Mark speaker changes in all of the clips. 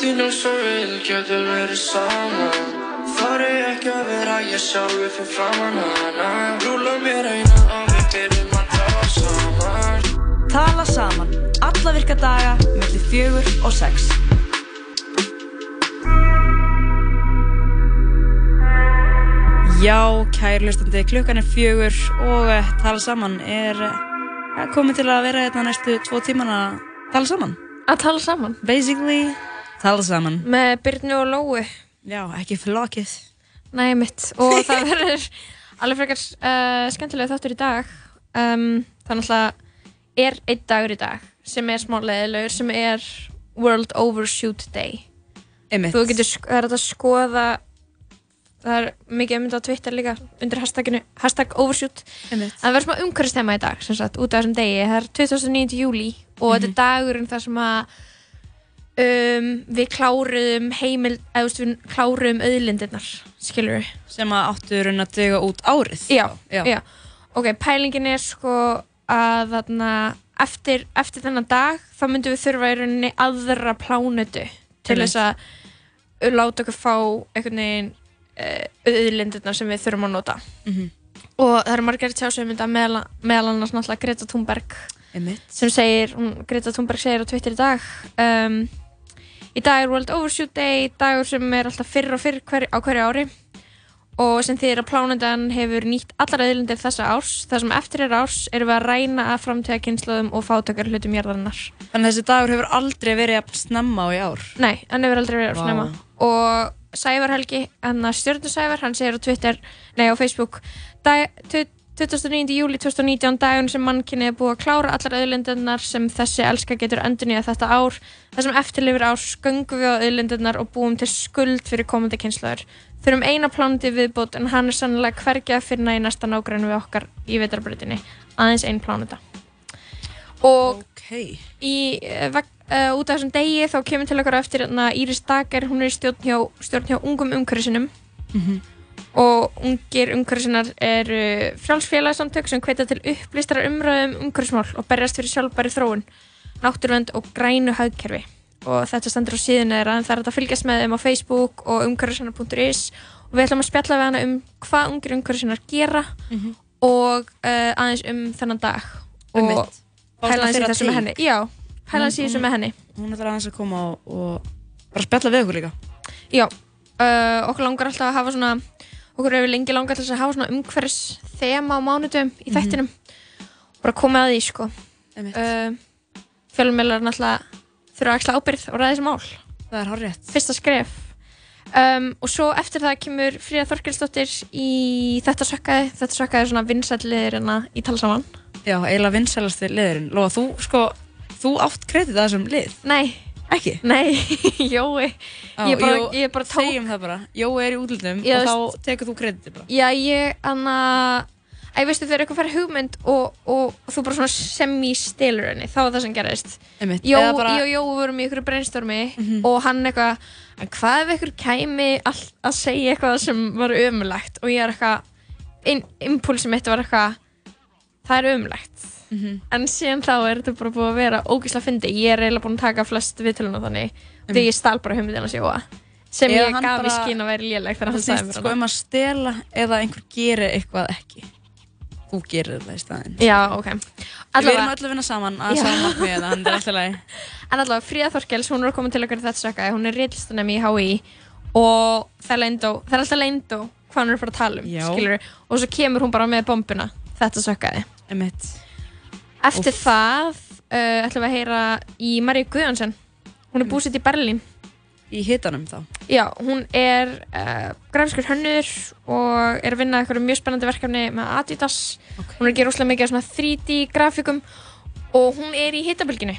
Speaker 1: þínum svo við getum verið saman Þarri ekki að vera ég sjálfi fyrir framann hana Rúla mér eina og við byrjum að tala saman
Speaker 2: Tala saman, alla virka daga, mellir fjögur og sex. Já, kæri hlustandi, klukkan er fjögur og uh, tala saman er uh, komið til að vera þetta næstu tvo tíman að tala saman.
Speaker 3: Að tala saman
Speaker 2: Basically, tala saman.
Speaker 3: með Byrnu og Lóu
Speaker 2: Já, ekki flokið.
Speaker 3: Nei, mitt og það verður alveg frekar uh, skemmtilega þáttur í dag um, þannig að er einn dagur í dag sem er smá leðilegur sem er World Overshoot Day
Speaker 2: Einmitt.
Speaker 3: þú getur, það er að skoða það er mikið um þetta á Twitter líka undir hashtaginu, hashtag overshoot
Speaker 2: Einmitt.
Speaker 3: það verður smá umhverfistema í dag sem sagt, út af þessum degi, það er 29. júli og þetta er dagurinn þar sem að um, við kláruðum heimil, eða við kláruðum auðlindirnar, skilur við
Speaker 2: Sem að áttu raun að döga út árið.
Speaker 3: já,
Speaker 2: Já.
Speaker 3: já. ok, pælingin er sko að þarna eftir, eftir þennan dag þá myndum við þurfa í rauninni aðra plánutu til þess að láta okkur fá einhvern veginn uh, auðlindirnar sem við þurfum að nota
Speaker 2: Mhm.
Speaker 3: og það eru margir tjásveimunda meðal, meðal annars náttúrulega Greta Thunberg
Speaker 2: Einmitt.
Speaker 3: sem segir, hún, Greta Thunberg segir á Twitter í dag um, í dag er World Overshoot Day dagur sem er alltaf fyrr og fyrr hver, á hverju ári og sem þýðir að plánundan hefur nýtt allar auðlindir þessa árs þar sem eftir er árs erum við að ræna að framtíða kynnslóðum og fátökar hlutum jarðarinnar
Speaker 2: Þannig að þessi dagur hefur aldrei verið að snemma á í ár.
Speaker 3: Nei, hann hefur aldrei verið wow. snemma og Sævar Helgi, hann að stjórnum Sævar hann segir á Twitter, nei á Facebook dag, 29. júli 2019 dagun sem mannkinni er búið að klára allar auðlindirnar sem þessi elska getur endurnýja þetta ár þar sem eftirlifir ár sköngum við á auðlindirnar og búum til skuld fyrir komandi kynslaður þurfum eina plánuti viðbót en hann er sannlega að finna í næsta nágrænu við okkar í vetarbröðinni aðeins einn plánuta og
Speaker 2: Ok.
Speaker 3: í, uh, uh, út af þessum degi þá kemur til okkar á eftir hérna, Íris Dager, hún er í stjórn hjá, stjórn hjá ungum umhverfisinum
Speaker 2: Mhm.
Speaker 3: Og ungir umhverfisinnar eru frjálsfélagsamtök sem hvetja til upplýstara umræðum umhverfismál og berjast fyrir sjálfbæri þróun náttúruvend og grænu hagkerfi. Og þetta stendur á þeirra en það er að fylgjast með þeim á Facebook og umhverfisinnar.is og við ætlum að spjalla við hana um hvað ungir umhverfisinnar gera
Speaker 2: Mhm.
Speaker 3: og uh, aðeins um þennan dag. Og.
Speaker 2: Fá svona
Speaker 3: pæla hans í þessu með henni. Já, pæla hans í þessu með henni.
Speaker 2: Hún ætlar aðeins að koma og, og bara spjalla við okkur líka.
Speaker 3: já, uh, okkur langar alltaf að hafa svona okkur hefur lengi langar til að hafa svona umhverfis þema á mánudum í þættinum. Bara komið að því sko. Uh, fjölumjölar náttúrulega þurfa að axla ábyrgð og ræða þessi mál.
Speaker 2: Það er horrið.
Speaker 3: fyrsta skref. Um, og svo eftir það kemur Fríða Þorkelsdóttir í þetta sökkaði. Þetta sökkaði er svona vinsælliðir hérna í tala saman.
Speaker 2: Já, eiginlega vinsælasti liðurinn. Lóa, þú, sko, þú átt kredit að þessum lið.
Speaker 3: nei,
Speaker 2: Ekki?
Speaker 3: nei, jói
Speaker 2: Já,
Speaker 3: ég bara,
Speaker 2: jú,
Speaker 3: ég bara tók
Speaker 2: Segjum það bara. Jói er í útlundum
Speaker 3: Já,
Speaker 2: og þá tekur þú kreditið bara.
Speaker 3: Já, ég, anna Æ, veistu, þegar eitthvað fær hugmynd og, og þú bara svona semi-stilur henni þá er það sem gerist
Speaker 2: Einmitt.
Speaker 3: Jó,
Speaker 2: Eða bara,
Speaker 3: ég og Jó vorum í ykkur brainstormi og hann eitthvað "En hvað ef ykkur kæmi all, að segja eitthvað sem var ömulegt og ég er eitthvað in, impulsi mitt var eitthvað það er ömulegt
Speaker 2: Mhm.
Speaker 3: en síðan þá er þetta bara búið að vera ógeðslega fyndi ég er eiginlega búin að taka flest viðtöluna þannig þegar ég stál bara hugmyndina sjóa sem
Speaker 2: Eða
Speaker 3: ég
Speaker 2: hann
Speaker 3: gaf í skín að vera léleg þegar
Speaker 2: það
Speaker 3: hann sagði mér
Speaker 2: sko
Speaker 3: hana.
Speaker 2: um að stela eða einhver gerir eitthvað ekki. Þú gerir það í staðinn.
Speaker 3: Já, ok
Speaker 2: Við
Speaker 3: Allavega-
Speaker 2: erum öll að vinna saman að saman þannig það er alltaf leið.
Speaker 3: En allavega, Fríða Þorkels, hún er koma til okkar í þetta sökkaði, hún er reilstunum í HÍ og það er, það alltaf leyndó hvað hún er að fara að tala um, og svo kemur hún bara með bombuna, þetta sökkaði. Eftir það uh, ætlum við að heyra í Maríu Guðjónsson, hún er búsett í Berlín.
Speaker 2: Í hitanum þá.
Speaker 3: Já, hún er uh, grafiskur hönnur og er að vinna eitthvað mjög spennandi verkefni með Adidas.
Speaker 2: Ok.
Speaker 3: Hún er að gera úslega mikið af svona 3D grafíkum og hún er í hitabylginu.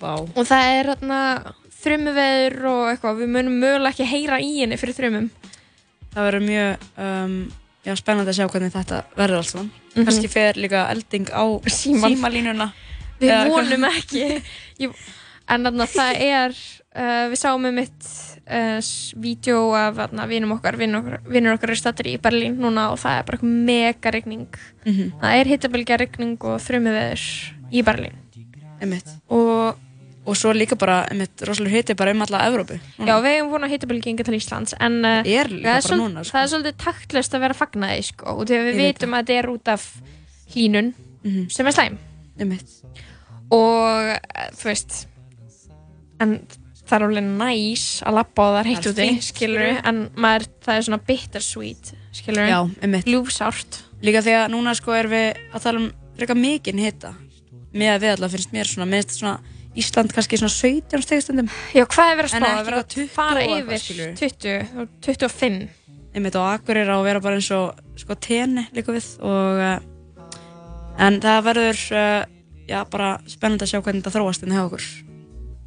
Speaker 2: Vá.
Speaker 3: og það er hérna þrumuveður og eitthvað, við munum mögulega ekki heyra í henni fyrir þrumum
Speaker 2: Það verður mjög um, já, spennandi að sjá hvernig þetta verður alls saman.
Speaker 3: Mhm.
Speaker 2: Kannski fer líka elding á símalínuna.
Speaker 3: við
Speaker 2: Eða
Speaker 3: vonum ekki Ég, en þarna það er uh, við sáum um mitt uh, vídeo af vinum okkar vinnur okkar, er stattir í Berlín núna og það er bara mega regning
Speaker 2: Mhm.
Speaker 3: það er hittabilgja regning og þrumuveður í Berlín
Speaker 2: Einmitt.
Speaker 3: og
Speaker 2: og svo líka bara, einmitt, rosalega hiti bara um alla Evrópu.
Speaker 3: Já, við hefum búin að hitabylginga til Íslands en uh,
Speaker 2: Er
Speaker 3: það, er svol-
Speaker 2: núna, sko.
Speaker 3: það er svolítið taktlust að vera að fagna því sko, og við
Speaker 2: Ég veit
Speaker 3: vitum að þetta er út af hlínun
Speaker 2: Mhm.
Speaker 3: sem er slæm
Speaker 2: Einmitt.
Speaker 3: og eh, þú veist en það er alveg næs að labba á það heitt
Speaker 2: er
Speaker 3: úti
Speaker 2: fínt,
Speaker 3: skilur en maður, það er svona bittersweet skilur ljúfsárt
Speaker 2: Líka því að núna sko erum við að tala um frekar mikinn hita með að við allavega finnst mér svona, minnst svona Ísland kannski svona 17 stegstundum
Speaker 3: Já, hvað er verið að
Speaker 2: En
Speaker 3: spá?
Speaker 2: ekki
Speaker 3: Það er verið
Speaker 2: eitthvað 20
Speaker 3: að fara
Speaker 2: og eitthvað,
Speaker 3: yfir
Speaker 2: skilurðu.
Speaker 3: 20 og 25
Speaker 2: einmitt á Akureyri á að vera bara eins og sko tenni líka við og uh, en það verður uh, já bara spennandi að sjá hvernig þetta þróast inn hjá okkur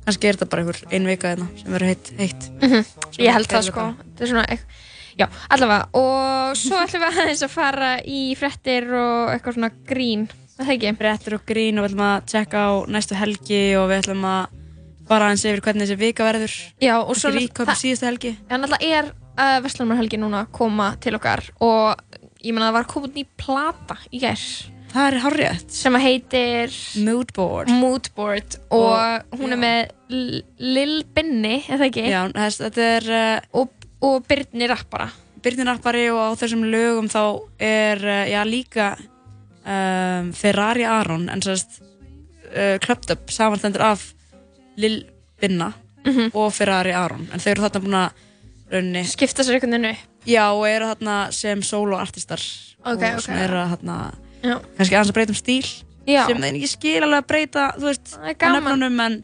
Speaker 2: kannski er þetta bara einhver ein vika hérna sem verður heitt, heitt. Svona
Speaker 3: Ég held það sko. Það er svona ekk- Já, allavega og svo ætlum við aðeins að fara í frettir og eitthvað svona grín Það er ekki.
Speaker 2: Brettur og grín og við ætlum að tjekka á næstu helgi og við ætlum að fara aðeins yfir hvernig þessi vika verður.
Speaker 3: Já, og svo
Speaker 2: í síðustu helgi?
Speaker 3: En alltaf er uh, Vestlumarhelgi núna að koma til okkar og ég meina það var komin ný plata í gær.
Speaker 2: Það er hárrétt.
Speaker 3: Sem að heitir
Speaker 2: Moodboard.
Speaker 3: Moodboard og, hún er með Lil Binni, eða ekki?
Speaker 2: Já, þetta er uh,
Speaker 3: Og, og Byrni rappara.
Speaker 2: Byrnir Rappari og á þessum lögum þá er uh, já líka um, Ferrari Aron en sérst uh, Up samanstendur af Lil Binna
Speaker 3: Mhm.
Speaker 2: og Ferrari Aron en þau eru þarna búin að raunni
Speaker 3: Skipta sér einhvern veginn upp
Speaker 2: já og eru þarna sem solo-artistar
Speaker 3: Ok,
Speaker 2: og
Speaker 3: ok.
Speaker 2: svona eru þarna
Speaker 3: Já.
Speaker 2: kannski aðeins að breyta um stíl
Speaker 3: Já.
Speaker 2: sem þeir ekki skil alveg að breyta þú veist,
Speaker 3: gaman.
Speaker 2: nöfnunum en,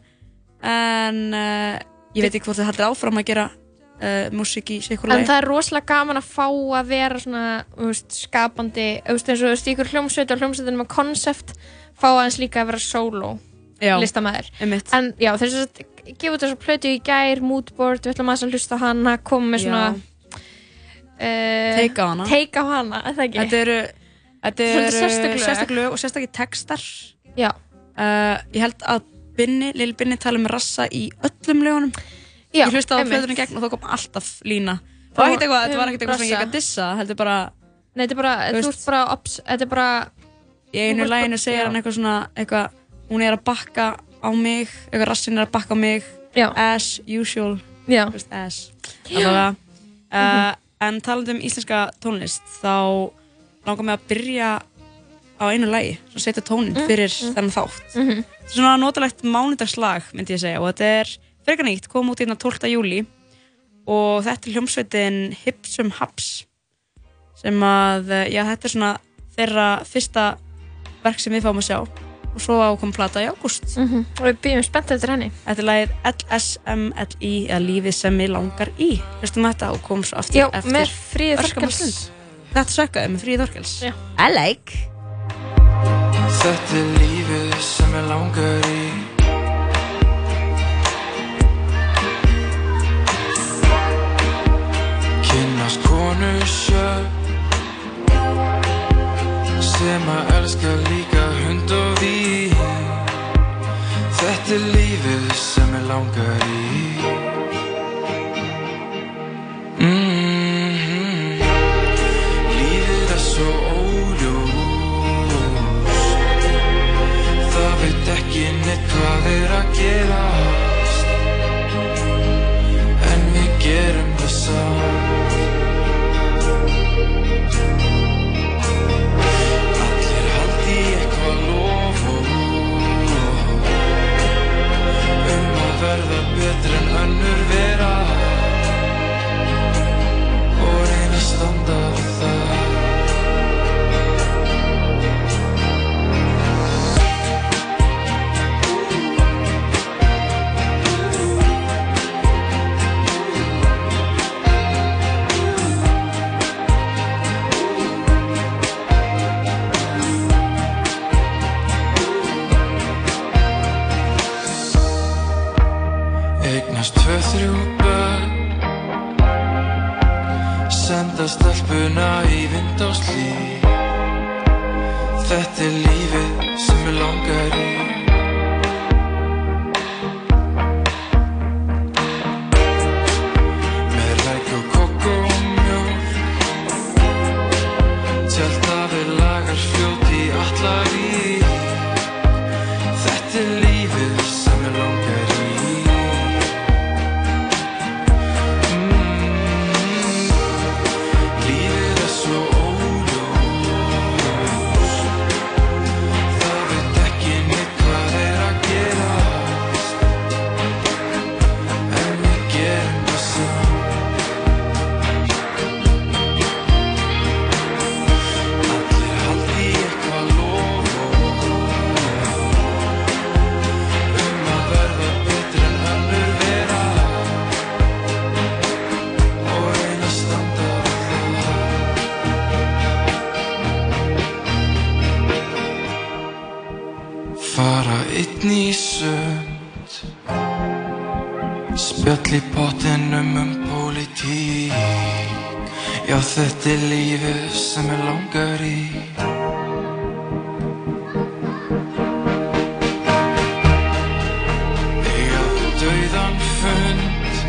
Speaker 2: en uh, ég veit ekki hvort þau haldir áfram að gera uh, músík í sikur
Speaker 3: En það er rosalega gaman að fá að vera svona, þú veist, skapandi, þú veist, eins og þú veist, ykkur hljómsveit og hljómsveitin með konsept, fá aðeins líka að vera solo
Speaker 2: Já,
Speaker 3: listamæður.
Speaker 2: einmitt.
Speaker 3: En já, þess að gefa þessu plötu í gær, moodboard, við ætlum aðeins að hlusta hana, koma með svona... Uh,
Speaker 2: Take á hana.
Speaker 3: Take á hana, er það ekki?
Speaker 2: Þetta eru, þetta eru
Speaker 3: lög
Speaker 2: og sérstakir textar.
Speaker 3: Já.
Speaker 2: Uh, ég held að Binni, Lil Binni tala um rassa í öllum lögunum.
Speaker 3: Já,
Speaker 2: ég hlusta á plötunum gegn og þá kom alltaf lína.
Speaker 3: Og
Speaker 2: Og ekkert eitthvað, þetta var ekkert eitthvað sem ég ekki að dissa, heldur bara
Speaker 3: Nei, þetta er bara,
Speaker 2: Þú
Speaker 3: ert bara, þetta er bara,
Speaker 2: í einu læginu segir hann eitthvað svona, eitthvað, hún er að bakka á mig, eitthvað rassin er að bakka á mig,
Speaker 3: Já.
Speaker 2: as usual,
Speaker 3: Já.
Speaker 2: Veist, as, allavega. Uh, en talandi um íslenska tónlist, þá langar mig að byrja á einu lægi, svo setja tónin
Speaker 3: Mm,
Speaker 2: fyrir
Speaker 3: mm.
Speaker 2: þennan þátt.
Speaker 3: Mhm.
Speaker 2: Þetta er svona notalegt mánudagslag, myndi ég segja, og þetta er frekar nýtt, kom út hérna 12. júli og þetta er hljómsveitin Hipsum Haps sem að, eh, já, þetta er svona þeirra fyrsta verk sem við fáum að sjá og svo ákom plata í ágúst.
Speaker 3: Mhm. og við býðum spennt eftir henni.
Speaker 2: Þetta er lagið LSMLI, eða lífið sem ég langar í. Hlustum á þetta komum svo aftur
Speaker 3: Já,
Speaker 2: eftir
Speaker 3: með
Speaker 2: örskamma
Speaker 3: Þorkels.
Speaker 2: Þetta sökkaði með Fríði Þorkels.
Speaker 3: Já.
Speaker 2: I like.
Speaker 1: Þetta er lífið sem ég langar í Kynnast konu sjö Sem að elska líka hund og vín. Þetta er lífið sem ég langar í verða betur en önnur vera stelpuna í vind og slí þetta er lífið sem ég langar í. Ég átti dauðan fund.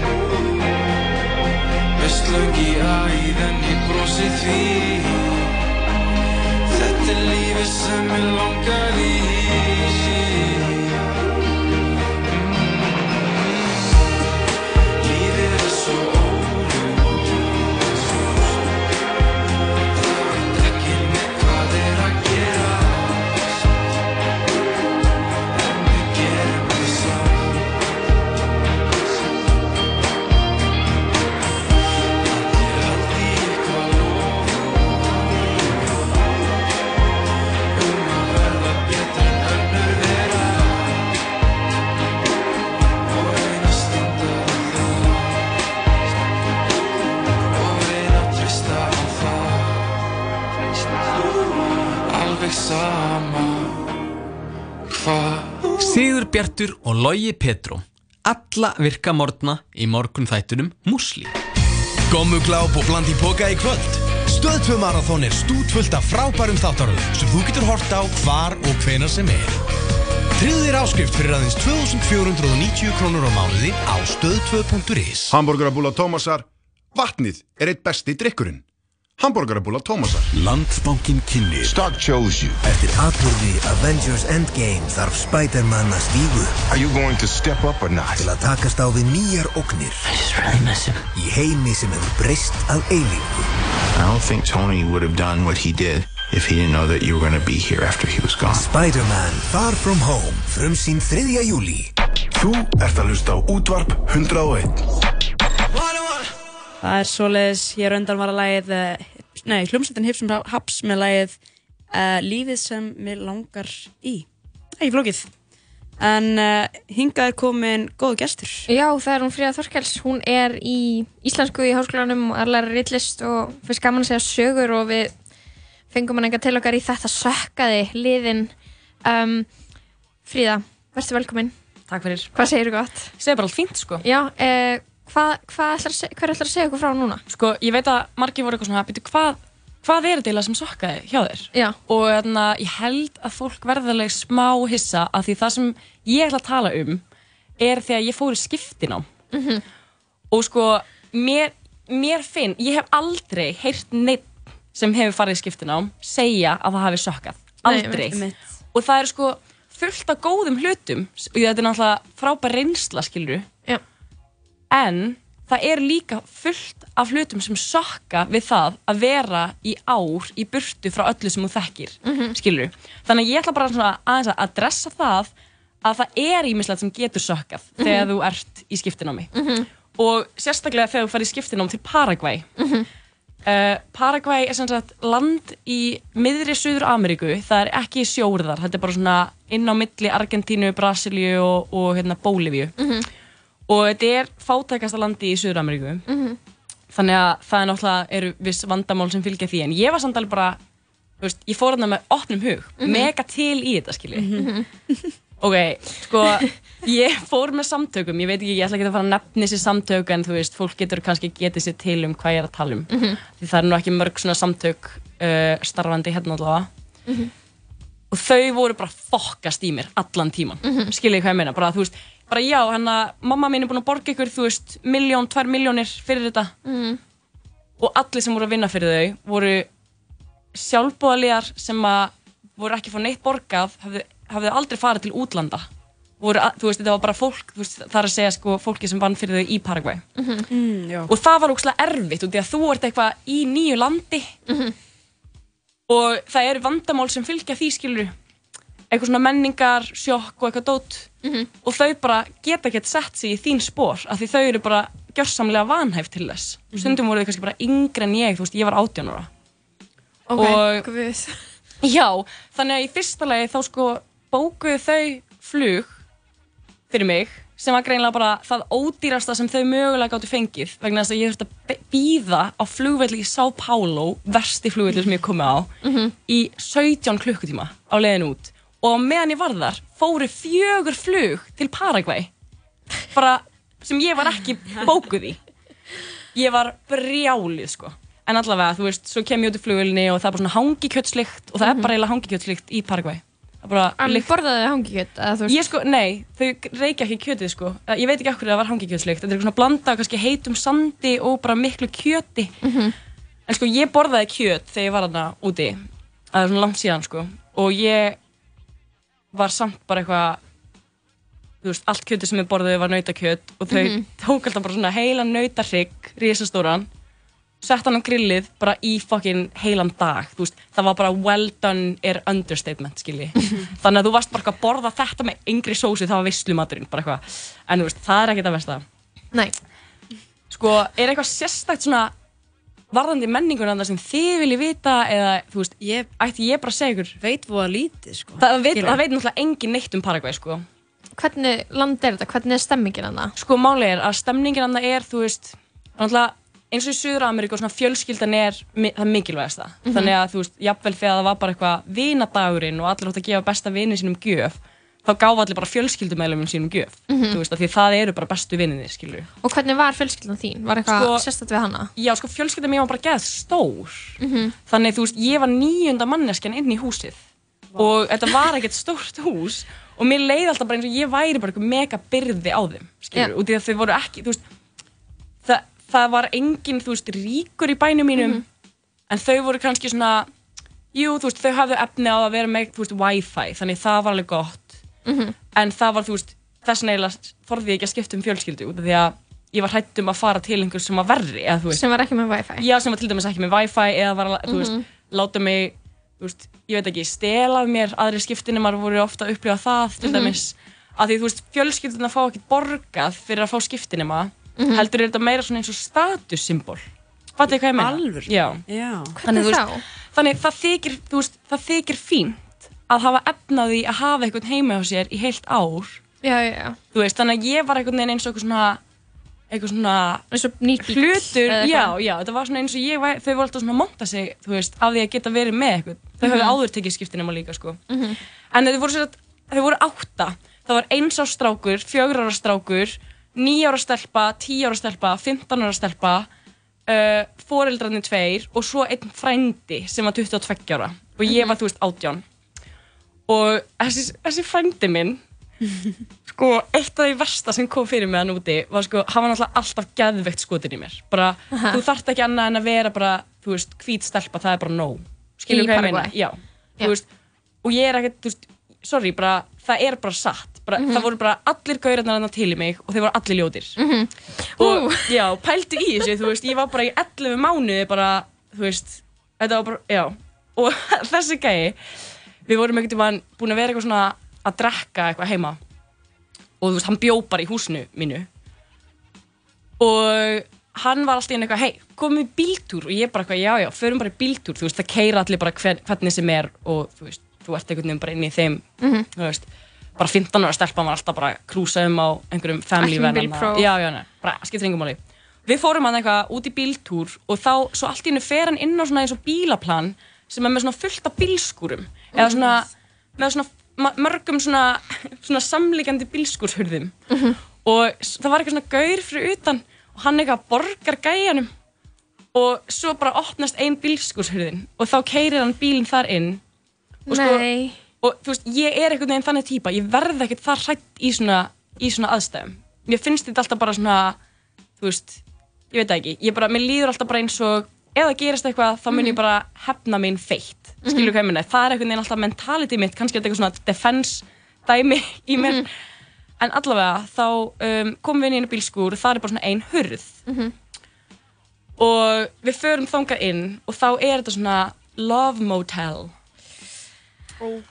Speaker 1: Með slöng í æðin ég brosi því. Þetta er lífið sem ég langar í
Speaker 4: Sigur Bjartur og Logi Petró. Alla virka morgna í morgun þættunum Musli
Speaker 5: Gommugláp og bland í póka í kvöld. Stöðtvö marathón er stútfullt af frábærum þáttaröðum sem þú getur hort á hvar og hvenar sem er. Þér áskrift fyrir aðeins 2490 krónur á mánuði á stöðtvö.is
Speaker 6: Hamburgerabúla Tómasar Vatnið er eitt besti drikkurinn Hamburgerabúla Tómasar
Speaker 7: Landsbankin kynni
Speaker 8: Stock chose you.
Speaker 7: Eftir atbyrði Avengers Endgame þarf Spider-Man að stígu
Speaker 8: Are you going to step up or not?
Speaker 7: til að takast á við nýjar ógnir í heimi sem hefur breyst að eilífu.
Speaker 8: I don't think Tony would have done what he did if he didn't know that you were going to be here after he was gone.
Speaker 7: Spider-Man Far From Home frumsýn 3. júli.
Speaker 6: Þú ert að hlusta á útvarp 101
Speaker 2: Það er svoleiðis, hér undan var að lagið, eh, nei, hljómsveitin Hipsum Haps með lagið uh, Lífið sem mér langar í. Ekki flókið. En uh, hingað er komin góðu gestur.
Speaker 3: Já, það er hún Fríða Þorkels, hún er í íslensku í háskólanum er læra reytlist og finnst gaman að segja sögur og við fengum hann enga til okkar í þetta sökkaði liðin um, Fríða, verður velkomin
Speaker 9: Takk fyrir.
Speaker 3: Hvað segir þú gott?
Speaker 9: Segðu bara allt fínt, sko.
Speaker 3: Já, eh, hvað hva ætlar, að að segja okkur frá núna?
Speaker 9: Sko, ég veit að margir voru eitthvað svona, býtu, hvað, hvað er þetta sem sokkaði hjá þér?
Speaker 3: Já.
Speaker 9: Og þarna, ég held að fólk verðarlega smá hissa að því það sem ég ætla að tala um er þegar ég fór í skiptinám.
Speaker 3: Mhm.
Speaker 9: Og sko, mér, mér finn, ég hef aldrei heyrt neitt sem hefur farið í skiptinám segja að það hafi sokkað.
Speaker 3: Nei,
Speaker 9: Aldrei.
Speaker 2: einmitt.
Speaker 9: Og það er sko fullt af góðum hlutum og þetta er náttúrulega frábær reynsla, skilur
Speaker 3: Já.
Speaker 9: En það er líka fullt af hlutum sem sokka við það að vera í ár í burtu frá öllu sem þú þekkir
Speaker 3: Mhm.
Speaker 9: skilur þannig að ég ætla bara aðeins að adressa það að það er ímislegt sem getur sokkað
Speaker 3: Mhm.
Speaker 9: þegar þú ert í skiptinámi og sérstaklega þegar þú farið í skiptinám til Paraguay. Uh, Paraguay er sem sagt land í miðri Suður Ameríku, það er ekki sjóriðar, þetta er bara svona inn á milli Argentínu, Brasilíu og, og hérna, Bólivíu
Speaker 3: Mhm.
Speaker 9: Og þetta er fátækasta landi í Suður Ameríku
Speaker 3: Mhm.
Speaker 9: þannig að það er náttúrulega eru viss vandamál sem fylgja því en ég var samt alveg bara veist, ég fór þarna með opnum hug
Speaker 3: Mhm.
Speaker 9: mega til í þetta skilji ok, sko ég fór með samtökum, ég veit ekki, ég ætla ekki að fara að nefna þessi samtök en þú veist, fólk getur kannski getið sér til um hvað ég er að tala um
Speaker 3: Mhm.
Speaker 9: því það er nú ekki mörg svona samtök uh, starfandi hérna allavega
Speaker 3: Mhm.
Speaker 9: og þau voru bara fokkast í mér allan tíman, mm
Speaker 3: Mhm.
Speaker 9: skiljið hvað ég meina bara þú veist, bara já, hann að mamma mín er búin að borga ykkur, þú veist, miljón, tvær miljónir fyrir þetta.
Speaker 3: Mhm.
Speaker 9: og allir sem voru að vinna fyrir þau voru sjálfbúðaliðar sem að voru ekki fór neitt borgað hafðu, hafðu aldrei farið til útlanda. Voru, þú veist, þetta var bara fólk þú veist, það er að segja sko fólki sem vann fyrir þau í Paraguay.
Speaker 2: Mm, já.
Speaker 9: og það var ógslag erfitt út í að þú ert eitthvað í nýju landi. Og það eru vandamál sem fylgja því skilur eitthvað svona menningar, sjokk og eitthvað dót. Og þau bara geta ekkert sett sig í þín spór af því þau eru bara gjörsamlega vanhæf til þess. Stundum voru þau kannski bara yngri en ég þú veist, ég var 18 ára.
Speaker 3: Ok,
Speaker 9: Og-
Speaker 3: guð.
Speaker 9: Já, þannig að í fyrsta lagi þá sko bókuðu þau flug fyrir mig sem var greinlega bara það ódýrasta sem þau mögulega gáttu fengið vegna þess að ég þurfti að býða á flugvelli í São Paulo, versti flugvelli sem ég komið á
Speaker 3: Mhm.
Speaker 9: í 17 klukkutíma á leiðin út og meðan ég var þar fóru fjögur flug til Paraguay. Bara sem ég var ekki bókuð í. Ég var brjálið sko. En allavega, þú veist, svo kem ég út í flugulni og það er bara svona hangikjötslykt og það er bara eiginlega hangikjötslykt í Paraguay.
Speaker 3: En
Speaker 9: lykt.
Speaker 3: borðaðu þið hangikjöt? eða þú veist-
Speaker 9: Ég sko, nei, þau reykja ekki kjötið sko. Eh, Ég veit ekki okkur það var hangikjötslykt. Þetta er svona blanda af heitum sandi og bara miklu kjöti. En sko, ég borðaði kjöt þegar ég var þarna úti. Það er svona langt síðan sko. Og ég var samt bara eitthvað Þú veist, allt kjötið sem ég borðaði var nautakjöt Og þau
Speaker 3: Mhm.
Speaker 9: tók alltaf bara svona heilan nautarhrygg Rísastóran Sett hann á grillið bara í fucking heilan dag Þú veist, það var bara well done er understatement, skilji Þannig að þú varst bara að borða þetta með yngri sósi Það var veislumaturinn, bara eitthvað. En þú veist, það er ekkert að versta.
Speaker 3: Nei.
Speaker 9: Sko, er eitthvað sérstakt svona varðandi menningunanda sem þið viljið vita eða, þú veist, ég, ætti ég bara að segja ykkur
Speaker 2: Veit voða lítið, sko
Speaker 9: Það veit, það veit náttúrulega engin neitt um Paraguay, sko
Speaker 3: Hvernig land er þetta? Hvernig er stemmingin hana?
Speaker 9: Sko, máli er að stemningin hann er, þú veist, náttúrulega eins og í Suður Ameríku og svona fjölskyldan er mi- það mikilvægasta.
Speaker 3: Mhm.
Speaker 9: Þannig að, þú veist, jafnvel þegar það var bara eitthvað vinadagurinn og allir átt að gefa besta vini sínum gjöf, þá gáfa allir bara fjölskyldumælumum sínum gjöf.
Speaker 3: Mhm.
Speaker 9: Þú veist, því það eru bara bestu vininir, skilur.
Speaker 3: Og hvernig var fjölskyldan þín? Var eitthvað
Speaker 9: Sko-
Speaker 3: sérstætt við hana?
Speaker 9: Já, sko, fjölskyldan mér var bara geð stór.
Speaker 3: Mhm.
Speaker 9: Þannig, þú veist, ég var nýjunda manneskjan inn í húsið og þetta var ekkert stórt hús og mér leiði alltaf bara eins og ég væri bara eitthvað mega byrði á þeim, skilur,
Speaker 3: Já.
Speaker 9: út í að þau voru ekki, þú veist, það, það var engin, þú veist, ríkur í bænum mínum,
Speaker 3: Mhm.
Speaker 9: en þau voru kannski svona, jú, þú veist, þau hafðu efni á að vera með, þú veist, wifi, þannig það var alveg gott,
Speaker 3: Mhm.
Speaker 9: en það var, þú veist, þess vegna þorði ég ekki að skipta um fjölskyldu, því að ég var hrætt um að fara til einhver sem var verri, eða veist,
Speaker 3: Sem var ekki með wifi?
Speaker 9: Já, sem var til dæmis ekki með wifi eða var, að, þú veist,
Speaker 3: Mhm.
Speaker 9: láta mig, veist, ég veit ekki, stela af mér, aðri skiptinumar voru ofta að upplifa það, til
Speaker 3: Mhm.
Speaker 9: dæmis, að því, þú veist, fjölskylduna fá ekki borgað fyrir að fá skiptinuma,
Speaker 3: Mhm.
Speaker 9: heldur er þetta meira svona eins og statussymbol. Fattu hvað ég meina?
Speaker 2: Alvöru?
Speaker 9: Já.
Speaker 2: Já.
Speaker 9: Veist, þannig það þykir, það þykir fínt að hafa efnaði að hafa einhvern heima hjá sér í heilt ár.
Speaker 3: Já, já, já.
Speaker 9: Þú veist, þannig að ég var einhvern veginn eins og eitthvað svona, eitthvað svona
Speaker 3: eins og nýtt bíll
Speaker 9: hlutur, já, já, þetta var svona eins og ég þau voru alltaf svona að monta sig, þú veist, af því að geta verið með eitthvað þau
Speaker 3: Mhm.
Speaker 9: höfðu áður tekið skiptinema líka, sko
Speaker 3: Mhm.
Speaker 9: en þau voru, voru átta það var eins á strákur, fjögur ára strákur níu ára stelpa, tíu ára stelpa 15 ára stelpa uh, foreldrarnir tveir og svo einn frændi sem var 22 ára og ég var, þú veist, 18 og þessi, þessi frændi minn sko, eitt af því versta sem kom fyrir mig hann úti var sko, hann var náttúrulega alltaf geðveikt skotin í mér bara,
Speaker 3: Aha.
Speaker 9: þú þarft ekki annað en að vera bara, þú veist, hvít stelpa, það er bara nóg skilur hvað ég meina? Já,
Speaker 3: Já.
Speaker 9: veist og ég er ekkert, þú veist, sorry, bara það er bara satt, bara,
Speaker 3: Mhm.
Speaker 9: það voru bara allir gaurarnar hann til í mig og þeir voru allir ljótir
Speaker 3: Mhm.
Speaker 9: og já, pæltu í þessu, þú veist, ég var bara í 11 mánuði bara, þú veist þetta var bara, já og þessi gæi, við vorum einhvern veginn búin að vera eitthvað svona að drekka eitthvað heima. Og þú veist, hann bjó bara í húsinu mínu. Og hann var alltaf inn eitthvað, hei, komum við í bíltúr? Og ég bara eitthvað, já, já, förum bara í bíltúr. Þú veist, það keira allir bara hver, hvernig sem er og þú veist, þú ert einhvern veginn bara inn í þeim
Speaker 3: Mhm.
Speaker 9: þú veist, bara 15 ára stelpan var alltaf bara að krúsa um á einhverjum family
Speaker 3: bílpróf.
Speaker 9: já, já, nei, bara skiptir engum máli. Við fórum hann eitthvað út í bíltúr og þá, svo allt í hennu fer hann inn á svona eins og bílaplan sem er með svona fullt af bílskúrum eða svona, með svona mörgum svona, svona samlíkandi bílskúrshurðum og s- það var eitthvað svona gaur fyrir utan og hann eitthvað borgar gæjanum. Og svo bara opnast ein bílskúrshurðin og þá keirir hann bílinn þar inn. Og sko,
Speaker 3: Nei.
Speaker 9: og þú veist, ég er einhvern veginn þannig típa ég verð ekkert það hrætt í svona í svona aðstæðum. Mér finnst þetta alltaf bara svona þú veist, ég veit ekki ég bara, mér líður alltaf bara eins og ef það gerist eitthvað, þá mun ég bara hefna mín feitt. Skilur hvað ég minna, það er einhvern veginn alltaf mentality mitt, kannski er þetta eitthvað svona defense dæmi í mér. En allavega, þá um, komum við inn í einu bílskúr og það er bara svona ein hurð. Og við förum þangað inn og þá er þetta svona love motel. Og,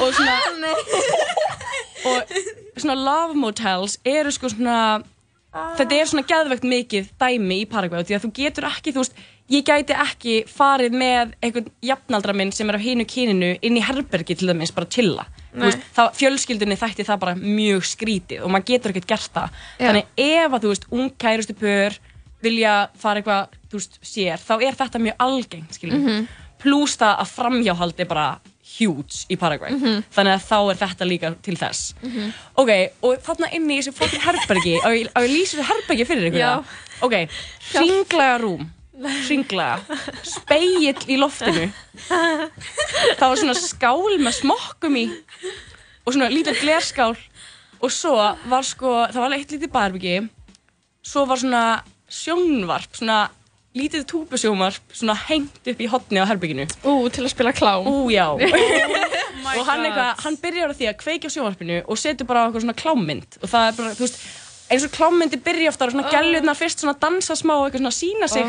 Speaker 9: og svona og svona love motels eru sko svona þetta er svona geðvegt mikið dæmi í Paraguay því að þú getur ekki, þú veist ég gæti ekki farið með einhvern jafnaldra minn sem er á hinu kyninu inn í herbergi til dæmis bara chilla Þú
Speaker 3: Nei.
Speaker 9: veist, það, fjölskyldunni þætti það bara mjög skrítið og maður getur ekkert gert það
Speaker 3: Já.
Speaker 9: þannig ef að þú veist, ung kærustu pör vilja fara eitthvað, þú veist, sér þá er þetta mjög algengt, skiljum
Speaker 3: Mhm.
Speaker 9: pluss það að framhjáhald er bara huge í Paraguay
Speaker 3: Mhm.
Speaker 9: þannig að þá er þetta líka til þess
Speaker 3: Mhm.
Speaker 9: ok, og þarna inni í þessu fokkin herbergi á ég, lýsa þessu herbergi fyrir ykkur ok, hringlaga rúm hringlaga, speill í loftinu. Það var svona skál með smokkum í og svona lítið glerskál. Og svo var sko, það var eitt lítið baðherbyggi svo var svona sjónvarp, svona lítið túbusjónvarp svona hengt upp í hotni á herbygginu
Speaker 3: Ú, til að spila klám.
Speaker 9: Ú, já. Og hann, eitthvað, hann byrjar á því að kveikja á sjónvarpinu og setur bara á eitthvað svona klámmynd og það er bara, þú veist, eins og klámmyndi byrja ofta og svona
Speaker 3: Oh.
Speaker 9: gælurnar fyrst svona dansa smá og eitthvað svona sína sig.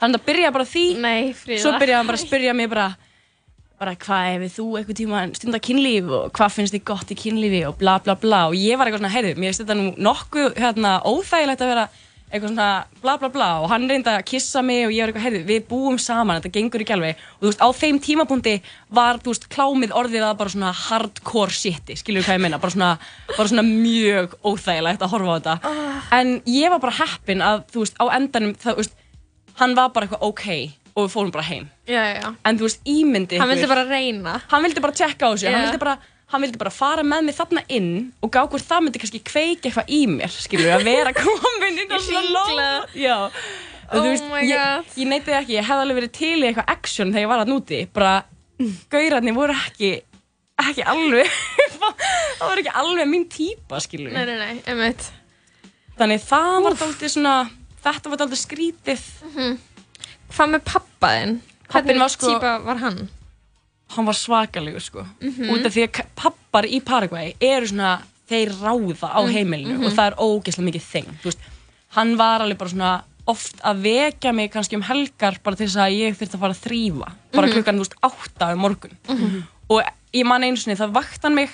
Speaker 9: Þannig að byrja bara því
Speaker 3: Nei,
Speaker 9: svo byrjaði hann bara að spyrja mig bara bara hvað hefur þú eitthvað tíma stundar kynlíf og hvað finnst þið gott í kynlífi og bla bla bla? Og ég var eitthvað svona, heyrðu, mér finnst þetta nú nokkuð hérna, óþægilegt að vera eitthvað svona bla bla bla og hann reyndi að kissa mig og ég var eitthvað, heyrðu, við búum saman, þetta gengur ekki alveg. Og þú veist, á þeim tímapunkti var, þú veist, klámið orðið að bara svona hardcore shiti, skilur hvað ég meina, bara svona, bara svona mjög óþægilegt að horfa á þetta. En ég var bara heppin að, þú veist, á endanum, það, þú veist, hann var bara eitthvað ok og við fórum bara heim.
Speaker 3: Já, já,
Speaker 9: en þú veist, ímyndi
Speaker 3: Hann vildi bara reyna.
Speaker 9: hann vildi bara tjekka á þessu hann,
Speaker 3: Já.
Speaker 9: vildi bara, hann vildi bara fara með mig þarna inn og gá hvort það myndi kannski kveiki eitthvað í mér skilur að vera komin inn á svona lóð. Já.
Speaker 3: Oh
Speaker 9: þú veist, ég, ég neyti ekki, ég hefði alveg verið til í eitthvað action þegar ég var að núti bara, gaurarnir voru ekki ekki alveg það var ekki alveg mín típa skilur
Speaker 3: Nei, nei, nei, einmitt.
Speaker 9: Þannig það var dálítið svona þetta var dálítið skrítið.
Speaker 3: Hvað með pappaðinn?
Speaker 9: Pabbinn var sko-
Speaker 3: típa var hann?
Speaker 9: Hann var svakalegur sko
Speaker 3: Mhm.
Speaker 9: út af því að pappar í Paraguay eru svona, þeir ráða á
Speaker 3: Mm,
Speaker 9: heimilinu
Speaker 3: mhm.
Speaker 9: og það er ógeðslega mikið þing veist, hann var alveg bara svona oft að vekja mig kannski um helgar bara til þess að ég þurfti að fara að þrýfa bara
Speaker 3: Mhm.
Speaker 9: klukkan, þú veist, átta um morgun
Speaker 3: Mhm.
Speaker 9: og ég man einu sinni, það vakt hann mig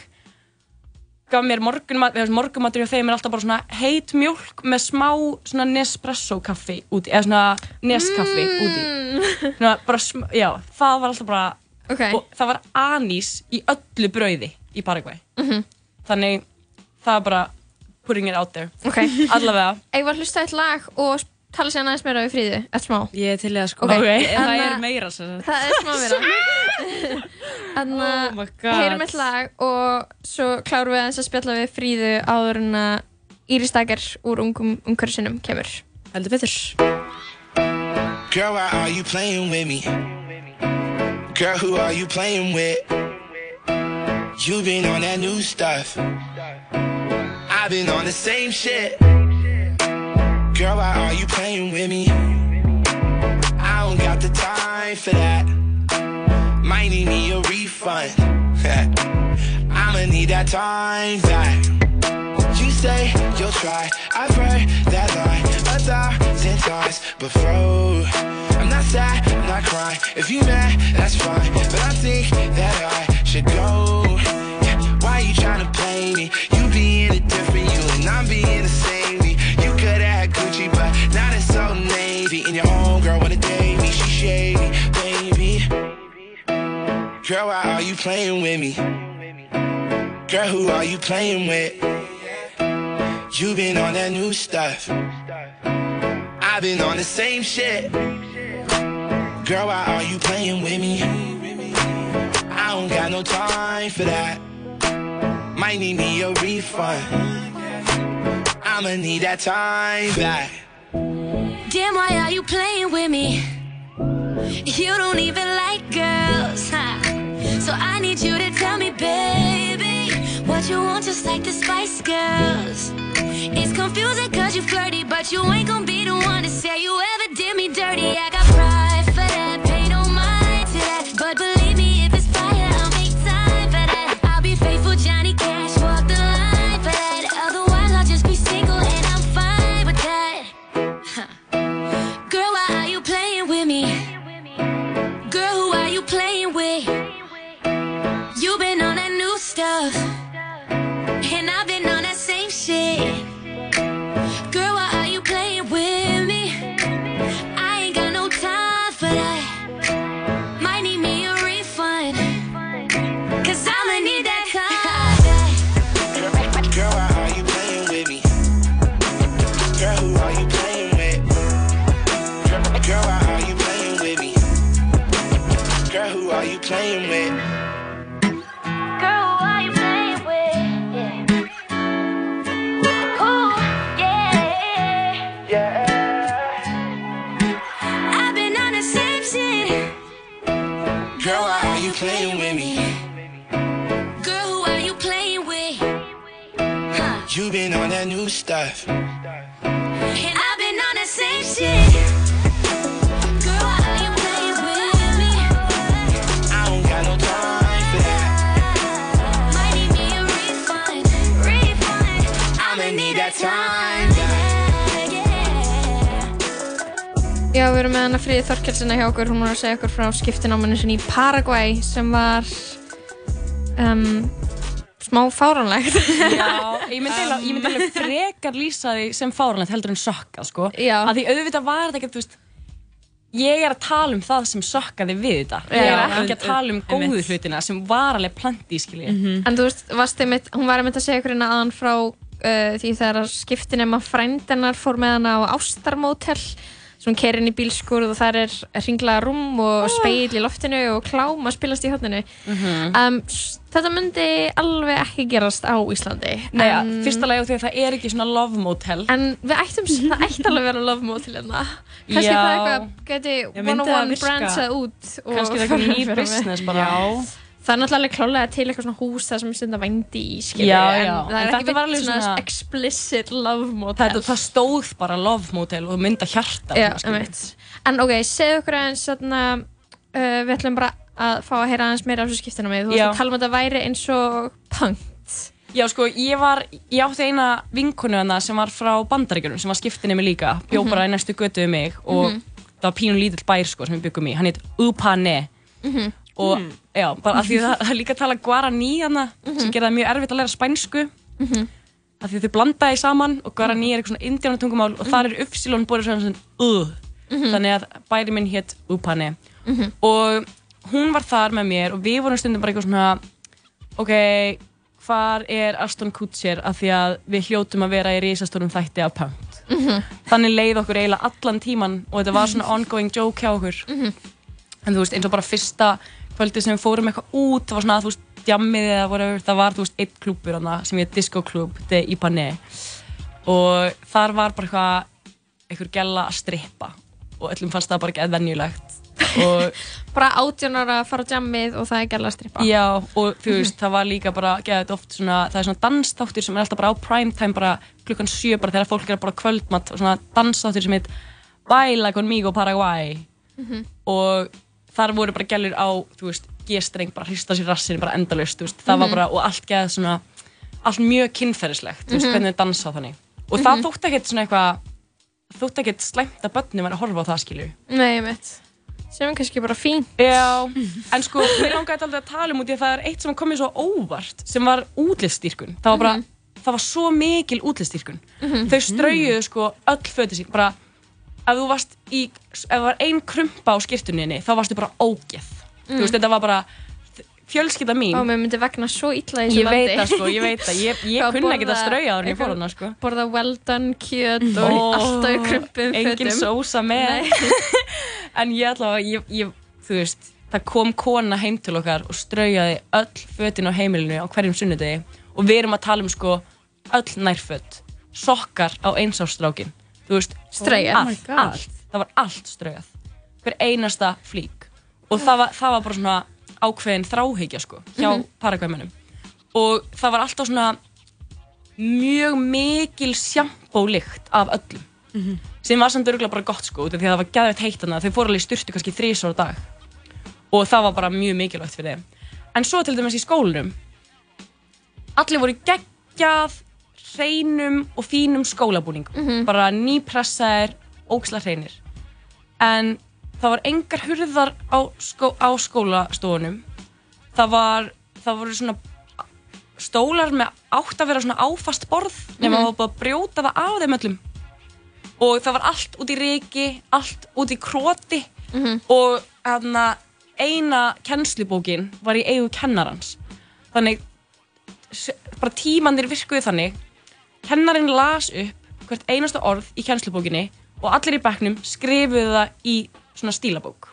Speaker 9: gaf mér morgunmatur hjá þeim er alltaf bara svona heit mjólk með smá svona Nespresso kaffi úti, eða svona Neskaffi úti svona bara, já, það var alltaf bara
Speaker 3: okay.
Speaker 9: og það var anís í öllu brauði í Paraguay
Speaker 3: Mhm.
Speaker 9: þannig það var bara putting it out there
Speaker 3: Ok.
Speaker 9: allavega
Speaker 3: Ég var að hlusta eitt lag og tala sér aðeins meira við fríðu, eftir smá
Speaker 2: Ég er til það sko. Það
Speaker 3: Anna-
Speaker 2: er meira sem sagt.
Speaker 3: Það er smá meira Þannig
Speaker 2: Oh
Speaker 3: að
Speaker 2: God.
Speaker 3: heyrum eitt lag og svo klárum við aðeins að spjalla við fríðu áður en að Íris Dager úr ungum umhverfisinum kemur
Speaker 2: Heldur betur
Speaker 10: Girl, why are you playing with me? Girl, who are you playing with? You been on that new stuff. I've been on the same shit. Girl, why are you playing with me? I don't got the time for that. Might need me a refund. I'ma need that time back. You say you'll try. I've heard that line a thousand times before. I'm not sad, I'm not crying. If you mad, that's fine. But I think that I should go. Yeah, why you tryna play me? You being a different you and I'm being the same me. You could have had Gucci, but now it's so navy. And your homegirl wanna date me, she shady, baby. Girl, why are you playing with me? Girl, who are you playing with? You been on that new stuff. I've been on the same shit. Girl, why are you playing with me? I don't got no time for that. Might need me a refund. I'ma need that time back.
Speaker 11: Damn, why are you playing with me? You don't even like girls, huh? So I need you to tell me, baby, what you want, just like the Spice Girls. It's confusing cause you flirty, but you ain't gonna be the one to say you ever did me dirty. I got pride stuff, and I've been on that same shit. You been on
Speaker 10: that new stuff.
Speaker 11: And I've been on the same shit. Girl, why are you playing with me?
Speaker 10: I don't got no time for that.
Speaker 11: Might need me a refund, refund.
Speaker 10: I'ma need that time.
Speaker 3: Já, við erum með hana Fríði Þorkelsina hjá okkur, hún var að segja okkur frá skiptinámanu sinni í Paraguay sem var um, smá fáránlegt.
Speaker 9: Já, ég myndi myndi alveg frekar lýsa því sem fáranlegt heldur en sokkað, sko. Að því auðvitað var þetta ekkert, þú veist, ég er að tala um það sem sokkaði við þetta. Ég er ekki að tala um góðu hlutina sem var alveg planti í skilji.
Speaker 3: En þú veist, varst einmitt, hún var einmitt að segja hérna aðan frá uh, því þegar skiptinema frændennar fór með hana á ástarmótel sem hún kerir inn í bílskur og þar er ringlaða rúm og speil í loftinu og klám að spilast í hotninu.
Speaker 9: Mhm.
Speaker 3: um, s- þetta myndi alveg ekki gerast á Íslandi.
Speaker 9: Nei, ja,
Speaker 3: En-
Speaker 9: fyrsta lagi á því að það er ekki svona love motel.
Speaker 3: En við ættum, það ætti alveg að vera love motel hérna. Kannski
Speaker 9: Já.
Speaker 3: það eitthvað geti
Speaker 9: Já, myndi
Speaker 3: one on
Speaker 9: það
Speaker 3: one
Speaker 9: virka?
Speaker 3: brandsað út. og
Speaker 9: Kannski það er eitthvað
Speaker 3: mig.
Speaker 9: business bara. Já.
Speaker 3: Það er náttúrulega klálega til eitthvað svona hús það sem stundar vændi í, skilju.
Speaker 9: Já,
Speaker 3: en
Speaker 9: já.
Speaker 3: það
Speaker 9: En
Speaker 3: er
Speaker 9: þetta
Speaker 3: ekki
Speaker 9: alveg
Speaker 3: svona,
Speaker 9: svona-
Speaker 3: explicit love motel.
Speaker 9: Það, það stóð bara love motel og mynda hjarta.
Speaker 3: Já,
Speaker 9: svona,
Speaker 3: einmitt. En ok, segðu okkur aðeins svona, uh, við ætlum bara að fá að heyra aðeins meira af þessu skiptina með. Þú varst að tala um að þetta væri eins og punk.
Speaker 9: Já, sko, ég var, ég átti eina vinkonu hana sem var frá bandaríkjunum sem var skiptinni mig líka, bjó
Speaker 3: Mhm.
Speaker 9: bara í næstu götu við mig og
Speaker 3: Mhm.
Speaker 9: það var pínum lítill bær, sko, sem við byggum í, hann heit Upane
Speaker 3: Mhm.
Speaker 9: og,
Speaker 3: Mm.
Speaker 9: já, bara af því það, það er líka að tala Guarani hana, sem gerði það mjög erfitt að læra spænsku
Speaker 3: Mhm.
Speaker 9: af því þau blandaði saman og Guarani er eitthvað svona indjánatungumál og þar er uppsilon búið svona svona uh,
Speaker 3: Mhm.
Speaker 9: þannig að bæri minn hétt Upane
Speaker 3: Mhm.
Speaker 9: og hún var þar með mér og við vorum stundum bara eitthvað svona ok, hvar er Aston Kutcher af því að við hljótum að vera í risastórum þætti af punk
Speaker 3: Mhm.
Speaker 9: þannig leið okkur eiginlega allan tíman og þetta var svona ongoing joke hjá okkur.
Speaker 3: Mhm.
Speaker 9: en þú veist, eins og bara fyrsta kvöldi sem við fórum eitthvað út það var svona, þú veist, djammið eða whatever það var, þú veist, eitt klúbbur hana sem Disco Club, þetta er Ipané og þar var bara eitthvað einhver gæla að strippa. Og öllum fannst það bara ekki eðvenjulegt
Speaker 3: Bara átján ára að fara á jammið og það er gæla að strippa.
Speaker 9: Já, og þú veist, það var líka bara geðið oft svona, það er svona dansþáttir sem er alltaf bara á primetime bara klukkan sjö bara þegar fólk er bara kvöldmatt og svona dansþáttir sem heit Baila conmigo Paraguay
Speaker 3: Mhm.
Speaker 9: og þar voru bara gælur á, þú veist, G-streng bara hrista sér rassin bara endalaust, þú veist, það var
Speaker 3: Mhm.
Speaker 9: bara og allt geðið svona, allt mjög kynferðislegt, þú veist,
Speaker 3: Mhm.
Speaker 9: hvernig þau dansa þannig og það
Speaker 3: Mhm.
Speaker 9: þótti ekkert svona eitthvað þótti ekkert slæmt að börnum var að horfa á það skilju
Speaker 3: Nei. Sem er kannski bara fín.
Speaker 9: Já, en sko, mér langaði alltaf að tala um út í að það er eitt sem kom mér svo óvart sem var útliststýrkun. Það var bara, það var svo mikil útliststýrkun.
Speaker 3: Mhm.
Speaker 9: Þau straujuðu sko öll föti sín, bara ef þú varst í, ef það var ein krumpa á skýrtuninni, þá varstu bara ógeð.
Speaker 3: Mm.
Speaker 9: Þú veist, þetta var bara fjölskylda mín.
Speaker 3: Og mér myndi vegna svo illa í þessu
Speaker 9: Ég
Speaker 3: landi.
Speaker 9: veit það sko, ég veit það. Ég, ég
Speaker 3: Að
Speaker 9: kunni ekki að
Speaker 3: borða
Speaker 9: strauja áður en ég fór
Speaker 3: eitthvað-
Speaker 9: hana sko.
Speaker 3: Borða well done kjöt og
Speaker 9: Ó,
Speaker 3: alltaf í krumpum
Speaker 9: engin sósa með en ég allavega ég, ég, þú veist, það kom kona heim til okkar og straujaði öll fötin á heimilinu á hverjum sunnudegi og við erum að tala um sko öll nærföt sokkar á einsárstrákin þú veist,
Speaker 3: Straujað? Oh my
Speaker 9: allt,
Speaker 3: God.
Speaker 9: allt, það var allt straujað hver einasta flík og það var, það var bara svona ákveðin þráhyggja sko hjá mm. -hmm. og það var alltaf svona mjög mikil sjampólykt af öllum. Sem var samt örgulega bara gott sko því að það var gæðveitt heitt hana þau fóru alveg styrtu kannski þrísvar á dag. Og það var bara mjög mikilvægt fyrir þeim. En svo til dæmis í skólanum allir voru geggjað hreinum og fínum skólabúningum.
Speaker 3: Mhm.
Speaker 9: bara nýpressaðir, óksla hreinir. En það var engar hurðar á, skó, á skólastofunum það var það voru svona stólar með átt að vera svona áfast borð nema
Speaker 3: Mhm.
Speaker 9: það var búið að brjóta það af þeim öllum og það var allt út í reiki allt út í kroti
Speaker 3: Mhm.
Speaker 9: og hana, eina kennslubókin var í eigu kennarans þannig bara tímandir virkuðu þannig kennarinn las upp hvert einasta orð í kennslubókinni og allir í bekknum skrifuðu það í svona stílabók.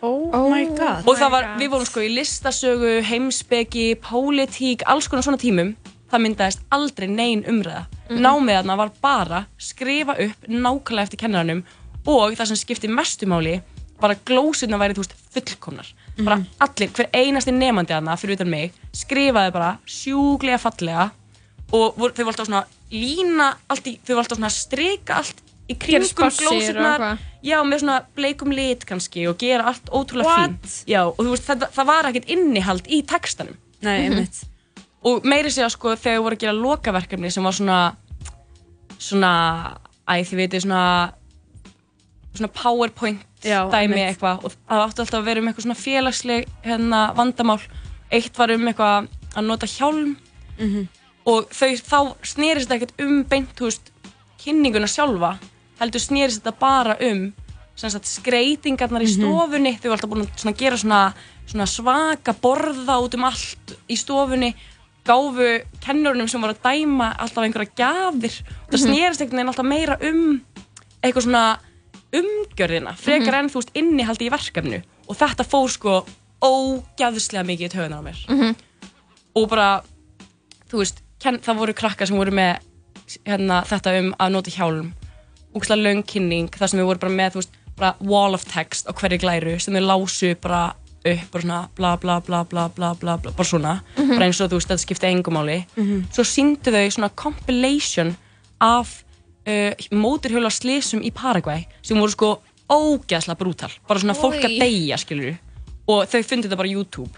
Speaker 2: Oh, my god.
Speaker 9: og það var, við vorum sko í listasögu, heimspeki, pólitík, alls konar svona tímum. Það myndaðist aldrei nein umræða. Námið þarna var bara skrifa upp nákvæmlega eftir kennaranum og það sem skipti mestu máli bara glósuna væri þú veist fullkomnar. Bara allir, hver einasti nefandi þarna fyrir utan mig, skrifaði bara sjúglega fallega og voru, þau voru alltaf svona lína allt í, þau voru alltaf svona að strika allt í kringum glósurnar já, með svona bleikum lit kannski og gera allt ótrúlega
Speaker 2: What?
Speaker 9: fínt. Já, og þú veist, það, það var ekkert innihald í textanum.
Speaker 2: Nei, einmitt.
Speaker 9: og meiri segja sko þegar þau voru að gera lokaverkefni sem var svona svona, æ þið veitir svona svona powerpoint
Speaker 2: Já,
Speaker 9: dæmi
Speaker 2: einmitt.
Speaker 9: eitthvað. Og það átti alltaf að vera um eitthvað svona félagsleg hérna, vandamál. Eitt var um eitthvað að nota hjálm.
Speaker 2: Mhm.
Speaker 9: og þau þá snerist þetta ekkert um beint þú veist, kynninguna sjálfa heldur snerist þetta bara um sagt, skreitingarnar í
Speaker 2: Mhm.
Speaker 9: stofunni þau var alltaf búin að gera svona, svona svaka borða út um allt í stofunni gáfu kennurunum sem voru að dæma alltaf einhverja gjafir og það
Speaker 2: Mhm.
Speaker 9: snerist einhvern veginn alltaf meira um eitthvað svona umgjörðina frekar
Speaker 2: Mhm.
Speaker 9: enn þú veist innihaldi í verkefnu og þetta fór sko ógæðslega mikið í töðunar á mér
Speaker 3: Mhm.
Speaker 9: og bara þú veist, það voru krakkar sem voru með hérna, þetta um að nota hjálm úkslega löng kynning þar sem við vorum bara með veist, bara wall of text á hverju glæru sem þau lásu bara upp bara svona bla bla bla bla bla bla, bla bara svona,
Speaker 2: Mhm.
Speaker 9: bara eins og þú veist þetta skipti engumáli
Speaker 2: Mhm.
Speaker 9: svo síndu þau svona compilation af uh, móturhjóla slísum í Paraguay sem voru sko ógeðslega brútal. Bara svona fólk að deyja skilur og þau fundu þetta bara YouTube.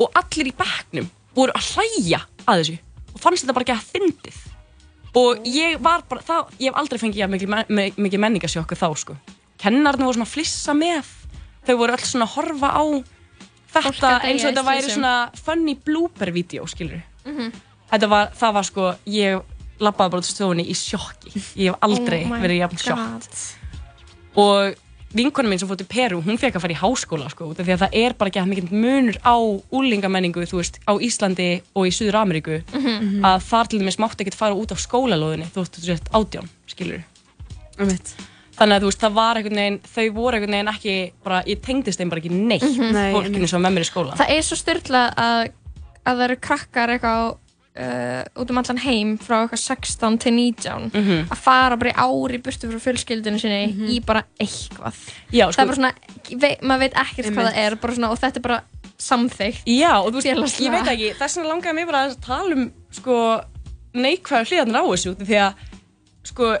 Speaker 9: Og allir í bekknum voru að hlæja að þessu og fannst þetta bara ekki að fyndið og ég var bara, það, ég hef aldrei fengið mikið, me, mikið menningasjokku þá sko. Kennarnir voru svona að flissa með. Þau voru alls svona að horfa á þetta eins og þetta væri svona funny blooper vídeo skilur
Speaker 3: Mhm.
Speaker 9: þetta var, það var sko, ég labbaði bara út stofunni í sjokki. Ég hef aldrei
Speaker 3: Oh
Speaker 9: verið
Speaker 3: God.
Speaker 9: sjokkt og vinkona mín sem fór til Peru, hún fekk að fara í háskóla sko, því að það er bara ekki að mikið munur á úlingamenningu, þú veist, á Íslandi og í Suður Ameríku
Speaker 2: Mhm.
Speaker 9: að þar til dæmis mátti ekkert fara út á skólalóðinni þú veist, þú sért átján, skilur þannig að þú veist, það var einhvern veginn þau voru einhvern veginn ekki, bara, ég tengdist þeim bara ekki neitt,
Speaker 3: Mhm. Nei,
Speaker 9: fólkinu sem var með mér í skóla
Speaker 3: Það er svo styrla að, að það eru krakkar eitthvað uh, út um allan heim frá eitthvað 16 til 19
Speaker 9: Mhm.
Speaker 3: að fara bara í ári burtu frá fjölskyldinu sinni í bara eitthvað.
Speaker 9: Já,
Speaker 3: það
Speaker 9: sko-
Speaker 3: er bara svona, vei, maður veit ekkert hvað
Speaker 9: Einmitt.
Speaker 3: það er svona, og þetta er bara samþykkt
Speaker 9: Já, og þú veist, ég veit ekki, þess vegna langaði mér bara að tala um sko, neikvæðu hliðarnar á þessu því að sko,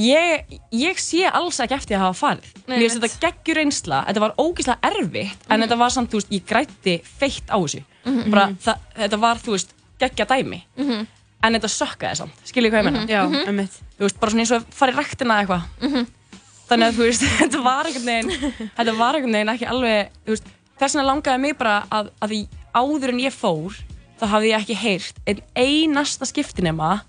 Speaker 9: ég, ég sé alls ekki eftir að hafa farið. Mér finnst þetta geggjur reynsla, þetta var ógíslega erfitt en þetta var samt, þú veist, ég grætti feitt á þessu.
Speaker 2: Mhm.
Speaker 9: bara, það, þetta var, þú veist, geggja dæmi
Speaker 3: Mhm.
Speaker 9: en þetta sökkaði samt, skiljið hvað ég menna
Speaker 2: Mhm. Já, Mhm. einmitt.
Speaker 9: Þú veist, bara svona eins og í ræktina eitthvað þannig að þú veist, þetta var einhvern veginn þetta var einhvern veginn ekki alveg þú veist, þess vegna langaði mig bara að, að því áður en ég fór þá hafði ég ekki heyrt einn einasta skiptinema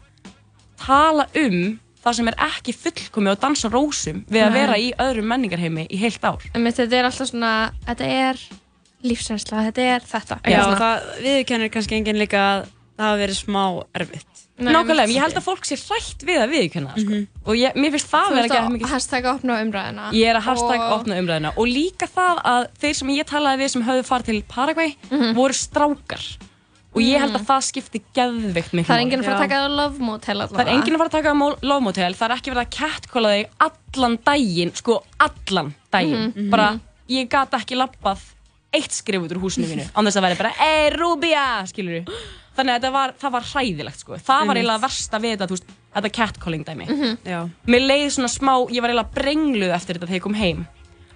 Speaker 9: tala um það sem er ekki fullkomi á dansa rósum við að
Speaker 3: Nei.
Speaker 9: vera í öðrum menningarheimi í heilt ár
Speaker 3: Einmitt, þetta er alltaf svona, þetta er lífsreynsla, þetta er þetta
Speaker 2: Já, það viðkennir kannski enginn líka að það hafi verið smá erfitt.
Speaker 9: Nákvæmlega, ég held að fólk sé hrætt við að viðkynna sko. og ég, mér finnst það
Speaker 3: Þú
Speaker 9: vera
Speaker 3: ert
Speaker 9: ekki
Speaker 3: að
Speaker 9: mikið
Speaker 3: hashtag opna umræðina
Speaker 9: Ég er að hashtag
Speaker 3: Og-
Speaker 9: opna umræðina og líka það að þeir sem ég talaði við sem höfðu farið til Paraguay
Speaker 3: Mhm.
Speaker 9: voru strákar. Og ég held að það skipti geðveikt miklu
Speaker 3: Það er enginn að fara að taka það love motel
Speaker 9: Það er enginn að fara að taka á love motel. Það er ekki verið að catcalla þig allan daginn sko allan daginn.
Speaker 3: Mhm.
Speaker 9: bara ég gat ekki lappað eitt skrif út úr húsinu mínu án þess að vera bara Ey Rubia! Skilur þannig að var, það var hræðilegt sko það var eiginlega versta við þetta þú veist, þetta catcalling dæmi
Speaker 3: Mhm.
Speaker 2: Já.
Speaker 9: mér leið svona smá, ég var eiginlega brengluð eftir þetta þegar ég kom heim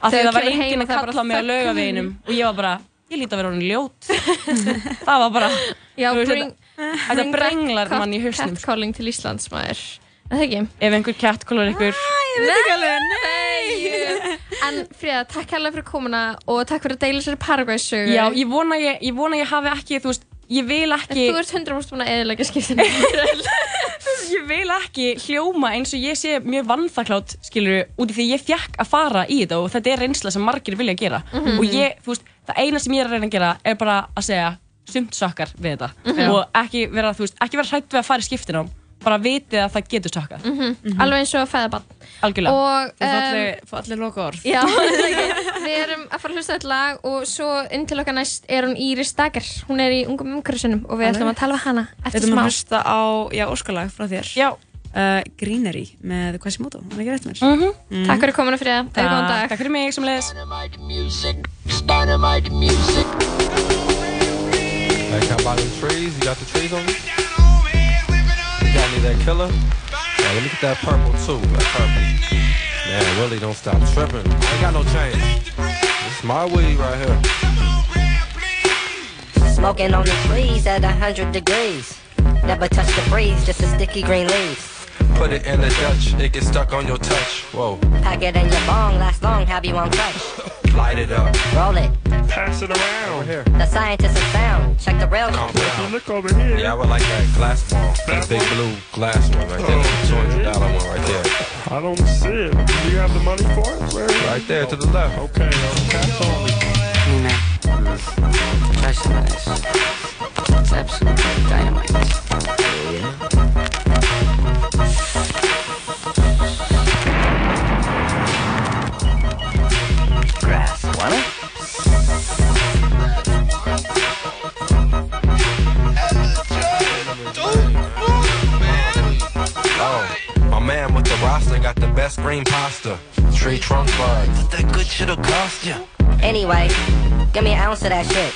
Speaker 9: af því
Speaker 3: Þegar
Speaker 9: það var enginn að
Speaker 3: er
Speaker 9: kalla mig á
Speaker 3: þögn.
Speaker 9: laugaveginum og ég var bara, ég líti að vera orðin ljót það var bara
Speaker 3: Já,
Speaker 9: veist,
Speaker 3: bring,
Speaker 9: þetta, þetta brenglar mann í sko.
Speaker 3: Catcalling til Íslands, maður Er það ekki?
Speaker 9: ef einhver catcallar ykkur
Speaker 3: Ég veit ekki alveg, nei En Fríða, takk hérlega fyrir komuna og takk fyrir að deila sér Paraguay-sögu
Speaker 9: já, ég vona ég, ég vona ég hafi ekki þú veist, ég vil ekki
Speaker 3: Þú ert 100% búin að eðilega skiptinu
Speaker 9: ég vil ekki hljóma eins og ég sé mjög vannþaklátt skilur út í því ég fjekk að fara í þetta og þetta er reynsla sem margir vilja gera
Speaker 3: Mhm.
Speaker 9: og ég, þú veist, það eina sem ég er að reyna að gera er bara að segja sumt sökkar við þetta
Speaker 2: Mhm.
Speaker 9: og ekki vera, þú veist, ekki vera hrætt við að fara í skiptinám bara vitið að það getur stökkað
Speaker 3: Mhm. alveg eins og að fæða bann
Speaker 9: algjörlega.
Speaker 3: Og
Speaker 2: Þú falleg, falleg loka orð
Speaker 3: Já, það er ekki. við erum að fara að hlusta þetta lag og svo inn til okkar næst er hún Íris Dager. Hún er í ungum umhverfisunum og við
Speaker 2: Alveg.
Speaker 3: ætlum að tala við hana
Speaker 2: Við
Speaker 3: eftir
Speaker 2: ætlum
Speaker 3: smá.
Speaker 2: að hlusta á, já, óskalag frá þér.
Speaker 9: Já.
Speaker 2: Uh, Greenery með Quasimodo, hann er ekki rétt mér
Speaker 9: Mhm.
Speaker 3: Takk fyrir komuna fyrir það, eða góðan dag.
Speaker 9: Takk fyrir mig sem leiðis.
Speaker 12: Like how about them trees? You got the trees on? you? Got of that killer? Yeah, let me get that purple too. That purple. Man, really don't stop tripping. I ain't got no change. It's my weed right here.
Speaker 13: Smoking on the trees at a hundred degrees. Never touch the breeze, just a sticky green leaf.
Speaker 12: Put it in the Dutch, it gets stuck on your touch. Whoa.
Speaker 13: Pack it in your bong, last long, have you on touch.
Speaker 12: Light it up.
Speaker 13: Roll it.
Speaker 12: Pass it around. Over here.
Speaker 13: The scientists are sound. Check the rail.
Speaker 12: Look over here. Yeah, I would like that glass ball. That big blue glass one right there. Oh, Two hundred dollar one right there. I don't see it. Do you have the money for it? Where right there to the left. Oh, okay, cash only.
Speaker 14: Try some of this. It's absolutely dynamite. Grass.
Speaker 12: Oh, my man with the roster got the best green pasta. Tree trunk bud. What that good shit'll cost you?
Speaker 13: Anyway, give me an ounce of that shit.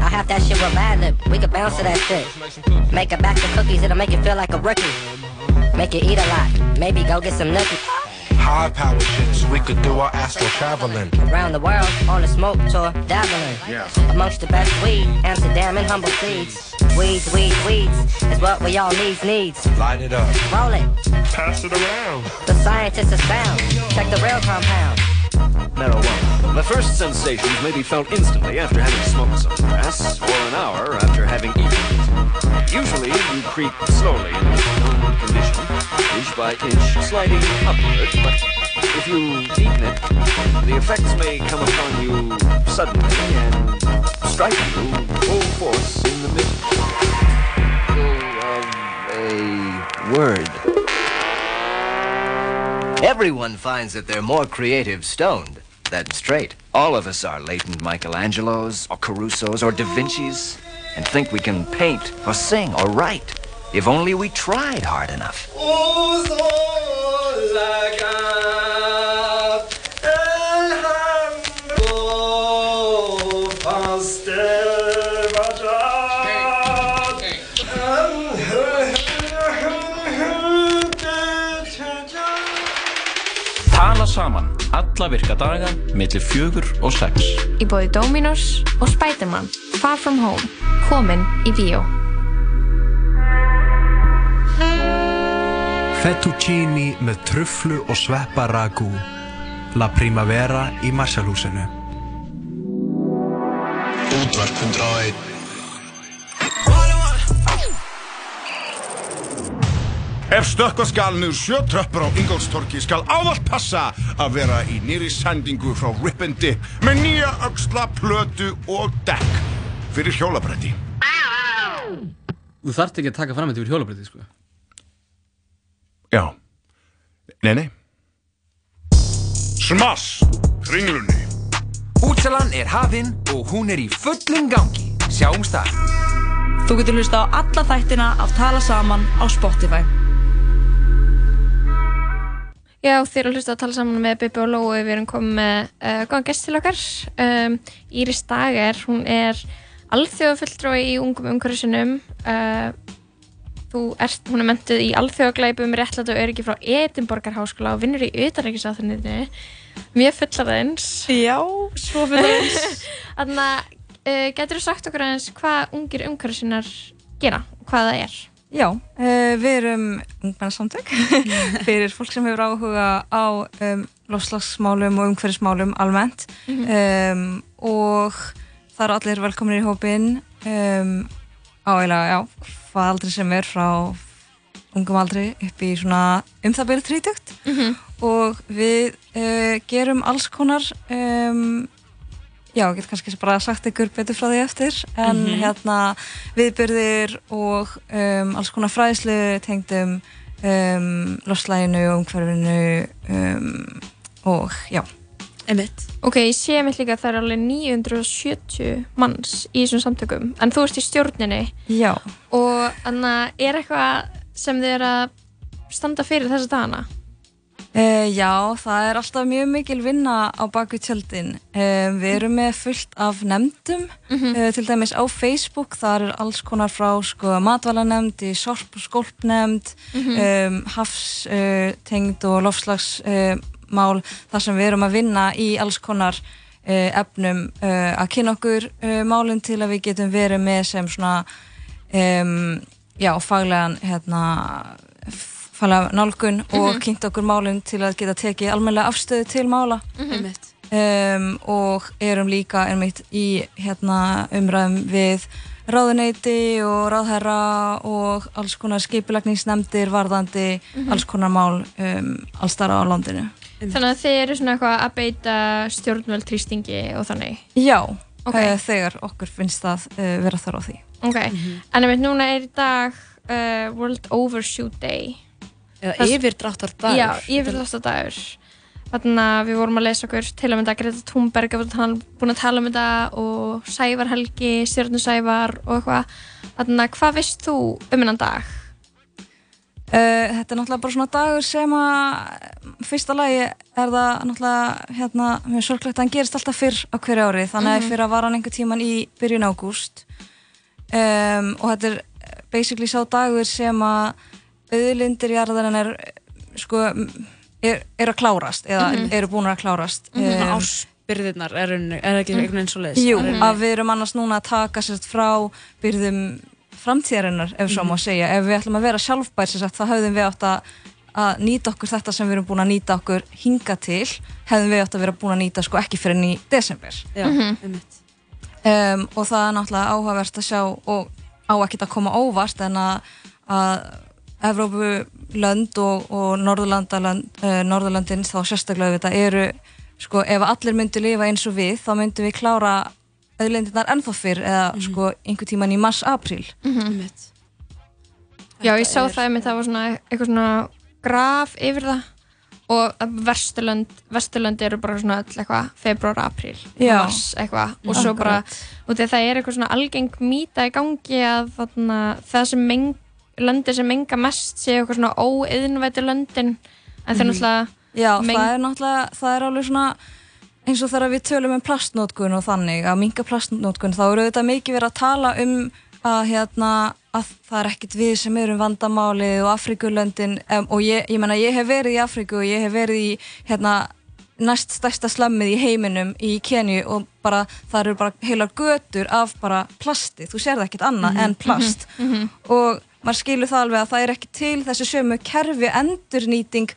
Speaker 13: I'll have that shit with Mad Lib. We could bounce to that shit. Make a batch of cookies, it'll make you feel like a rookie. Make you eat a lot. Maybe go get some nookie.
Speaker 12: High power shit so we could do our astral traveling.
Speaker 13: Around the world on a smoke tour, dabbling. Amongst the best weed, Amsterdam and humble seeds. Weeds, weeds, weeds is what we all needs, needs.
Speaker 12: Light it up.
Speaker 13: Roll it.
Speaker 12: Pass it around.
Speaker 13: The scientists is found. Check the real compound.
Speaker 15: Marijuana. The first sensations may be felt instantly after having smoked some grass, or an hour after having eaten it. Usually, you creep slowly into this known condition, inch by inch, sliding upward, but if you've eaten it, the effects may come upon you suddenly and strike you full force in the middle of um, a word.
Speaker 16: Everyone finds that they're more creative stoned than straight.
Speaker 15: All of us are latent Michelangelos, or Carusos, or Da Vinci's, and think we can paint, or sing, or write, if only we tried hard enough.
Speaker 4: Tala saman alla virka daga millir fjögur og sex.
Speaker 3: í bóði Dominos og Spiderman Far From Home, komin í bíó
Speaker 5: Fettuccini með trufflu og sveppa ragú. La Primavera í
Speaker 6: 101 Ef stökkva skal niður sjö tröppur á Ingolstorki skal ávallt passa að vera í nýri sendingu frá Rip and Dip með nýja öxla, plötu og dekk fyrir hjólabrætti.
Speaker 4: Þú þarft ekki að taka fram þetta yfir hjólabrætti, sko.
Speaker 6: Já. Nei, nei. Smass! Ringlunni.
Speaker 17: Útsalan er hafinn og hún er í fullum gangi. Sjáumst þar.
Speaker 2: Þú getur hlusta á alla þættina af Tala Saman á Spotify.
Speaker 3: Já, þér að hlusta að tala saman með Bibi og Lói, við erum komið með uh, góðan gest til okkar. Um, Íris Dager, hún er alþjóðafulltrúi í ungum umhverfisinum. Uh, þú ert, hún er mentuð í alþjóðaglæpum réttlætt og öryggi frá Edinborgar háskóla og vinnur í utanrækisáþunniðinu. Mjög fullaraðins.
Speaker 2: Já, svo fullaraðins.
Speaker 3: Þannig að uh, getur þú sagt okkur aðeins hvað ungir umhverfisinnar gera, hvað það er?
Speaker 18: Já, uh, við erum ungmennasamtök fyrir fólk sem hefur áhuga á um, lofslagsmálum og umhverfismálum almennt
Speaker 3: Mhm.
Speaker 18: um, og það eru allir velkominir í hópin um, á eiginlega, já, hvað aldrei sem er frá ungum aldri upp í svona um það byrju trítugt
Speaker 3: Mhm.
Speaker 18: og við uh, gerum alls konar um, já, ég get kannski bara sagt ykkur betur frá því eftir en
Speaker 2: Mhm.
Speaker 18: hérna viðbyrðir og um, alls konar fræðslu tengdum um, loslæginu og umhverfinu um, og já
Speaker 2: Einmitt.
Speaker 3: Ok, ég sé mitt líka að það er alveg 970 manns í þessum samtökum en þú ert í stjórninni
Speaker 18: Já.
Speaker 3: og þannig er eitthvað sem þið er að standa fyrir þessa dagana
Speaker 18: Uh, já, það er alltaf mjög mikil vinna á baku tjöldin. Uh, við erum með fullt af nefndum, uh, til dæmis á Facebook, þar er alls konar frá sko, matvælanemnd, í sorp og skólpnemnd,
Speaker 11: Mhm.
Speaker 18: um, hafstengd og lofslagsmál, þar sem við erum að vinna í alls konar uh, efnum uh, að kynna okkur uh, málinn til að við getum verið með sem svona, um, já, faglegan, hérna, faglega nálgun og
Speaker 2: Mhm.
Speaker 18: kynnt okkur málinn til að geta tekið almennilega afstöðu til mála
Speaker 2: Einmitt.
Speaker 18: um, og erum líka einmitt í hérna, umræðum við ráðuneyti og ráðherra og alls konar skipilagningsnemndir varðandi
Speaker 3: Mhm.
Speaker 18: alls konar mál um, alls þar á landinu.
Speaker 3: Þannig að þið eru svona eitthvað að beita stjórnvöld trýstingi og þannig
Speaker 18: Já,
Speaker 3: Ok.
Speaker 18: uh, þegar okkur finnst það uh, vera þar á því.
Speaker 3: Ok, en einmitt núna er í dag uh, World Overshoot Day
Speaker 2: Eða
Speaker 3: Þess-
Speaker 2: yfirdráttardagur.
Speaker 3: Já, yfirdráttardagur Þannig að við vorum að lesa okkur til að mynda Greta Thunberg er búin að tala um þetta og Sævar Helgi, Stjörnur Sævar og eitthvað Þannig að hvað veist þú um hennan dag?
Speaker 18: Uh, þetta er náttúrulega bara svona dagur sem að fyrsta lagi er það náttúrulega hérna, mjög sorglegt að hann gerist alltaf fyrr á hverju ári þannig að
Speaker 3: Mhm.
Speaker 18: fyrir að var hann einhver tíman í byrjun ágúst um, og þetta er basically sá dagur sem að auðlindir jarðarinn er sko er, er að klárast eða
Speaker 2: Mhm.
Speaker 18: eru búin að klárast
Speaker 2: Svona
Speaker 18: Um,
Speaker 2: ársbyrðirnar er, er ekki einhvern veginn svo leiðis?
Speaker 18: Jú, að við erum annars núna að taka sérst frá byrðum framtíðarinnar, ef svo má
Speaker 2: Mhm.
Speaker 18: segja. Ef við ætlum að vera sjálfbær, sérst, þá höfðum við átt að, að nýta okkur þetta sem við erum búin að nýta okkur hinga til, hefðum við átt að vera búin að nýta sko ekki fyrir enn í desember.
Speaker 2: Já,
Speaker 3: Mhm.
Speaker 2: einmitt.
Speaker 18: Um, og það er náttúrulega áhugavert að sjá og á ekkert að koma óvart en að, að Evrópulönd og, og uh, Norðurlandin þá sérstaklega við þetta eru sko ef allir myndu lifa eins og við þá myndum við klára auðlindirnar ennþá fyrr eða sko einhver tíman í mars-april
Speaker 3: Mhm. Já, ég sá það einmitt, það var svona eitthvað svona graf yfir það og Vesturlönd, Vesturlönd eru bara svona öll eitthvað februar, apríl,
Speaker 18: Já.
Speaker 3: mars eitthvað og svo bara, og að það er eitthvað svona algeng mýta í gangi að þarna, það sem meng, löndi sem menga mest séu eitthvað svona óiðnvæti löndin en það er náttúrulega
Speaker 18: Já,
Speaker 3: meng-
Speaker 18: það er náttúrulega, það er alveg svona eins og þegar við tölum um plastnótkun og þannig, að minga plastnótkun þá eru þetta mikið verið að tala um að hérna, að það er ekkit við sem erum vandamálið og Afrikulöndin um, og ég, ég menna, ég hef verið í Afriku og ég hef verið í hérna næst stærsta slammið í heiminum í Kenju og bara, það eru bara heilar götur af bara plasti, þú sér það ekkit annað
Speaker 3: Mhm,
Speaker 18: en plast
Speaker 3: mhm, mhm.
Speaker 18: og maður skilur það alveg að það er ekki til þessi sömu kerfi endurnýting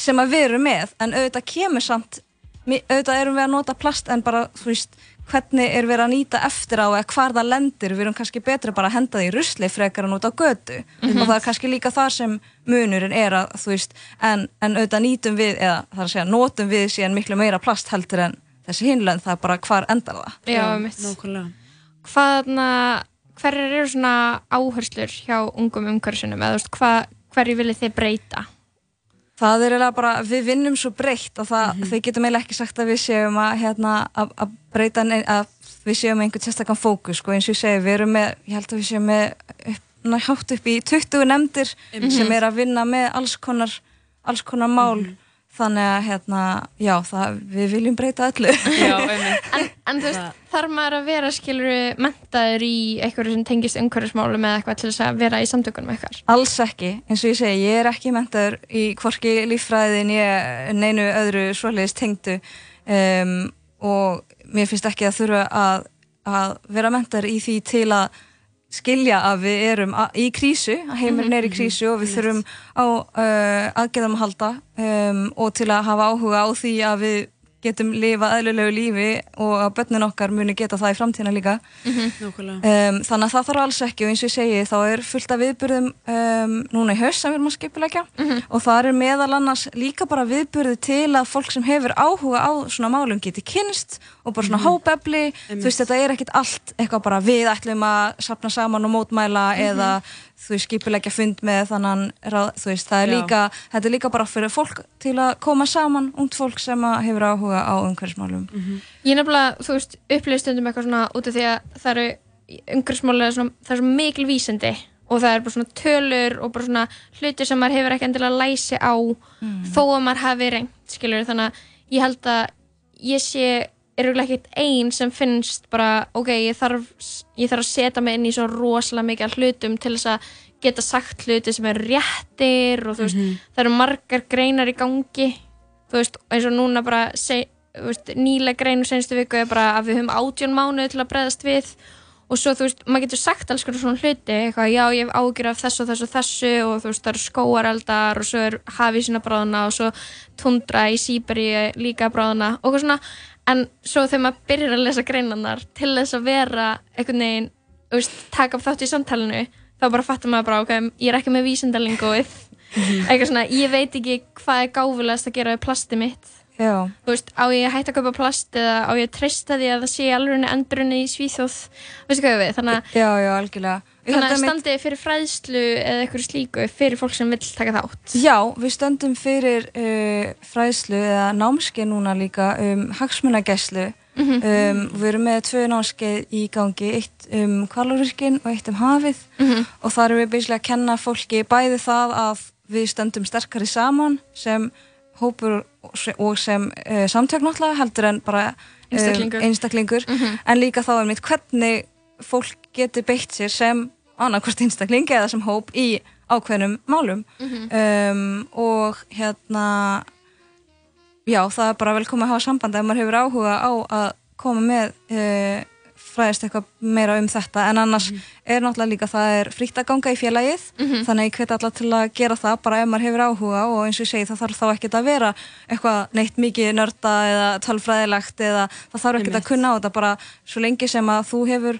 Speaker 18: sem að við erum með en auðvitað kemur samt auðvitað erum við að nota plast en bara þú veist hvernig er verið að nýta eftir á eða hvar það lendir, við erum kannski betri bara að henda það í rusli frekar en út á götu
Speaker 3: Mhm.
Speaker 18: og það er kannski líka það sem munurinn er að þú veist, en, en auðvitað nýtum við eða það er að segja, notum við síðan miklu meira plast heldur en þessi hinlönd það er bara hvar endar það
Speaker 3: Já, einmitt.
Speaker 2: Nákvæmlega.
Speaker 3: Hvað þarna, hverjar eru svona áherslur hjá ungum umhverfisunum eða þú veist, hverju viljið þið breyta?
Speaker 18: Það er eiginlega bara, við vinnum svo breytt að það, við getum eiginlega ekki sagt að við séum að, hérna, að, að breyta, nein, að við séum einhvern sérstakann fókus, sko, eins og ég segi, við erum með, ég held að við séum með upp, ná, hátt upp í 20 nefndir
Speaker 3: Mhm.
Speaker 18: sem er að vinna með alls konar, alls konar mál, þannig að, hérna, já, það, við viljum breyta öllu.
Speaker 3: en, en þú veist, þarf maður að vera skilur mentaður í eitthvað sem tengist umhverfismálum eða eitthvað til þess að vera í samtökunum eitthvað?
Speaker 18: Alls ekki, eins og ég segi, ég er ekki mentaður í hvorki líffræðin ég neinu öðru svoleiðis tengdu um, og mér finnst ekki að þurfa að, að vera mentaður í því til að skilja að við erum í krísu, að heimurinn er í krísu og við þurfum á uh, aðgeðum að halda um, og til að hafa áhuga á því að við getum lifað eðlulegu lífi og að börnin okkar muni geta það í framtíðina líka.
Speaker 2: Nákvæmlega.
Speaker 18: um, þannig að það þarf alls ekki og eins og ég segi þá er fullt af viðburðum um, núna í haust sem við erum að skipulegja og það er meðal annars líka bara viðburði til að fólk sem hefur áhuga á svona málum geti kynst og bara svona
Speaker 2: Mhm.
Speaker 18: hópefli þú veist þetta er ekkit allt eitthvað bara við ætlum að sapna saman og mótmæla
Speaker 2: Mhm.
Speaker 18: eða þú veist skipulegja fund með þannan ráð, þú veist það er
Speaker 2: Já.
Speaker 18: líka þetta er líka bara fyrir fólk til að koma saman ungt fólk sem að hefur áhuga á umhverfismálum
Speaker 3: Ég nefnilega, þú veist, upplýði stundum eitthvað svona út af því að það eru umhverfsmálega svona, það er svo mikil vísindi og það er bara svona tölur og bara svona hluti sem maður hefur ekki endilega læsi á þó að maður hafi reynt, skilur þannig að ég held að ég sé er auðvitað ekkert ein sem finnst bara, ok, ég þarf, ég þarf að setja mig inn í svo rosalega mikið hlutum til þess að geta sagt hluti sem eru réttir og þú veist, það eru margar greinar í gangi. Þú veist, eins og núna bara þú veist, nýlega greinu senstu viku er bara að við höfum átjón mánuði til að bregðast við og svo þú veist, maður getur sagt alls konar svona hluti, eitthvað, já ég hef ágjur af þessu og þessu og þessu og þú veist, það eru skóareldar og svo er hafið sína bráðuna og svo tundra í Sýberi líka bráðuna og eitthvað svona, en svo þegar maður byrjar að lesa greinarnar til þess að vera einhvern veginn, veist, taka upp þátt í samtalenu, þá bara fattar maður bara, ok, ég er ekki með vísindalingóið eitthvað svona, ég veit ekki hvað er gáfulegast að gera við plasti mitt
Speaker 18: Já.
Speaker 3: þú veist, á ég að hætta að kaupa plast eða á ég að treysta því að það sé alveg endurinn í Svíþjóð, veistu hvað ég við þannig að,
Speaker 18: Já, já, algjörlega Ég
Speaker 3: þannig að
Speaker 18: einmitt-
Speaker 3: standi fyrir fræðslu eða eitthvað slíku fyrir fólk sem vill taka þátt
Speaker 18: Já, við stöndum fyrir uh, fræðslu eða námskeið núna líka um hagsmunagæslu
Speaker 3: Mhm.
Speaker 18: um, við erum með tvö námskeið í gangi eitt um kvalurvirkin og eitt um hafið
Speaker 3: Mhm.
Speaker 18: og þar erum við basically að kenna fólki bæði það að við stöndum sterkari saman sem hópur og se- og sem uh, samtök náttúrulega heldur en bara um,
Speaker 3: Einstaklingur.
Speaker 18: einstaklingur
Speaker 3: Mhm.
Speaker 18: en líka þá er mitt hvernig fólk getur beitt sér sem annarkvort einstakling eða sem hóp í ákveðnum málum
Speaker 3: Mhm.
Speaker 18: um, og hérna já, það er bara velkomið að hafa samband ef maður hefur áhuga á að koma með uh, fræðist eitthvað meira um þetta en annars er náttúrulega líka það er frítt að ganga í félagið
Speaker 3: Mhm.
Speaker 18: þannig að ég hveti alla til að gera það bara ef maður hefur áhuga og eins og ég segi það þarf þá ekkert að vera eitthvað neitt mikið nörda eða tölfræðilegt eða það þarf ekkert að kunna á þetta bara svo lengi sem að þú hefur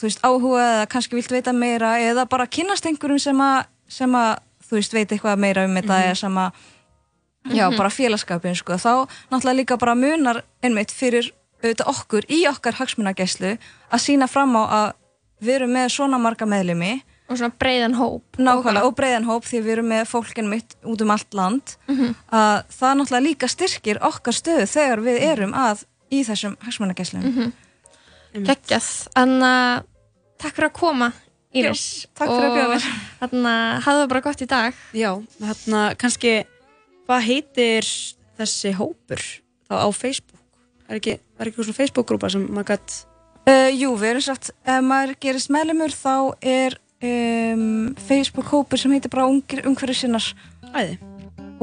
Speaker 18: þú veist áhuga eða kannski vilt veita meira eða bara kynnast einhverjum sem að, sem að þú veist veit eitthvað meira um þetta
Speaker 3: Mhm.
Speaker 18: eða sem að já,
Speaker 3: Mhm.
Speaker 18: bara félagskapin sko. þá náttúrulega líka bara munar einmitt fyrir auðvitað okkur í okkar hagsmunagæslu að sína fram á að við erum með svona marga meðlumi
Speaker 3: og svona breiðan hóp.
Speaker 18: Nákvæmlega og breiðan hóp því við erum með fólkin mitt út um allt land.
Speaker 3: Mhm.
Speaker 18: að það náttúrulega líka styrkir okkar stöðu þegar við erum að í þessum hagsmunagæslum.
Speaker 3: Mhm. geggjað, þannig að takk fyrir að koma Íris.
Speaker 2: Já, takk fyrir að bjóða mér.
Speaker 3: að hafðu það bara gott í dag.
Speaker 2: Já, hérna kannski hvað heitir þessi hópur? Þá á Facebook? Er ekki, er ekki svona Facebook-grúpa sem maður gætt
Speaker 18: Uh, jú, við erum sagt, ef maður gerist meðlumur þá er um, Facebook-hópur sem heitir bara ungir umhverju sinnar
Speaker 2: Æði.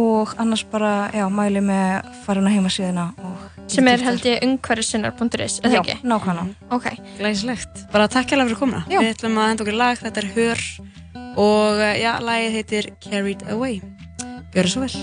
Speaker 18: og annars bara, já, mæli með að fara inn á heimasíðuna og
Speaker 3: sem er held ég umhverfisinnar.is eða
Speaker 18: Já,
Speaker 3: ekki?
Speaker 18: nákvæmlega
Speaker 3: Ok,
Speaker 2: Glæsilegt. Bara takk hérlega fyrir komuna.
Speaker 18: Já.
Speaker 2: Við ætlum að henda okkur lag, þetta er Hör og uh, já, lagið heitir Carried Away. Gjör svo vel.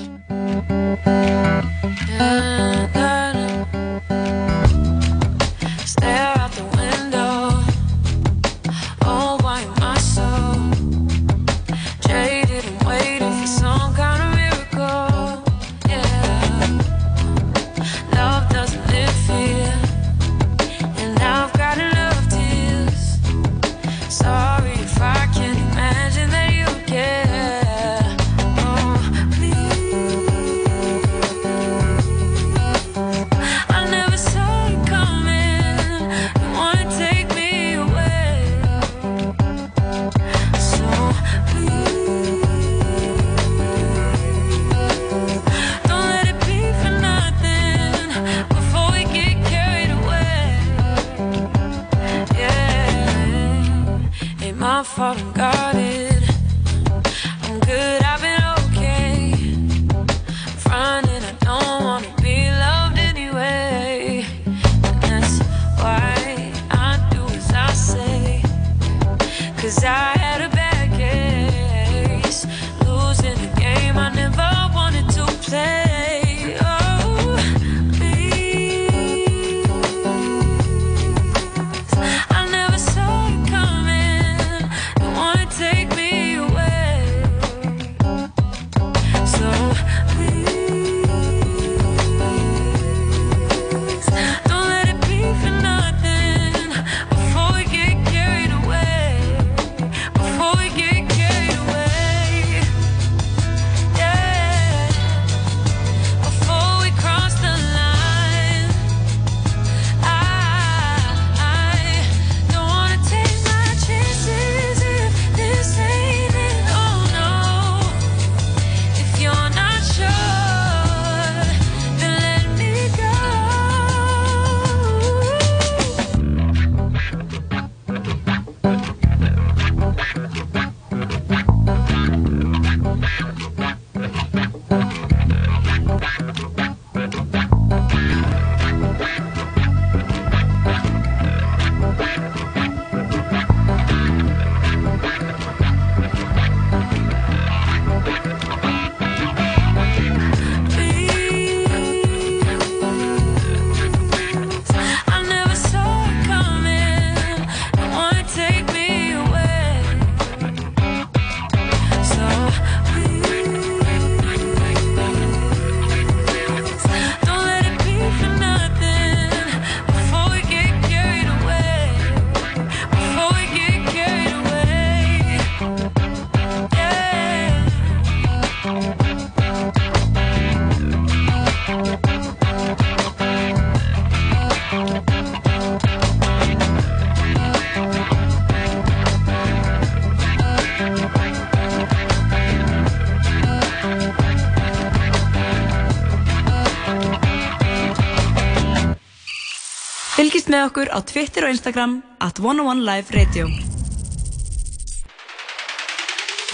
Speaker 2: Með okkur á Twitter og Instagram at 101 Live Radio.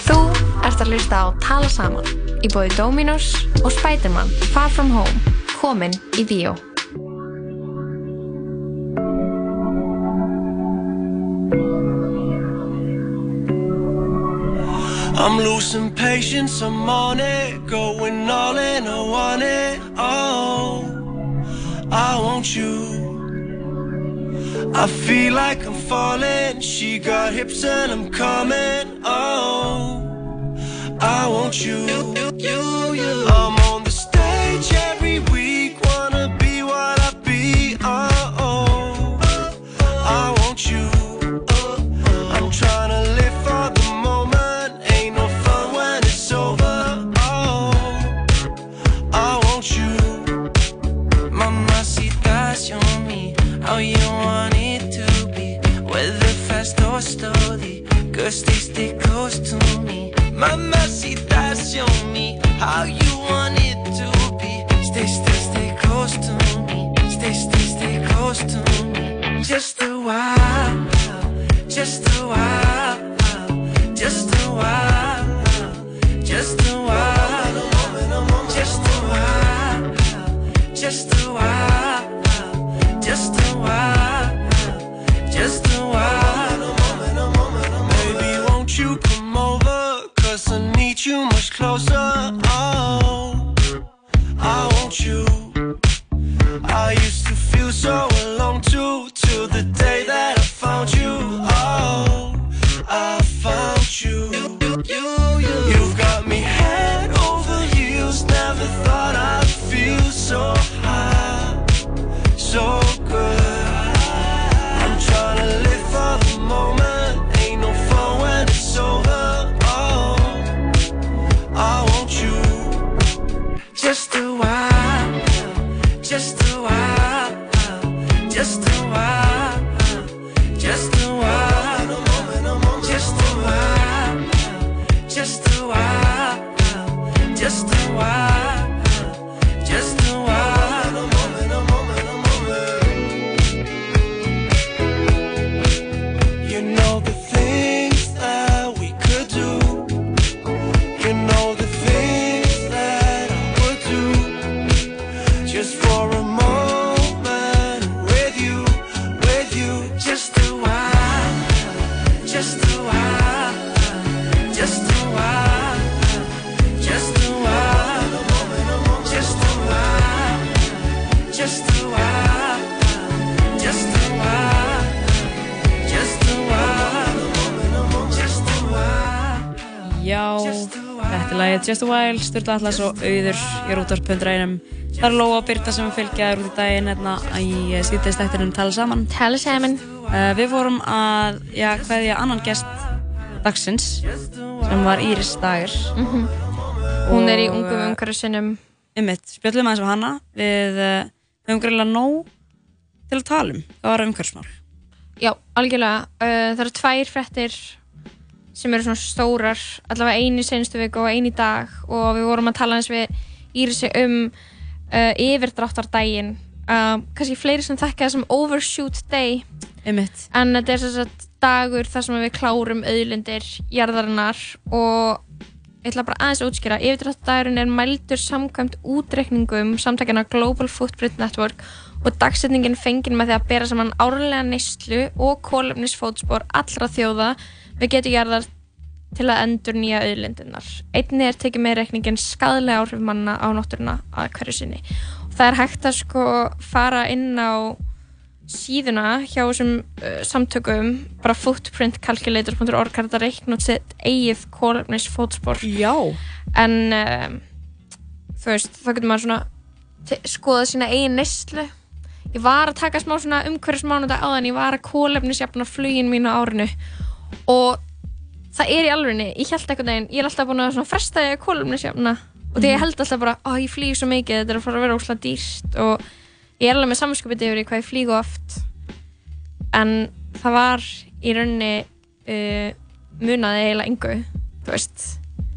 Speaker 3: Þú ert að hlusta á Tala Saman í bóði Dominos og Spiderman Far From Home komin í bíó.
Speaker 19: I'm losing patience, I'm on it, going all in, I want it, I feel like I'm falling, she got hips and I'm coming, oh, I want you. Just a While,
Speaker 2: Sturla Atlas og Auður í Rútarspöndrænum. Það er Lóa og Birta sem fylgja þér út í daginn hérna í síðdeistættinum Tala Saman.
Speaker 3: Tala Saman.
Speaker 2: Uh, við fórum að, já, hvaðja annan gest dagsins sem var Íris Dagur.
Speaker 3: Mhm. Hún er í ungum umhverfisinum.
Speaker 2: Ymmitt, spjöllum aðeins á hana. Við uh, höfum greiðlega nóg til að tala um. Það var umhverfismál.
Speaker 3: Já, algjörlega. Uh, það eru tvær fréttir sem eru svona stórar, allavega einu senstu viku og einu dag og við vorum að tala eins við Írisi um uh, yfirdráttardaginn. Uh, kannski fleiri sem þekka það sem overshoot day.
Speaker 2: Einmitt.
Speaker 3: En þetta er þess að dagur þar sem við klárum auðlindir jarðarinnar og ég ætla bara aðeins að útskýra. Yfirdráttardagurinn er mældur samkvæmt útreikningum samtakina Global Footprint Network og dagsetningin fengin með því að bera saman árlega neyslu og kólefnisfótspor allra þjóða við getum jarðar til að endur nýja auðlindirnar. Einni er tekið með reikningin skadlega áhrif manna á náttúruna að hverju sinni. Og það er hægt að sko fara inn á síðuna hjá þessum uh, samtökum bara footprintcalculator.org er þetta að reikna út sitt eigið kólefnisfótspor.
Speaker 2: Já.
Speaker 3: En um, þú veist, þá getur maður svona skoða sína eigin neyslu ég var að taka smá svona umhverfismánudag áðan ég var að kólefnisjafna flugin mín á árinu og það er í alvegni, ég held eitthvað neginn ég er alltaf búin að fresta því að kólefnisjafna og því ég held alltaf bara, ó ég flýg svo mikið þetta er að fara að vera óslega dýrt og ég er alveg með samskupið yfir hvað ég flýg oft en það var í rauninni uh, munaði eiginlega engu þú veist